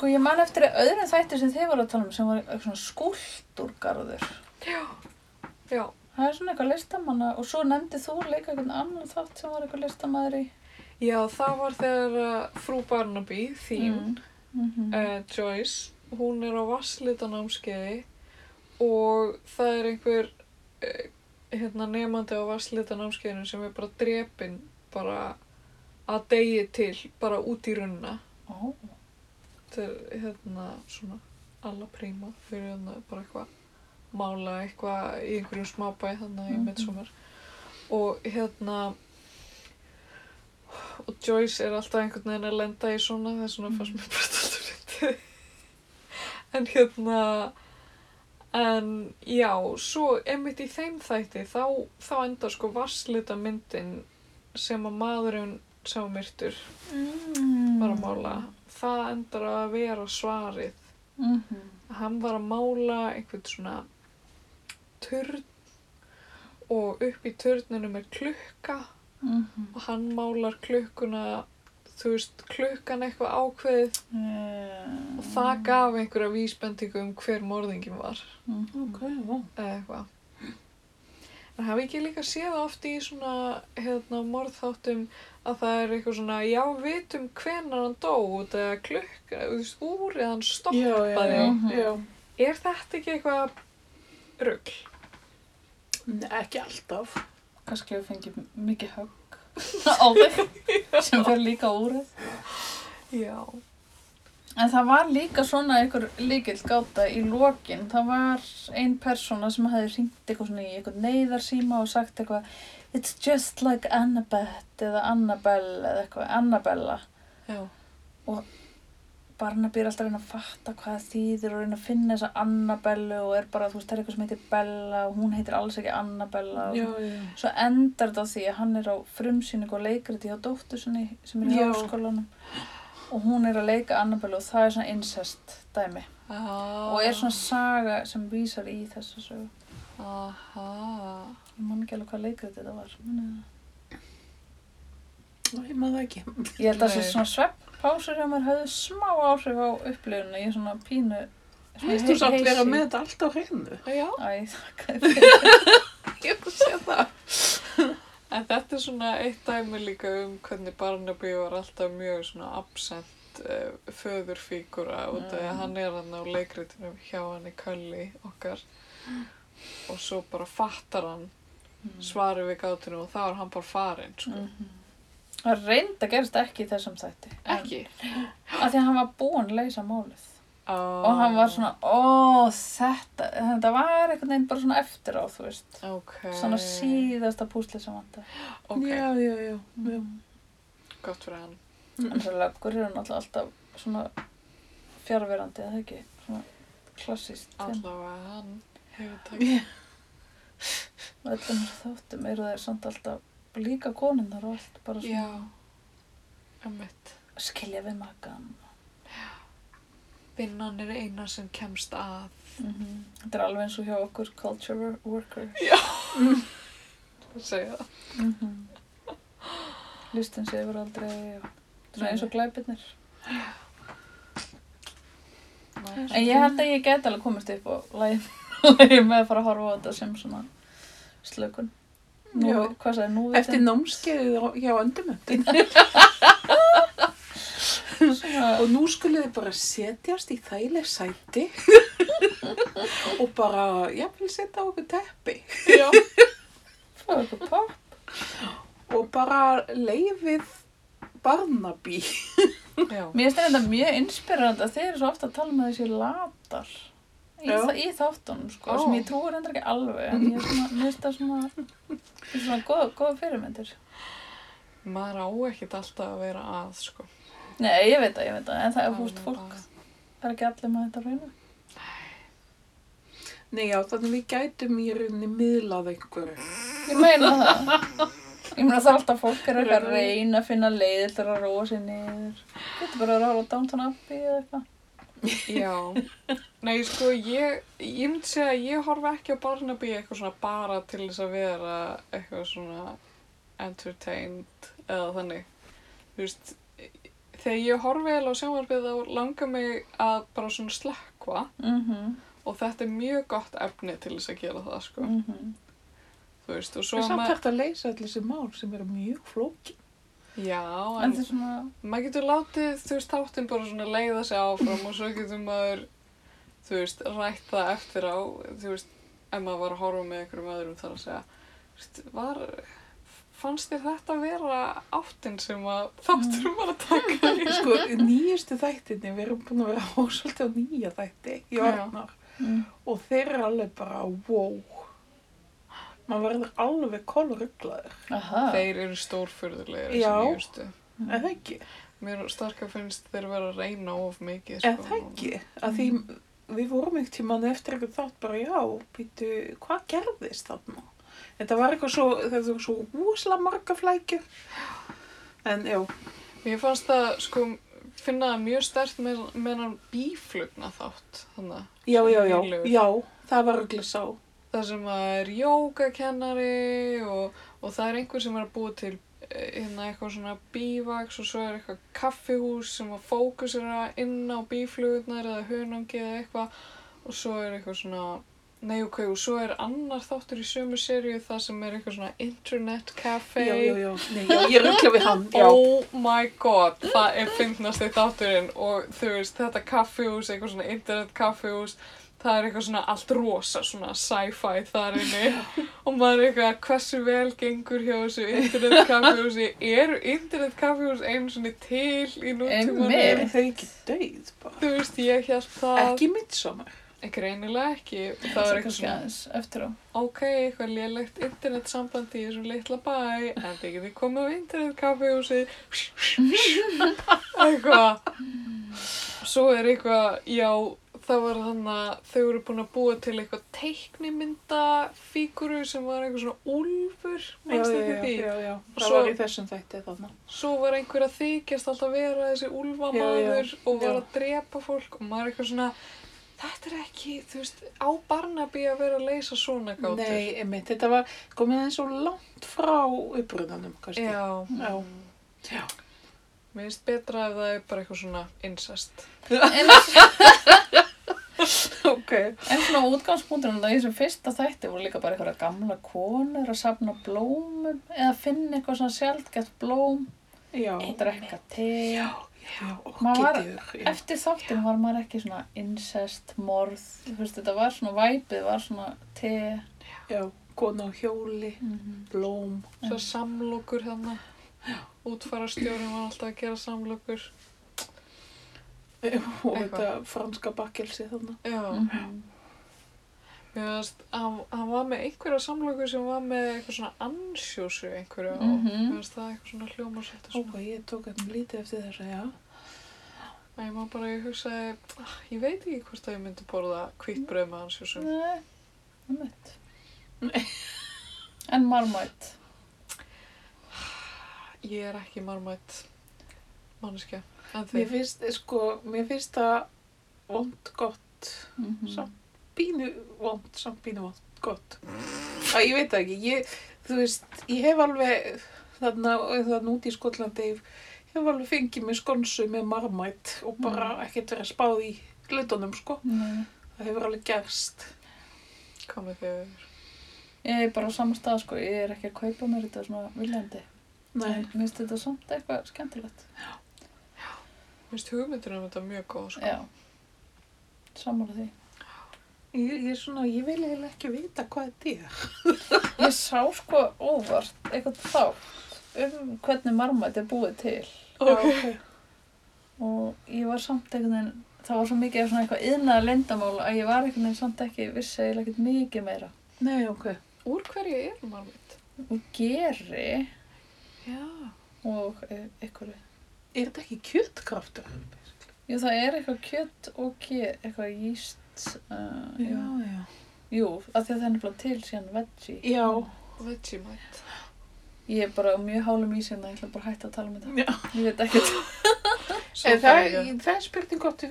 Sko ég man eftir öðrum þætti sem þið voru að tala um sem var eitthvað svona skúltúrgarður. Já. Já. Það er svona eitthvað listamanna og svo nefndi þú líka einhvern annan þátt sem var eitthvað listamæður í. Já, það var þegar uh, frú Barnaby, þín, Mm -hmm. uh, Joyce, hún er á vasslitanámskeiði og það er einhver uh, hérna, nefandi á vasslitanámskeiðinu sem er bara drepinn bara að degi til, bara út í runna. Ó, Þetta er hérna svona alla príma fyrir hérna bara eitthvað mála eitthvað í einhverjum smábæ þannig í Mhm. midsommar og hérna og Joyce er alltaf einhvern veginn að lenda í svona það er svona fannst mér bara alltaf reyndið en hérna en já svo einmitt í þeim þætti þá, þá endar sko vasslita myndin sem að maðurinn sá myrtur mm. var að mála það endar að vera svarið. Mm -hmm. hann var að mála einhvern svona turn og upp í turninu er klukka. Mm og hann málar klukkuna þú veist, klukkan eitthvað ákveðið. Og það gaf einhverja vísbendingu um hver morðingin var. -hmm. Ok, já. eða eitthvað. En hafi ekki líka séð oft í svona hérna, morðþáttum að það er eitthvað svona já, vitum hvenar hann dó út eða klukka, þú veist, úrið hann stoppaði Já, já, já. Mhm. já. er þetta ekki eitthvað rugl? Nei, ekki alltaf. Kannski við fengið mikið högg á þig sem fer líka úrið. Já. En það var líka svona einhver líkill gáta í lokin. Það var ein persóna sem hefði hringt eitthvað svona í eitthvað neyðarsíma og sagt eitthvað It's just like Annabeth eða Annabelle eða eitthvað, Annabella. Já. Barnaby er alltaf að reyna að fatta hvað þýðir og reyna að finna þessa Annabellu og er bara, þú veist, það er eitthvað sem heitir Bella og hún heitir alls ekki Annabella. og Já, já. Svo endar þetta á því að hann er á frumsýningu og leikriti hjá dóttur sinni sem er í háskólanum og hún er að leika Annabelle og það er svona incest dæmi Ah. og er svona saga sem vísar í þessa sögu. Aha. Ég man ekki alveg hvað leikriti þetta var. Ná, ég maður það ekki. Ég held að þessi svona svepppásur hjá mér höfðu smá áhrif á upplifunni. Ég er svona pínu... svona Þú samt vera með þetta allt á hreinu. Já, Æ, þakka þér ég er að segja það. En þetta er svona eitt dæmi líka um hvernig Barnaby var alltaf mjög svona absent uh, föðurfígura út af því að hann er hann á leikritinu hjá hann í Kölli okkar og svo bara fattar hann svarið við gátinu og þá er hann bara farinn sko. Mhm. Það reynda gerist ekki þessum þætti. Ekki? Af því að hann var búinn að leysa málið. Oh. Og hann var svona, ó, þetta, þetta var einhvern veginn bara svona eftir á, þú veist. Ok. Svona síðasta púslið sem vantar. Ok, Já, já, já. já. gott fyrir hann. En þessar löggur eru náttúrulega alltaf svona fjárverandi, eða ekki? Svona klassíst. Allavega hann. Og þessu þáttum eru þeir samt alltaf líka konunnar og allt, bara svona Já, skilja við makan. Vinnan er eina sem kemst að. Mm Þetta er alveg eins og hjá okkur culture wor- worker. Að segja það. Mm -hmm. Listin séður aldrei og svona eins og glæpirnir. En ég held að ég get alveg komist upp og lægi með að fara að horfa á þetta sem svona slökun. Nú, Já. hvað sagði nú? Eftir námskeiðið hjá öndumöndin. svona, Og nú skulle þið bara setjast í þægileg sæti og bara, ég vil setja á okkur teppi Já. fá eitthvað papp. og bara leifið Barnaby. Já. Mér finnst þetta mjög inspirerandi að þeir eru svo ofta að tala með þessi latar í, þa í þáttunum, sko, Ó. sem ég trúi reyndar ekki alveg, en ég er svona, finnst það svona, þetta er svona góða, góða fyrirmyndir. Maður á ekkert alltaf að vera að, sko. Nei, ég veit það, ég veit það, en það er er fólk, það er ekki allir með þetta reyna. Nei, já, þannig við gætum í rauninni miðlað einhverju. Ég meina það. Ég meina það er alltaf fólk er eitthvað að reyna að finna leiðir til að róa sér niður. Getur bara að ráða Downton Abbey eða eitthvað. Já, nei sko ég, ég myndi segja að ég horfi ekki á Barnaby eitthvað svona bara til þess að vera eitthvað svona entertained eða þannig. Þú veist, þegar ég horfi eða á sjónvarpið þá langar mig að bara svona slekka Mhm, og þetta er mjög gott efni til þess að gera það sko. mhm. Þú veist, og Það svo er samt maður, hægt að leysa allir þessi mál sem eru mjög flókin. Já, En en svona, maður getur látið, þú veist, þáttinn bara svona leiða sig áfram og svo getur maður, þú veist, rætt það eftir á, þú veist, ef maður var að horfa með einhverjum öðrum þar að segja, þú veist, var, fannst þér þetta vera áttin sem að þátturum var að taka í? Sko, nýjustu þættinni, við erum búin að vera hósvöldi á nýja þætti í orðnar mm, og þeir eru alveg bara, wow. Man verður alveg kolrugglaður, aha, Þeir eru stórfurðulegir Já. eða ekki? Mér starka finnst þeir vera að reyna of mikið, Eða sko. það ekki? Að því við vorum ekkert tíman eftir eitthvað þátt bara, já, býtu, hvað gerðist þarna? Þetta var eitthvað svo, þetta var svo húsla marga flækjur. En já, Mér fannst það, sko, finna það mjög stert með, með hann bíflugna þátt, þannig. já, já, já, Nýlegur. já, það var öll sá. Það sem að er jógakennari og, og það er einhver sem er að búa til eh, hérna eitthvað svona bívaks og svo er eitthvað kaffihús sem að fókusera inn á bíflugurnar eða hunangi eða eitthvað og svo er eitthvað svona Nei, ok, og svo er annar þáttur í sömu seríu það sem er eitthvað svona internet cafe. Já, já, já, nei, já, ég ruggla við hann, já. Oh my god, það er fyndnast í þátturinn og þú veist, þetta kaffihús, eitthvað svona internet kaffihús, það er eitthvað svona allt rosa, svona sci-fi þar inni og maður er eitthvað hversu vel gengur hjá þessu internet kaffihúsi, eru internet kaffihús einu svona til í nútímanum? Einmitt. Er þau ekki dauð bara? Þú veist, ég held það, Ekki midsommar. ekki, og það það er eitthvað svona, ok, eitthvað lélegt internetsamband í þessum litla bæ, en þið getið komið á internetkaffihúsi, eitthvað. Svo er eitthvað, já, það var þannig að þau eru búin að búa til eitthvað teiknimyndafíguru sem var eitthvað svona úlfur, Já, mannst já, ekki já, því? já, já. Það Svo- var í þessum þætti þarna. Svo var einhver að þykjast alltaf vera þessi úlfamaður og var já. að drepa fólk og maður eitthvað svona, þetta er ekki, þú veist, á Barnaby að vera að leysa svona gátur. Nei, einmitt, þetta var komið eins og langt frá upprunanum, kannski. Já, Já. Já. mér finnst betra ef það er bara eitthvað svona incest. En, Ok. en svona útgangspunkturinn í þessum fyrsta þætti voru líka bara eitthvað gamla konur að safna blómum eða finna eitthvað svona sjaldgætt blóm, Já. drekka te. Og. Eftir þáttin var maður ekki svona incest, morð, þú veist, þetta var svona væpið, var svona te. Já, kona á hjóli, Mm blóm. Svo samlokur þannig. Útfarastjórin var alltaf að gera samlokur. Og þetta franska bakkelsi þarna. Já, -hmm. mér finnst, hann, hann var með einhverja samlokur sem var með eitthvað svona ansjósu einhverju og Mhm. mér finnst það eitthvað svona hljóma svolítið Ok, svona. ég tók hann lítið eftir þess að já. Æ, ég má bara, ég hugsaði, ah, ég veit ekki hvort að ég myndi borða hvítt brauð með ansjósum. Nei, það mitt. Nei. En marmætt. Ég er ekki marmætt manneskja. Mér finnst, sko, mér finnst það vond gott. Mm Samt Pínu vond, samt pínu vond gott. Æ, ég veit það ekki, ég, þú veist, ég hef alveg þarna, þarna út í Skotlandi, ég hef alveg fengið mér skonsu með marmætt og bara ekkert verið að spáð í hlutunum, sko. Nei. Það hefur alveg gerst. Með þið? Ég er bara á sama stað, sko. Ég er ekki að kaupa mér þetta svona viljandi. Nei, mér finnst þetta samt eitthvað skemmtilegt. Mér finnst hugmyndin um þetta mjög góð, sko. Já. Sammála því. ég, ég er svona, ég vil eiginlega ekki vita hvað þetta er. Ég sá sko óvart eitthvað þátt um hvernig marmætt er búið til. Ok. Og ég var samt einhvern veginn, það var svo mikið af svona eitthvað yðnaða leyndamál að ég var einhvern veginn samt ekki, vissi eiginlega ekkert mikið meira. Nei, ok. Úr hverju er marmætt? Og geri Já. og e- einhverju. Er þetta ekki kjötkraftur? Jú, það er eitthvað kjött og ge, eitthvað jíst. Uh, já. já. Jú, af því að það er nefnilega til síðan veggie. Já. Vegemite. Ég er bara á mjög hálum í sinna, ég ætla bara að hætta að tala um þetta. Já. Ég veit ekkert. Svo En það, ég- það er spurning hvort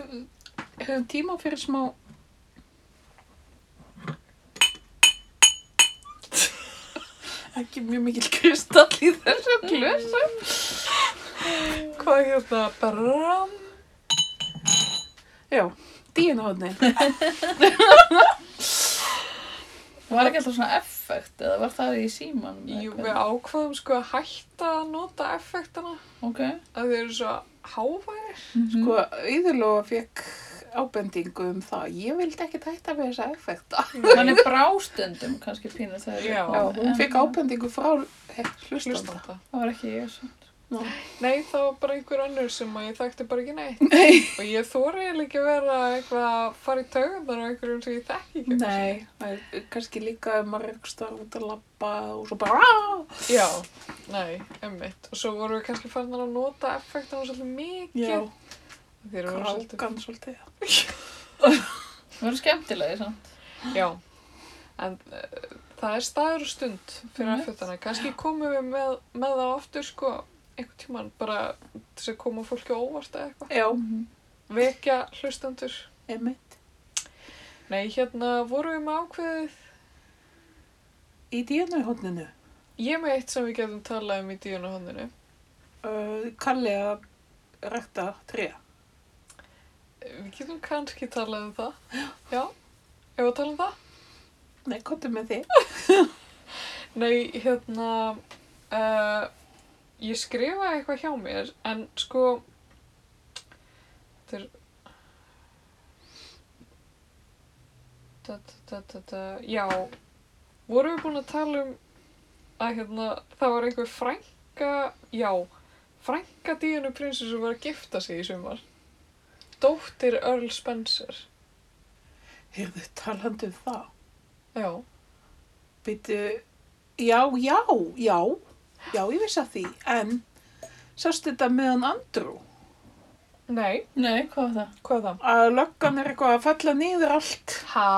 höfum tíma fyrir smá ekki mjög mikil kristall í þessum glösum Hvað hérna, bram? já, díunahotni Var ekki alltaf svona effekt eða var það í síman? Jú, við ákvaðum sko að hætta að nota effektana Ok. að þeir eru svo háværir. Mhm. sko, Íðurlóa fekk ábendingu um það ég vildi ekki tætta með þessa effekta Mann er brástundum kannski pínu þegar Já. já, hún fekk ábendingu frá hlustanda. Það var ekki ég svo. Ná. Nei, það var bara einhver önnur sem að ég þekkti bara ekki neitt. Nei. Og ég þóri eiginlega ekki vera eitthvað að fara í taugunar á einhverjum sem ég þekki ekki. Nei, er kannski líka ef maður er eitthvað starf út að labba og svo bara "Ah!" Já, nei, emmitt. Og svo vorum við kannski farin að nota effektana svolítið mikið. Já, krákan svolítið. Það var skemmtilegi samt. Já, en uh, það er staður og stund fyrir effektana. Kannski komum við með, með það aftur sko einhvern tíman bara þess að koma fólki óvart eða eitthvað. Já, Mhm. Vekja hlustendur. emitt. Nei, hérna vorum við með ákveðið. Í díunahotninu, Ég með eitt sem við getum talað um í díunahondinu. uh, kalli að rækta tré. Við getum kannski talað um það. Já, ef við tala um það? Nei, kottu með þig. Nei, hérna, uh, ég skrifaði eitthvað hjá mér, en sko, þetta er, da, da, da, já, vorum við búin að tala um að hérna, það var einhver frænka, já, frænka Díanu prinsessu var að gifta sig í sumar. Dóttir Earl Spencer, Heyrðu, talandi um það. já, Býtu, já, já, já, já, ég vissi að því, en sástu þetta meðan Andrew? nei, Nei, hvað var það? hvað er það? Að löggan er eitthvað að falla niður allt. Ha?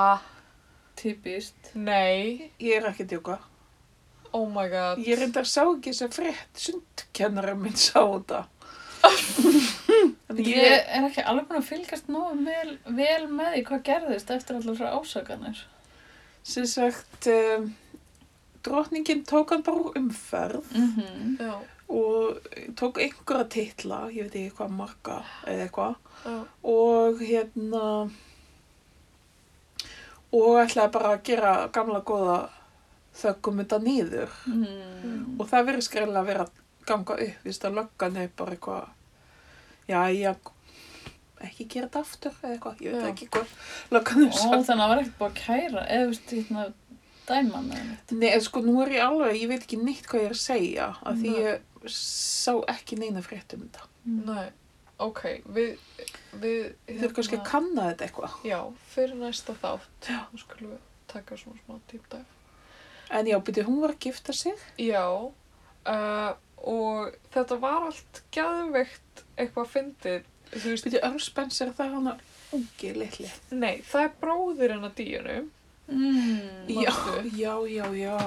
Típist. Nei, Ég er ekki djóka. oh my god. Ég reyndar sá ekki þess að frétt, sundkennara minn sá þetta. Ég er ekki alveg búin að fylgast nógu vel, vel með því hvað gerðist eftir allar frá ásakanir. sem sagt, um, drotningin tók hann bara úr umferð Mm Já, og tók einhverja titla, ég veit ekki hvað marga eða eitthvað, og hérna, og ætlaði bara að gera gamla góða þökkum þetta niður. mm. Og það verið skræðilega að vera að ganga upp, víst að löggan er bara eitthvað, já, ég ekki gera þetta aftur eða eitthvað, ég veit Já. ekki hvað löggan er Ó, sagt. þannig að það var ekkert búin að kæra, eða þú veist, hérna, dæman eða neitt. Nei, sko, nú er ég alveg, ég veit ekki neitt hvað ég er að segja, af því ég sá ekki neina frétt um þetta. nei, ok, við, við, Þau eru kannski að kanna þetta eitthvað. Já, fyrir næsta þátt, þá skulum við taka svona smá dýpdæf. En já, byrju, hún var að gifta sig. Já, uh, og þetta var allt gæðveikt eitthvað fyndið, þú veist, Byrju, Earl Spencer, það er hana ungi litli. nei, það er bróðir hennar díunu. Mm. Já, já, já, já.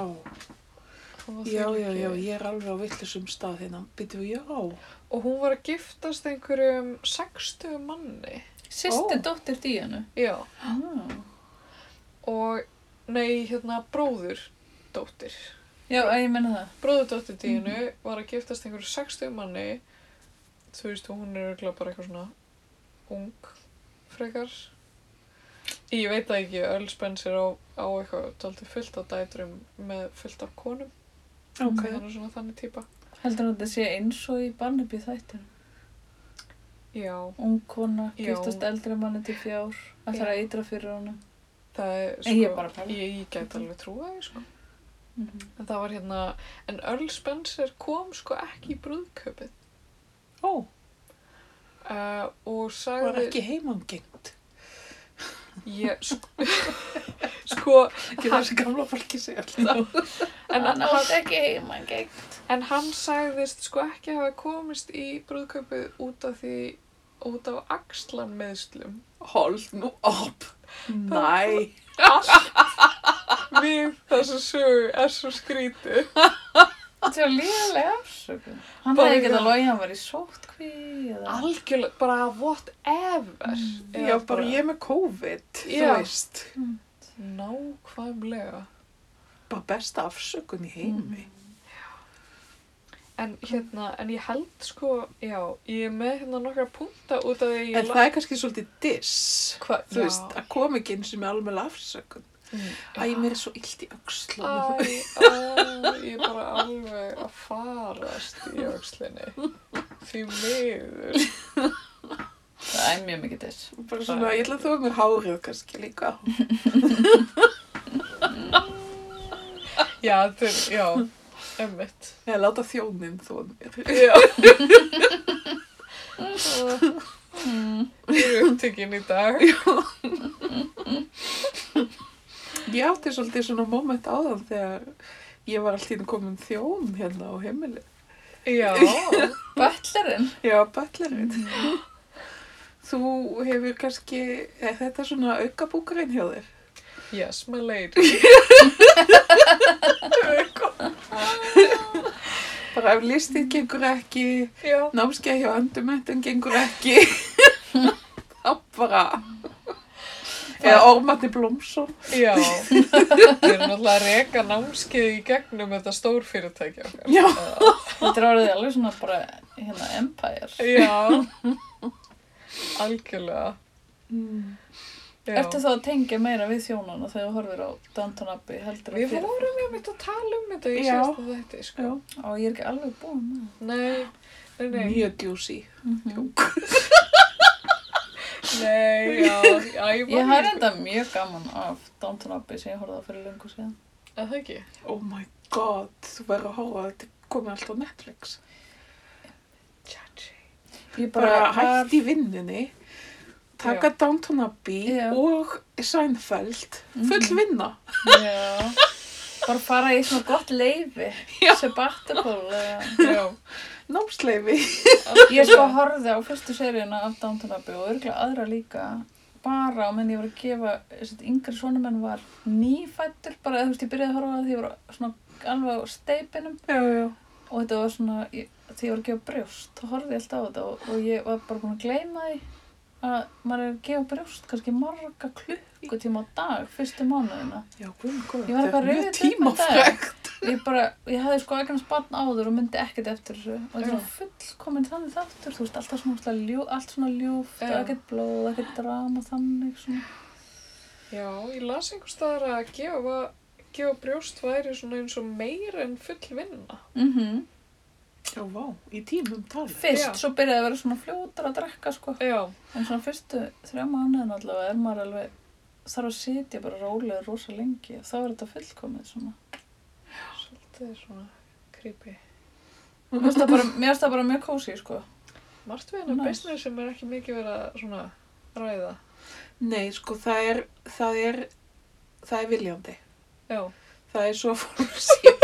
Já, já, já, ég er alveg á villusum stað hérna. Byrju, já. Og hún var að giftast einhverjum 60 manni. Sýsti Ó. dóttir Díanu. Já, Ah. og, nei, hérna, bróður dóttir. Já, ég menna það. Bróðurdóttir Díunu var að giftast einhverju 60 manni þú veist, hún er bara eitthvað svona ung frekar ég veit það ekki, Earl Spencer á, á eitthvað fullt af dætrum með fullt af konum Ok. það er svona þannig típa Heldur að þetta sé eins og í Barnaby þættinu. já, Ung kona, giftast eldri manni til fjár, að eitra fyrir hana. það er Nei, ég er sko ég, ég gæti alveg trúa því sko Mm -hmm. en það var hérna, en Earl Spencer kom sko ekki í brúðköpið Ó, uh, og var sagði ekki heimangengt. Ég, sko, sko Ekki það sem gamla fólki segja alltaf. en Hann átt ekki heima gegn. En hann sagðist sko ekki hafa komist í brúðkaupið út af því, út af axlanmeðslum. Hold nú upp. Næ. Allt við þessu sögu er svo skrítið. Þetta er líðlega afsökun. Hann hefði getað já. logið, hann var í sótkví eða... algjörlega, bara whatever. Já, bara ég er með COVID, þú Já. veist. Nákvæmlega. Bara besta afsökun í heimi. En hérna, en ég held sko, já, ég er með hérna nokkra punta út af því að ég... En það er kannski svolítið diss, Hva, þú veist, að koma ekki eins og með alveg afsökun. Æ, mér er svo illt í Æ, öxlunum. æ, ég er bara alveg að farast í öxlinni. Því miður. Það er mjög mikið þess. Bara svona, ég ætla að þú er mér hárið kannski líka. Já, þetta er, já, emmitt. Eða láta þjónin þú mér. Já. Ég er upptekinn í dag. Ég átti svolítið svona moment áðan þegar ég var alltaf komin þjón hérna á heimili. Já, Bötlerinn? Já, bætlarinn. Þú hefur kannski, er þetta svona aukabúkarinn hjá þér? yes, my lady. Bara ef listið gengur ekki, námskeið hjá endumöntun gengur ekki, þá bara, eða Ormandi Blómsson. Já, við erum náttúrulega að reka námskeið í gegnum þetta stórfyrirtæki okkar. Já. Þetta er orðið alveg svona bara, hérna, empire. Já, algjörlega. Já. Ertu þá að tengja meira við þjónana þegar þú horfir á Downton Abbey heldur Við vorum ég mitt að tala um þetta í síðasta þætti, sko. Á, ég er ekki alveg búin. Nei, nei, nei, mjög djúsi. Mhm. nei, já, já, ég Ég har enda mjög gaman af Downton Abbey sem ég horfði á fyrir löngu síðan. Að það ekki? Oh my god, þú verður að horfa að þetta komið allt á Netflix. Tjatsi. Ég Bara, bara, hætt í vinnunni, taka Downton Abbey Já. og Seinfeld, full Mhm. vinna. Já. Bara fara í svona gott leifi. Já. Sabbatical eða... Já, Námsleifi. Ég sko horfði á fyrstu seríuna af Downton Abbey og örgulega aðra líka bara á menn ég var að gefa þessi yngri sonumenn var nýfættur bara þú veist ég byrjaði að horfa því ég var svona alveg á steipinum Já, já. og þetta var svona ég, því ég var að gefa brjóst þá horfði ég alltaf á þetta og, og ég var bara búin að gleyma því að maður er að gefa brjóst kannski marga klukkutíma á dag fyrstu mánuðina Já, guð, guð, Ég var þetta eitthvað er rifið ég bara, ég hafði sko eignast barn áður og myndi ekkert eftir þessu. Og þetta var fullkomin þannig þáttur. Þú veist, alltaf svona, svona ljú, allt svona ljúft og ekkert blóð, ekkert drama þannig svona. Já, ég las einhver staðar að gefa, gefa brjóst væri svona eins og meir en full vinna. mm Já, vá, í tímum tali. fyrst, Já. svo byrjaði að vera svona fljótar að drekka sko, Já, en svona fyrstu þrjá mánuðin allavega er maður alveg þarf að sitja bara rólega rosa lengi og þá er þetta fullkomið svona svolítið svona creepy. mér finnst það bara, mér finnst það bara mjög kósi sko Margt við hennar business sem er ekki mikið verið að svona ræða. Nei, sko, það er, það er, það er viljandi. Já, Það er svo fólk bara,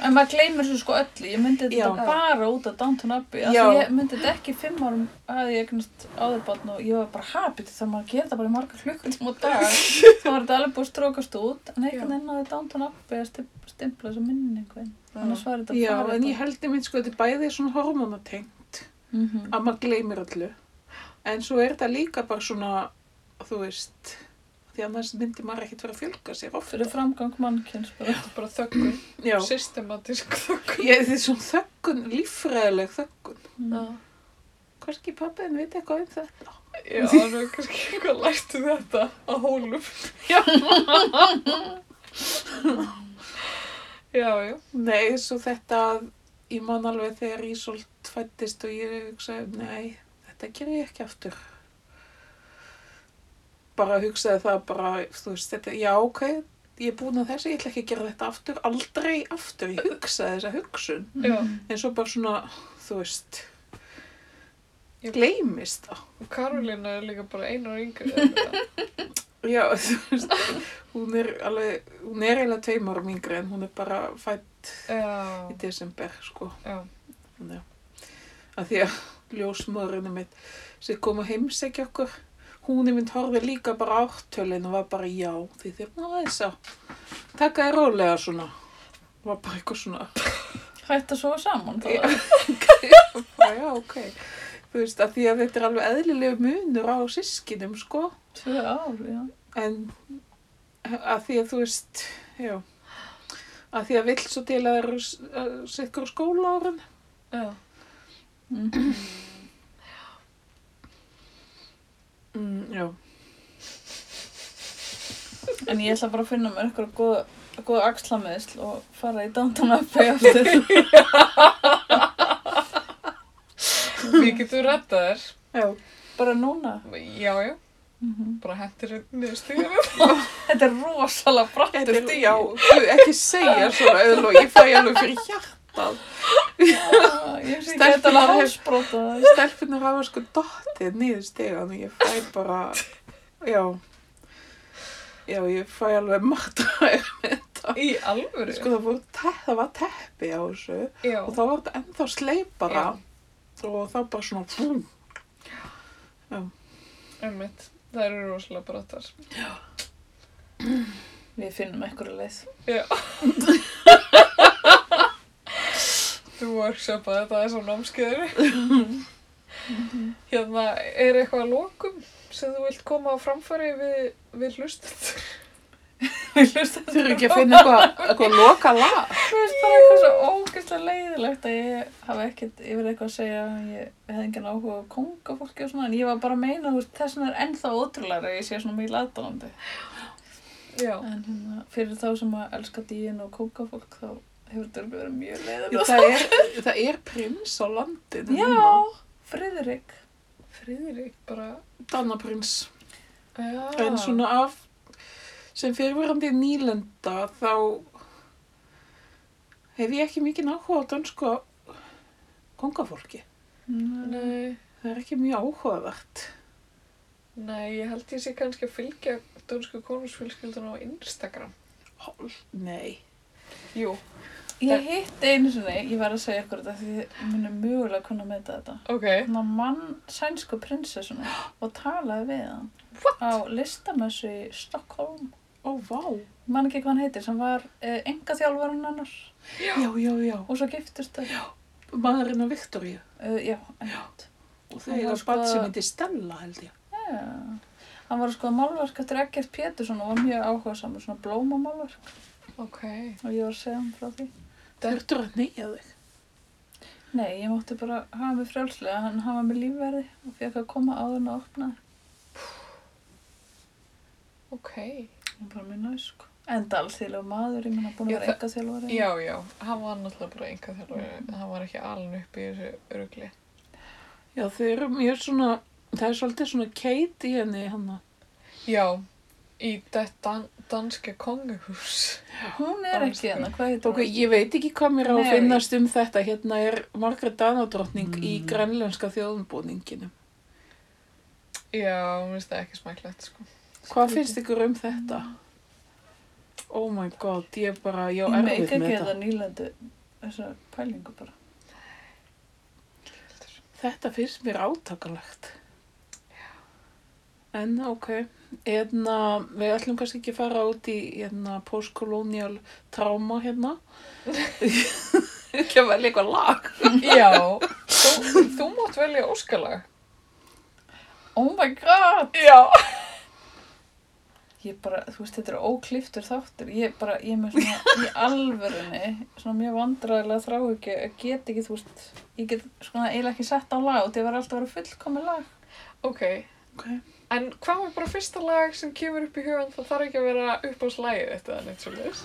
En maður gleymir þessu sko öllu, ég myndi þetta Já. bara út af Downton Abbey af Já. því ég myndi þetta ekki fimm árum að ég eignast áðurbarn og ég var bara hapið þegar maður gerir þetta bara í marga klukkutíma á dag þá var þetta alveg búið að strókast út en einhvern veginn náði Downton Abbey að stimp- stimpla þessu minningu inn annars var þetta já, en ég held ég mynd, sko, þetta er bæði svona hormonatengt, mm -hmm. að maður gleymir öllu. En svo er þetta líka bara svona, þú veist, því annars myndi maður ekkert vera að fjölga sér ofta. fyrir framgang mannkynns bara þetta er bara þöggun, Já, systematísk þöggun. ég, þetta er svona þöggun, líffræðileg þöggun. mm. Kannski pappiðin veit eitthvað um þetta. Já, það er kannski eitthvað lært um þetta á hólum. Já, já. Nei, svo þetta að ég man alveg þegar Ísolt fættist og ég hugsaði, nei, þetta ger ég ekki aftur. Bara hugsaði það bara, þú veist, þetta, já, ok, ég er búin að þessu, ég ætla ekki að gera þetta aftur, aldrei aftur, ég hugsaði þessa hugsun. Já. En svo bara svona, þú veist, gleymist það. Og Karolina er líka bara einu ára yngri. eða eitthvað. Já, þú veist, hún er alveg, hún er eiginlega tveim árum yngri en hún er bara fætt Já, í desember, sko. já. Þannig að, því að ljósmóðurinn mitt sem kom að heimsækja okkur, hún er mynd horfið líka bara áttölin og var bara já, því er náðu þess að taka þér rólega svona. Var bara eitthvað svona, hætt að sofa saman þá. bara, já, ok. Þú veist, að því að þetta er alveg eðlilega munur á sískinum, sko. Ár, já. En að því að þú veist, já, að því að vill svo til að það eru sikkur skóla árum. Já. Mm. Mm, já. En ég ætla bara að finna mér eitthvað góða, góða axlameðsl og fara í Downton Abbey aftur. Við getum rettað þér. Já. bara núna. Já, já. Mm Bara hendur niður stíðinu. Þetta er rosalega er, stíl. já, þú ekki segja svona og ég fæ alveg fyrir hjartað. Já, hef- hálsbrota. Stelpunar hafa sko dottið niður stegan og ég fæ bara, já, já, ég fæ alveg martraðir með þetta. Í alvöru? Sko það, te það var teppi á þessu Já. og þá var þetta ennþá sleipara og þá bara svona, fún, Einmitt. Það eru rosalega brattar. Við finnum einhverju leið. Já. Þú workshopaði þetta þess á námskeiðinu. Hérna, er eitthvað að lokum sem þú vilt koma á framfæri við, við hlustendur? Við hlustum þau eru ekki að finna eitthvað, eitthvað loka lag. Mér finnst bara eitthvað svo ógeðslega leiðilegt að ég hafi ekkert yfir eitthvað að segja ég hefði engin áhuga á kongafólki og svona en ég var bara að meina þú veist þess vegna er ennþá ótrúlega að ég sé svona mjög aðdánandi Já. en hérna, fyrir þá sem að elska dýin og kongafólk þá hefur þetta örugglega verið mjög leiðilegt Það er, það er prins á landinu. Já, Friðrik Friðrik bara... Dannaprins. Já. En svona af, sem fyrirverandi nýlenda þá hef ég ekki mikið áhuga á dansku kongafólki. Nei, Það er ekki mjög áhugavert. nei, ég held ég sé kannski að fylgja dönsku konusfylskilduna á Instagram. Hól, nei. Jú. Ég hitt einu sinni, ég var að segja ykkur þetta því ég mögulega kunna að meta þetta Ok. Þannig að mann sænsku prinsessuna og talaði við hann What? á listamessu í Stockholm Ó, vá. Ég man ekki hvað hann heitir, sem var eh, enga þjálfarinn hennar Já, já, já. og svo giftust þau. Maðurinn á Viktoríu. Uh, já, einmitt. Og þau var barn sko- sem heitir Stella, held ég. Já. Hann var að skoða málverk eftir Eggert Pétursson og var mjög áhugasamur, svona blómamálverk Ok. og ég var að segja hann frá því. Þurftur að neyja þig. Nei, ég mátti bara hafa mig frjálslega, hann hafa mig lífverði og fekk að koma áður en að opna það. Ok. Það var bara mjög næst, sko. Enda alþýðlega maður, ég meina búin að vera það- enga þjálfari. Já, já. Hann var náttúrulega bara einhvað þjálfari. Hann var ekki alveg upp í þessu örugli. Já, þau eru mjög svona, það er svolítið svona keit í henni hann. Já. Í þetta dan danska kongahús. Hún er ekki hérna, hvað heitir Ok, ég veit ekki hvað mér á að finnast um þetta. Hérna er Margaret Danadrottning í Mm. grænlenska þjóðumbúninginu. Já, mér finnst það ekki smæklegt, sko. Hvað finnst ykkur um þetta? Oh my god, ég er bara, ég á Ég meik erfitt ekki með þetta þetta. nýlendu, þessa pælingu bara. Þetta finnst mér átakalegt. En ok, hérna, við ætlum kannski ekki að fara út í hérna, postkolonial tráma hérna. ekki að velja eitthvað lag. Já. Þú, þú mátt velja óskalag. Oh my god! Já. Ég bara, þú veist, þetta er ókliftur þáttur. Ég bara, ég er með svona í alvörunni, svona mjög vandræðilega þrá ekki að get ekki, þú veist, ég get svona eiginlega ekki sett á lag og það var alltaf að vera fullkomi lag. Ok. Ok. En hvað var bara fyrsta lag sem kemur upp í hugan? Það þarf ekki að vera upp á slæðið þetta eða neitt svolítið.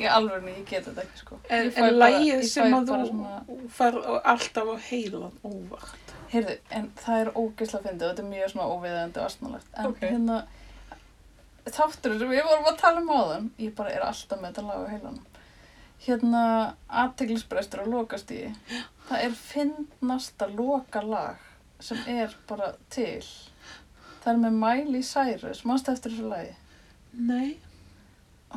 Í alvörunni, ég get þetta ekki, sko. En, Ég en ég sem að þú svona- fær alltaf á heilan óvart. Heyrðu, en það er ógeðslega fyndið og þetta er mjög svona óviðandi og astnalegt. En Ok. hérna, þátturinn sem við vorum að tala um áðan, ég bara er alltaf með þetta lag á heilanum. Hérna, aðteglisbrestur og lokastíði. Það er fyndnasta lokalag sem er bara til. Það er með Miley Cyrus, mannstu eftir þessu lagi? Nei.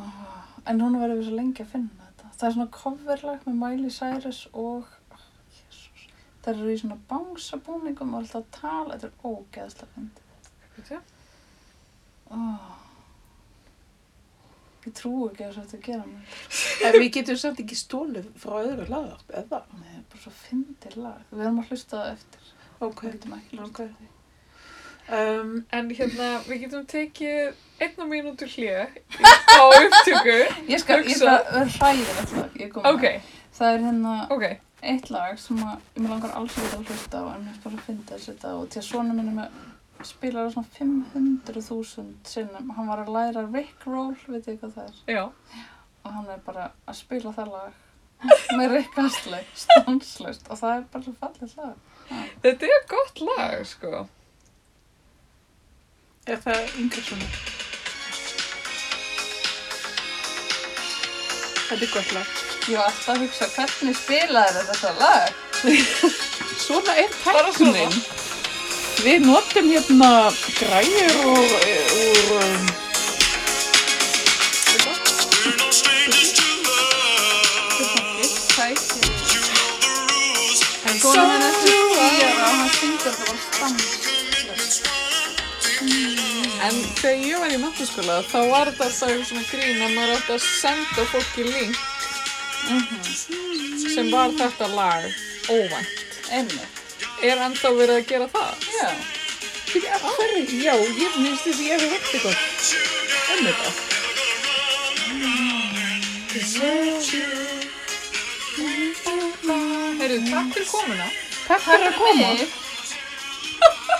Oh, en hún verður svo lengi að finna þetta. Það er svona coverlag með Miley Cyrus og, oh, jésús, það eru í svona bánsabúningum og alltaf tala, þetta er ógeðslega fyndið. Veitu? Oh. Ég trú ekki að þetta gera mér. En við getum samt ekki stólið frá öðru lagar, eða? Nei, það er bara svo fyndir lag. Við erum að hlusta það eftir. Ok, ok. Okay. Um, En hérna, við getum tekið einna mínútur hlið á upptöku. Ég skal, ég skal. Ég kom Ok, Það er hérna ok. eitt lag sem að ég mér langar alls ekki að hlusta á en mér finnst bara að finna þess þetta og til að svona minni með spilar það svona 500.000 sinnum. Hann var að læra Rick Roll, veit ég hvað það er? Já. Og hann er bara að spila það lag með Rick Astley, stanslust og það er bara svo fallið lag. Þetta er gott lag, sko. Er það yngre svona? Þetta er gott lag. Ég var alltaf að hugsa hvernig spilaði þetta lag? Svona er tæknin. Við notum hérna græjur og, og um, Tækir. En Svona hann er þessi tíjar og hann syngur þetta bara stanslust. En þegar ég var í mentaskóla þá var þetta alltaf svona grín að maður átti að senda fólki link sem var þetta lag óvænt. Einmitt. Er ennþá verið að gera það? Já. Fyrir að hverju, já, ég minnst þess að ég hef hægt eitthvað um þetta. Heyrðu, takk fyrir komuna. Takk fyrir að koma.